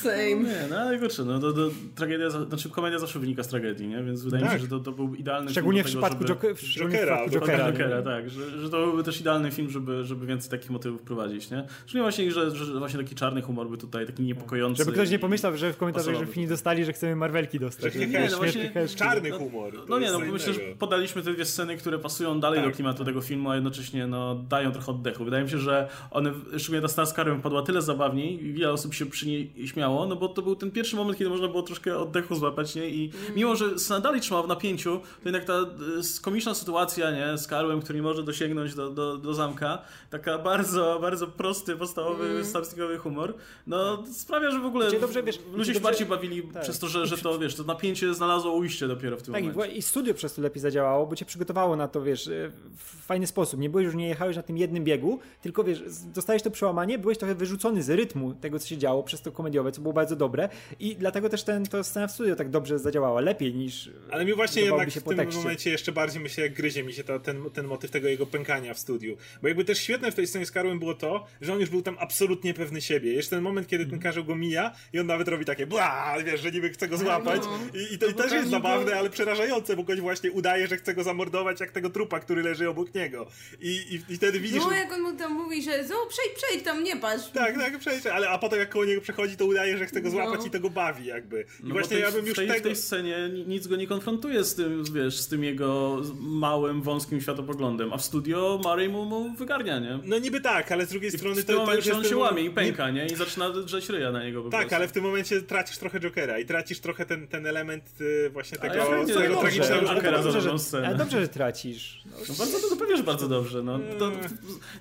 Same. Nie, no ale kurczę, no to, to tragedia, znaczy komedia zawsze wynika z tragedii, nie? Więc wydaje mi Tak. się, że to, to był idealny Szczególnie w film do przypadku, tego, żeby... Joker, szczególnie w Jokera, przypadku Jokera. Jokera? Jokera, tak, że, że to byłby też idealny film, żeby, żeby więcej takich motywów prowadzić, nie? Czyli właśnie, że, że właśnie taki czarny humor by tutaj, taki niepokojący. Żeby ktoś nie pomyślał, że w komentarzach, żebyśmy nie dostali, że chcemy Marvelki dostać. Że Nie, nie, no właśnie. Czarny humor. to No nie, no myślę, że podaliśmy te dwie sceny, które pasują dalej Tak, do klimatu tak. tego filmu, a jednocześnie no, dają trochę oddechu. Wydaje mi się, że one, szczególnie ta Star Scarem, padła tyle zabawniej i wiele osób się przy niej śmiało miało, no bo to był ten pierwszy moment, kiedy można było troszkę oddechu złapać, nie? I mimo, że dalej trzymała w napięciu, to jednak ta y, komiczna sytuacja, nie? Z Karłem, który nie może dosięgnąć do, do, do zamka, taka bardzo, bardzo prosty, podstawowy, mm. slapstickowy humor, no sprawia, że w ogóle dobrze, wiesz, ludzie się bardziej bawili tak. przez to, że, że to, wiesz, to napięcie znalazło ujście dopiero w tym Tak, i, momencie. i studio przez to lepiej zadziałało, bo cię przygotowało na to, wiesz, e, w fajny sposób. Nie byłeś już, nie jechałeś na tym jednym biegu, tylko wiesz, dostałeś to przełamanie, byłeś trochę wyrzucony z rytmu tego, co się działo przez to komediowe, co było bardzo dobre i dlatego też ten, to scena w studio tak dobrze zadziałała, lepiej niż Ale mi właśnie jednak się w tym tekście. momencie jeszcze bardziej myślę, jak gryzie mi się ta, ten, ten motyw tego jego pękania w studiu. Bo jakby też świetne w tej scenie z Karłem było to, że on już był tam absolutnie pewny siebie. Jeszcze ten moment, kiedy ten Mhm. karzeł go mija i on nawet robi takie bla, wiesz, że niby chce go złapać. No. I, i to No i bo też jest niby- zabawne, ale przerażające, bo ktoś właśnie udaje, że chce go zamordować, jak tego trupa, który leży obok niego. I, i, i wtedy widzisz... No jak on mu tam mówi, że zo, przejdź, przejdź tam, nie patrz. tak, tak, przecież, ale a potem jak koło niego przechodzi, to udaje, że chce go złapać No. i to go bawi jakby. I No właśnie tej, ja bym już w tej, tego... w tej scenie ni- nic go nie konfrontuje z tym, wiesz, z tym jego małym, wąskim światopoglądem, a w studio Murray mu, mu wygarnia, nie? No niby tak, ale z drugiej I w strony tym to, to już momencie jest on się łamie i pęka, nie? I zaczyna drzeć ryja na niego po Tak, prostu. ale w tym momencie tracisz trochę Jokera i tracisz trochę ten, ten element y, właśnie tego, ja tego dobrze, tragicznego Jokera dobrze, za że, scenę. ale dobrze, że tracisz. No, No bardzo, to pewnie, że bardzo dobrze, no. To, to,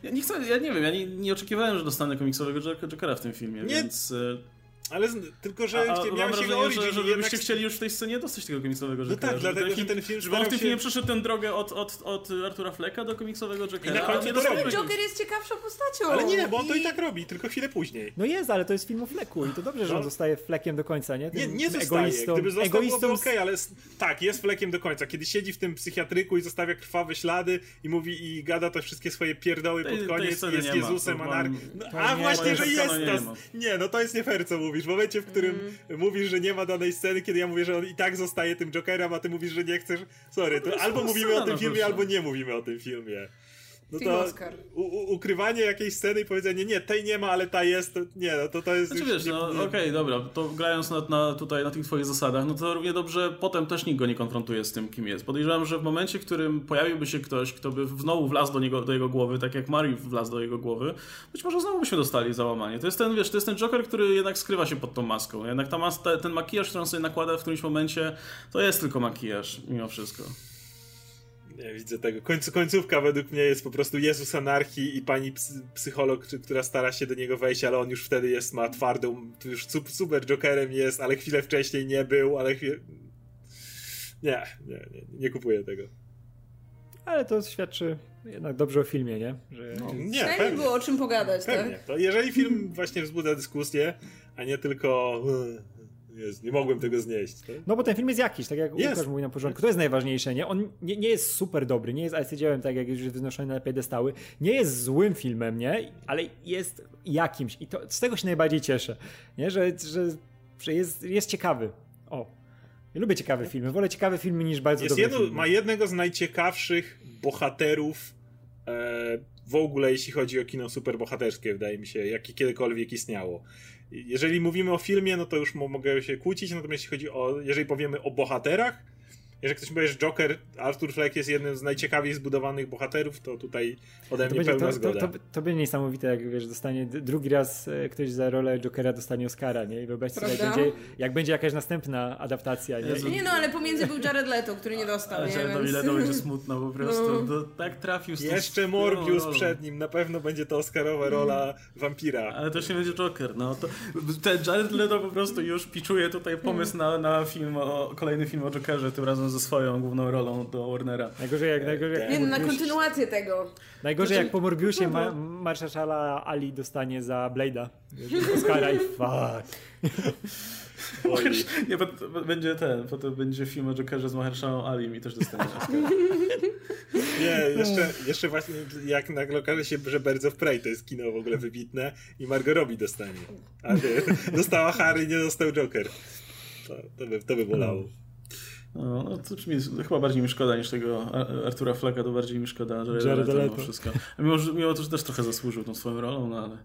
ja nie chcę, ja nie wiem, ja nie, nie oczekiwałem, że dostanę komiksowego Jok- Jokera w tym filmie, Nie. więc... Ale z, tylko, że A, a miałeś jego wrażenie, że, że i jednak... chcieli już w tej scenie dostać tego komiksowego Jokera. tak, żeby dlatego, że ten film Żeby on w tym filmie się- przeszedł ten drogę od, od, od Artura Flecka do komiksowego Jokera. na końcu to robi. Joker jest ciekawszą postacią. Ale nie, bo on to i I- tak robi, tylko chwilę później. no jest, ale to jest film o fleku i to dobrze, że on No. zostaje flekiem do końca, nie? Nie, Tym nie zostaje. egoistą, Gdyby został, egoistą okej, ale s- tak, jest flekiem do końca. Kiedy siedzi w tym psychiatryku i zostawia krwawe ślady i mówi i gada te wszystkie swoje pierdoły Tej- pod koniec, jest Jezusem, to anar... mam- No, to a nie, właśnie, że jest to. nie no to jest nie fair, co mówisz. W momencie, w którym mówisz, że nie ma danej sceny, kiedy ja mówię, że on i tak zostaje tym Jokerem, a ty mówisz, że nie chcesz. Sorry, No to to jest albo mówimy o tym no filmie, albo nie mówimy o tym filmie. No to Oscar. u, ukrywanie jakiejś sceny i powiedzenie, nie, tej nie ma, ale ta jest, nie, no to to jest Znaczy już... wiesz, nie, no nie- okej, dobra, to grając na, na, tutaj na tych twoich zasadach, no to równie dobrze potem też nikt go nie konfrontuje z tym, kim jest. Podejrzewam, że w momencie, w którym pojawiłby się ktoś, kto by znowu wlazł do, niego, do jego głowy, tak jak Mari wlazł do jego głowy, być może znowu byśmy dostali załamanie. To jest ten, wiesz, to jest ten Joker, który jednak skrywa się pod tą maską. Jednak ta mas te, ten makijaż, który on sobie nakłada w którymś momencie, to jest tylko makijaż, mimo wszystko. Nie widzę tego. Końcu, końcówka według mnie jest po prostu Jezus anarchii i pani psy, psycholog, która stara się do niego wejść, ale on już wtedy jest, ma twardą, już su- super Jokerem jest, ale chwilę wcześniej nie był, ale chwilę... Nie, nie, nie, nie kupuję tego. Ale to świadczy jednak dobrze o filmie, nie? Że Nie, Przynajmniej pewnie, było o czym pogadać, pewnie. tak? To jeżeli film właśnie wzbudza dyskusję, a nie tylko jest, nie mogłem tego znieść. To... No bo ten film jest jakiś, tak jak Jest. Łukasz mówił na początku. To jest najważniejsze, nie? On nie, nie jest super dobry, nie jest arcydziełem, tak jak już jest wynoszony na piedestały. Nie jest złym filmem, nie? Ale jest jakimś. I to, z tego się najbardziej cieszę, nie? Że, że, że jest, jest ciekawy. O. Ja lubię ciekawe filmy. Wolę ciekawe filmy niż bardzo Jest dobre jedno, filmy. ma jednego z najciekawszych bohaterów e, w ogóle, jeśli chodzi o kino superbohaterskie, wydaje mi się, jakie kiedykolwiek istniało. Jeżeli mówimy o filmie, no to już mo- mogę się kłócić, natomiast jeśli chodzi o, jeżeli powiemy o bohaterach, jeżeli ktoś powie, że Joker, Arthur Fleck jest jednym z najciekawiej zbudowanych bohaterów, to tutaj ode To mnie będzie, pełna to, zgoda. to, to, to będzie niesamowite, jak wiesz, dostanie drugi raz e, ktoś za rolę Jokera dostanie Oscara, nie? I wyobraźcie sobie, jak będzie, jak będzie jakaś następna adaptacja, nie? Jezu. Nie no, ale pomiędzy był Jared Leto, który nie dostał, nie? to Więc... ile to będzie smutno po (laughs) prostu. No. To, tak trafił z tą Jeszcze Morbius rolą. przed nim, na pewno będzie to Oscarowa rola wampira. Ale to się będzie Joker, no to ten Jared Leto po prostu już piczuje tutaj pomysł na, na film, o, kolejny film o Jokerze, tym razem ze swoją główną rolą do Warnera. Najgorzej jak, najgorzej jak, Nie po no, na kontynuację tego. najgorzej Znaczy- jak po Morbiusie no, ma, no. Marszala Ali dostanie za Blade'a Oscara (laughs) i fuck. (laughs) Nie, bo, bo będzie ten, potem będzie film o Jokerze z Mahershałą Ali i też dostanie. (laughs) Nie, jeszcze, jeszcze właśnie jak nagle okaże się, że Birds of Prey to jest kino w ogóle wybitne i Margot Robbie dostanie. A nie, dostała Harry, nie dostał Joker. To, to, by, to by bolało. No, no to mi, chyba bardziej mi szkoda niż tego Ar- Artura Flacka, to bardziej mi szkoda Jareda Leto wszystko. A Mimo, że, mimo to, że też trochę zasłużył tą swoją rolą, no ale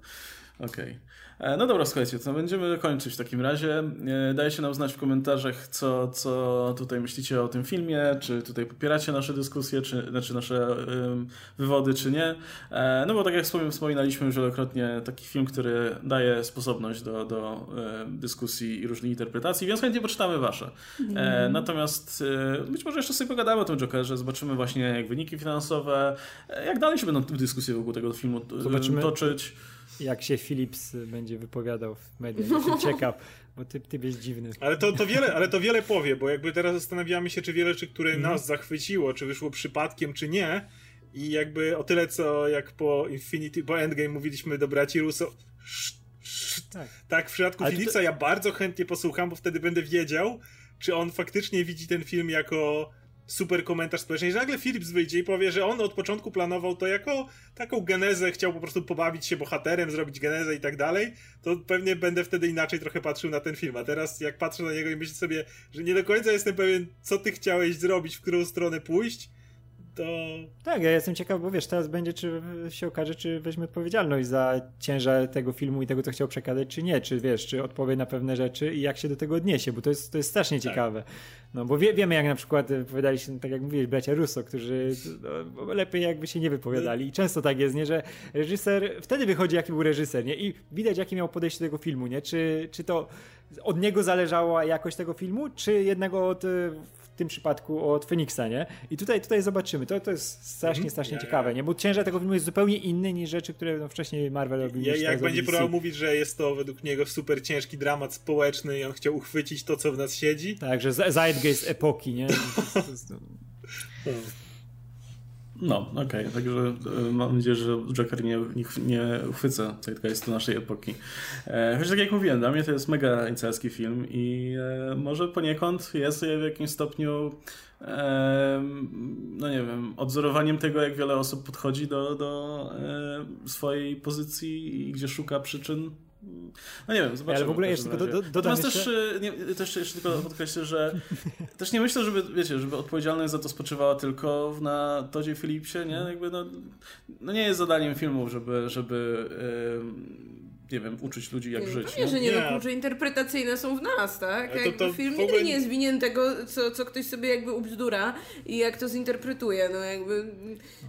Okej. Okay. E, no dobra, słuchajcie, to będziemy kończyć w takim razie. E, dajcie nam znać w komentarzach, co, co tutaj myślicie o tym filmie, czy tutaj popieracie nasze dyskusje, czy, znaczy nasze um, wywody, czy nie. E, no bo tak jak wspominaliśmy już wielokrotnie, taki film, który daje sposobność do, do dyskusji i różnych interpretacji, więc chętnie poczytamy wasze. Mm. Natomiast być może jeszcze sobie pogadamy o tym Jokerze, zobaczymy właśnie jak wyniki finansowe, jak dalej się będą dyskusje wokół tego filmu zobaczymy. toczyć jak się Philips będzie wypowiadał w mediach. Jestem ciekaw, bo ty, ty jest dziwny. Ale to, to, wiele, ale to wiele powie, bo jakby teraz zastanawiamy się, czy wiele rzeczy, które mm. nas zachwyciło, czy wyszło przypadkiem, czy nie. I jakby o tyle, co jak po Infinity, po Endgame mówiliśmy do braci Russo, tak. tak, w przypadku Philipsa to... ja bardzo chętnie posłucham, bo wtedy będę wiedział, czy on faktycznie widzi ten film jako super komentarz społeczny, że nagle Philips wyjdzie i powie, że on od początku planował to jako taką genezę, chciał po prostu pobawić się bohaterem, zrobić genezę i tak dalej, to pewnie będę wtedy inaczej trochę patrzył na ten film. A teraz jak patrzę na niego i myślę sobie, że nie do końca jestem pewien, co ty chciałeś zrobić, w którą stronę pójść, to... Tak, ja jestem ciekaw, bo wiesz, teraz będzie, czy się okaże, czy weźmie odpowiedzialność za ciężar tego filmu i tego, co chciał przekazać, czy nie, czy wiesz, czy odpowie na pewne rzeczy i jak się do tego odniesie, bo to jest, to jest strasznie tak. ciekawe. No bo wie, wiemy, jak na przykład wypowiadali się, tak jak mówiłeś, bracia Russo, którzy no, lepiej jakby się nie wypowiadali i często tak jest, nie, że reżyser, wtedy wychodzi, jaki był reżyser, nie, i widać, jakie miał podejście do tego filmu, nie, czy, czy to od niego zależała jakość tego filmu, czy jednego od w tym przypadku od Feniksa, nie? I tutaj, tutaj zobaczymy. To, to jest strasznie, mhm. strasznie ciekawe, nie? Bo ciężar tego filmu jest zupełnie inny niż rzeczy, które no, wcześniej Marvel robił. Ja, jak będzie próbował mówić, że jest to według niego super ciężki dramat społeczny i on chciał uchwycić to, co w nas siedzi. Tak, że zeitgeist epoki, nie? (laughs) No, okej, okay. także e, mam nadzieję, że Joker nie, nie, nie uchwyca zeitgeistu naszej epoki. E, choć tak jak mówiłem, dla mnie to jest mega incelski film i e, może poniekąd jest w jakimś stopniu no nie wiem, odzorowaniem tego, jak wiele osób podchodzi do, do swojej pozycji i gdzie szuka przyczyn no nie wiem, zobaczymy. Ale w ogóle jeszcze tylko do, do, dodam jeszcze... też, nie, też jeszcze tylko podkreślę, że (laughs) też nie myślę, żeby, wiecie, żeby odpowiedzialność za to spoczywała tylko na Todzie Philipsie, nie? Jakby no, no nie jest zadaniem filmów, żeby, żeby yy, nie wiem, uczyć ludzi jak żyć. Pewnie, że nie, nie. No, klucze interpretacyjne są w nas, tak? To, to film nigdy nie jest winien tego, co, co ktoś sobie jakby ubzdura i jak to zinterpretuje, no jakby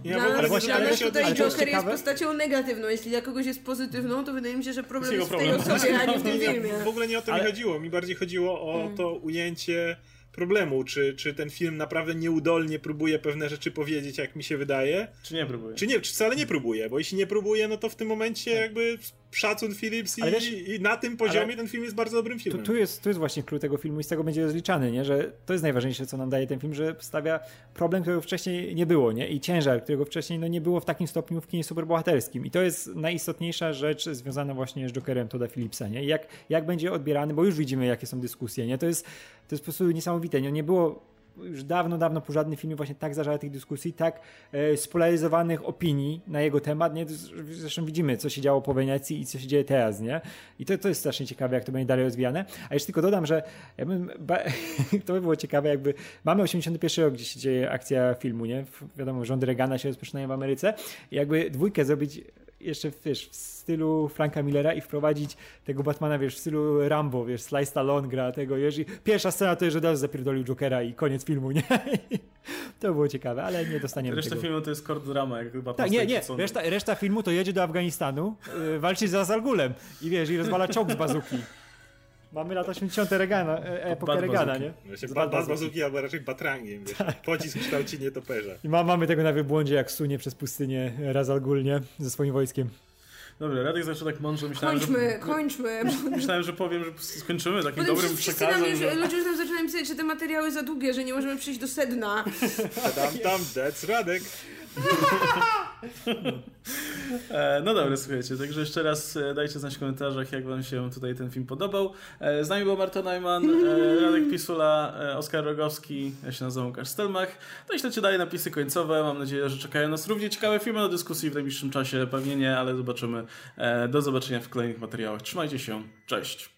ja, dla, nas, właśnie, dla nas tutaj ale Joker jest postacią negatywną, jeśli dla kogoś jest pozytywną, to wydaje mi się, że problem jest w tej osobie, a nie w tym filmie. W ogóle nie o to ale... mi chodziło, mi bardziej chodziło o hmm. to ujęcie problemu, czy, czy ten film naprawdę nieudolnie próbuje pewne rzeczy powiedzieć, jak mi się wydaje. Czy nie próbuje. Czy nie, czy wcale nie próbuje, bo jeśli nie próbuje, no to w tym momencie tak. jakby szacun Philips i, wiesz, i, na tym poziomie ten film jest bardzo dobrym filmem. Tu, tu, jest, tu jest właśnie klucz tego filmu i z tego będzie rozliczany, nie? że to jest najważniejsze, co nam daje ten film, że stawia problem, którego wcześniej nie było nie? i ciężar, którego wcześniej no, nie było w takim stopniu w kinie superbohaterskim. I to jest najistotniejsza rzecz związana właśnie z Jokerem Toda Philipsa. Nie? Jak, jak będzie odbierany, bo już widzimy, jakie są dyskusje. Nie? To, jest, to jest po prostu niesamowite. Nie, nie było już dawno, dawno po żadnym filmie właśnie tak zażartych dyskusji, tak e, spolaryzowanych opinii na jego temat, nie? Zresztą widzimy, co się działo po Wenecji i co się dzieje teraz, nie? I to, to jest strasznie ciekawe, jak to będzie dalej rozwijane. A jeszcze tylko dodam, że ja bym, (laughs) to by było ciekawe, jakby mamy 81 rok, gdzie się dzieje akcja filmu, nie? Wiadomo, rządy Reagana się rozpoczynają w Ameryce i jakby dwójkę zrobić jeszcze wiesz, w stylu Franka Millera i wprowadzić tego Batmana, wiesz, w stylu Rambo, wiesz, Sly Stallone gra tego, wiesz, pierwsza scena to jest, że teraz zapierdolił Jokera i koniec filmu, nie? (laughs) to było ciekawe, ale nie dostaniemy reszta tego. filmu to jest core drama, jak chyba Tak, nie, nie, reszta, reszta filmu to jedzie do Afganistanu, yy, walczy z Azalgulem i wiesz, i rozwala czołg z bazuki. Mamy lata 80. Regana, e, epokę Regana, nie? Właśnie bad, bad bazuki albo raczej batrangiem, wiesz? Tak. Pocisk w kształcie nietoperza. I ma, mamy tego na wybłądzie, jak sunie przez pustynię Razal Ghul, nie? Ze swoim wojskiem. Dobra, Radek zawsze tak mądrze myślałem, kończmy, że... kończmy. Myślałem, że powiem, że skończymy takim Potem dobrym przekazem. Nam już, że... Ludzie już nam zaczynają pisać, że te materiały za długie, że nie możemy przyjść do sedna. Tam, tam, that's Radek. E, no dobra, słuchajcie, także jeszcze raz e, dajcie znać w komentarzach, jak wam się tutaj ten film podobał. E, z nami był Marta Neumann, Radek Pisula, Oskar Rogowski, ja się nazywam Łukasz Stelmach. No i śledźcie dalej napisy końcowe, mam nadzieję, że czekają nas równie ciekawe filmy do dyskusji w najbliższym czasie, pewnie nie, ale zobaczymy. Do zobaczenia w kolejnych materiałach. Trzymajcie się, cześć!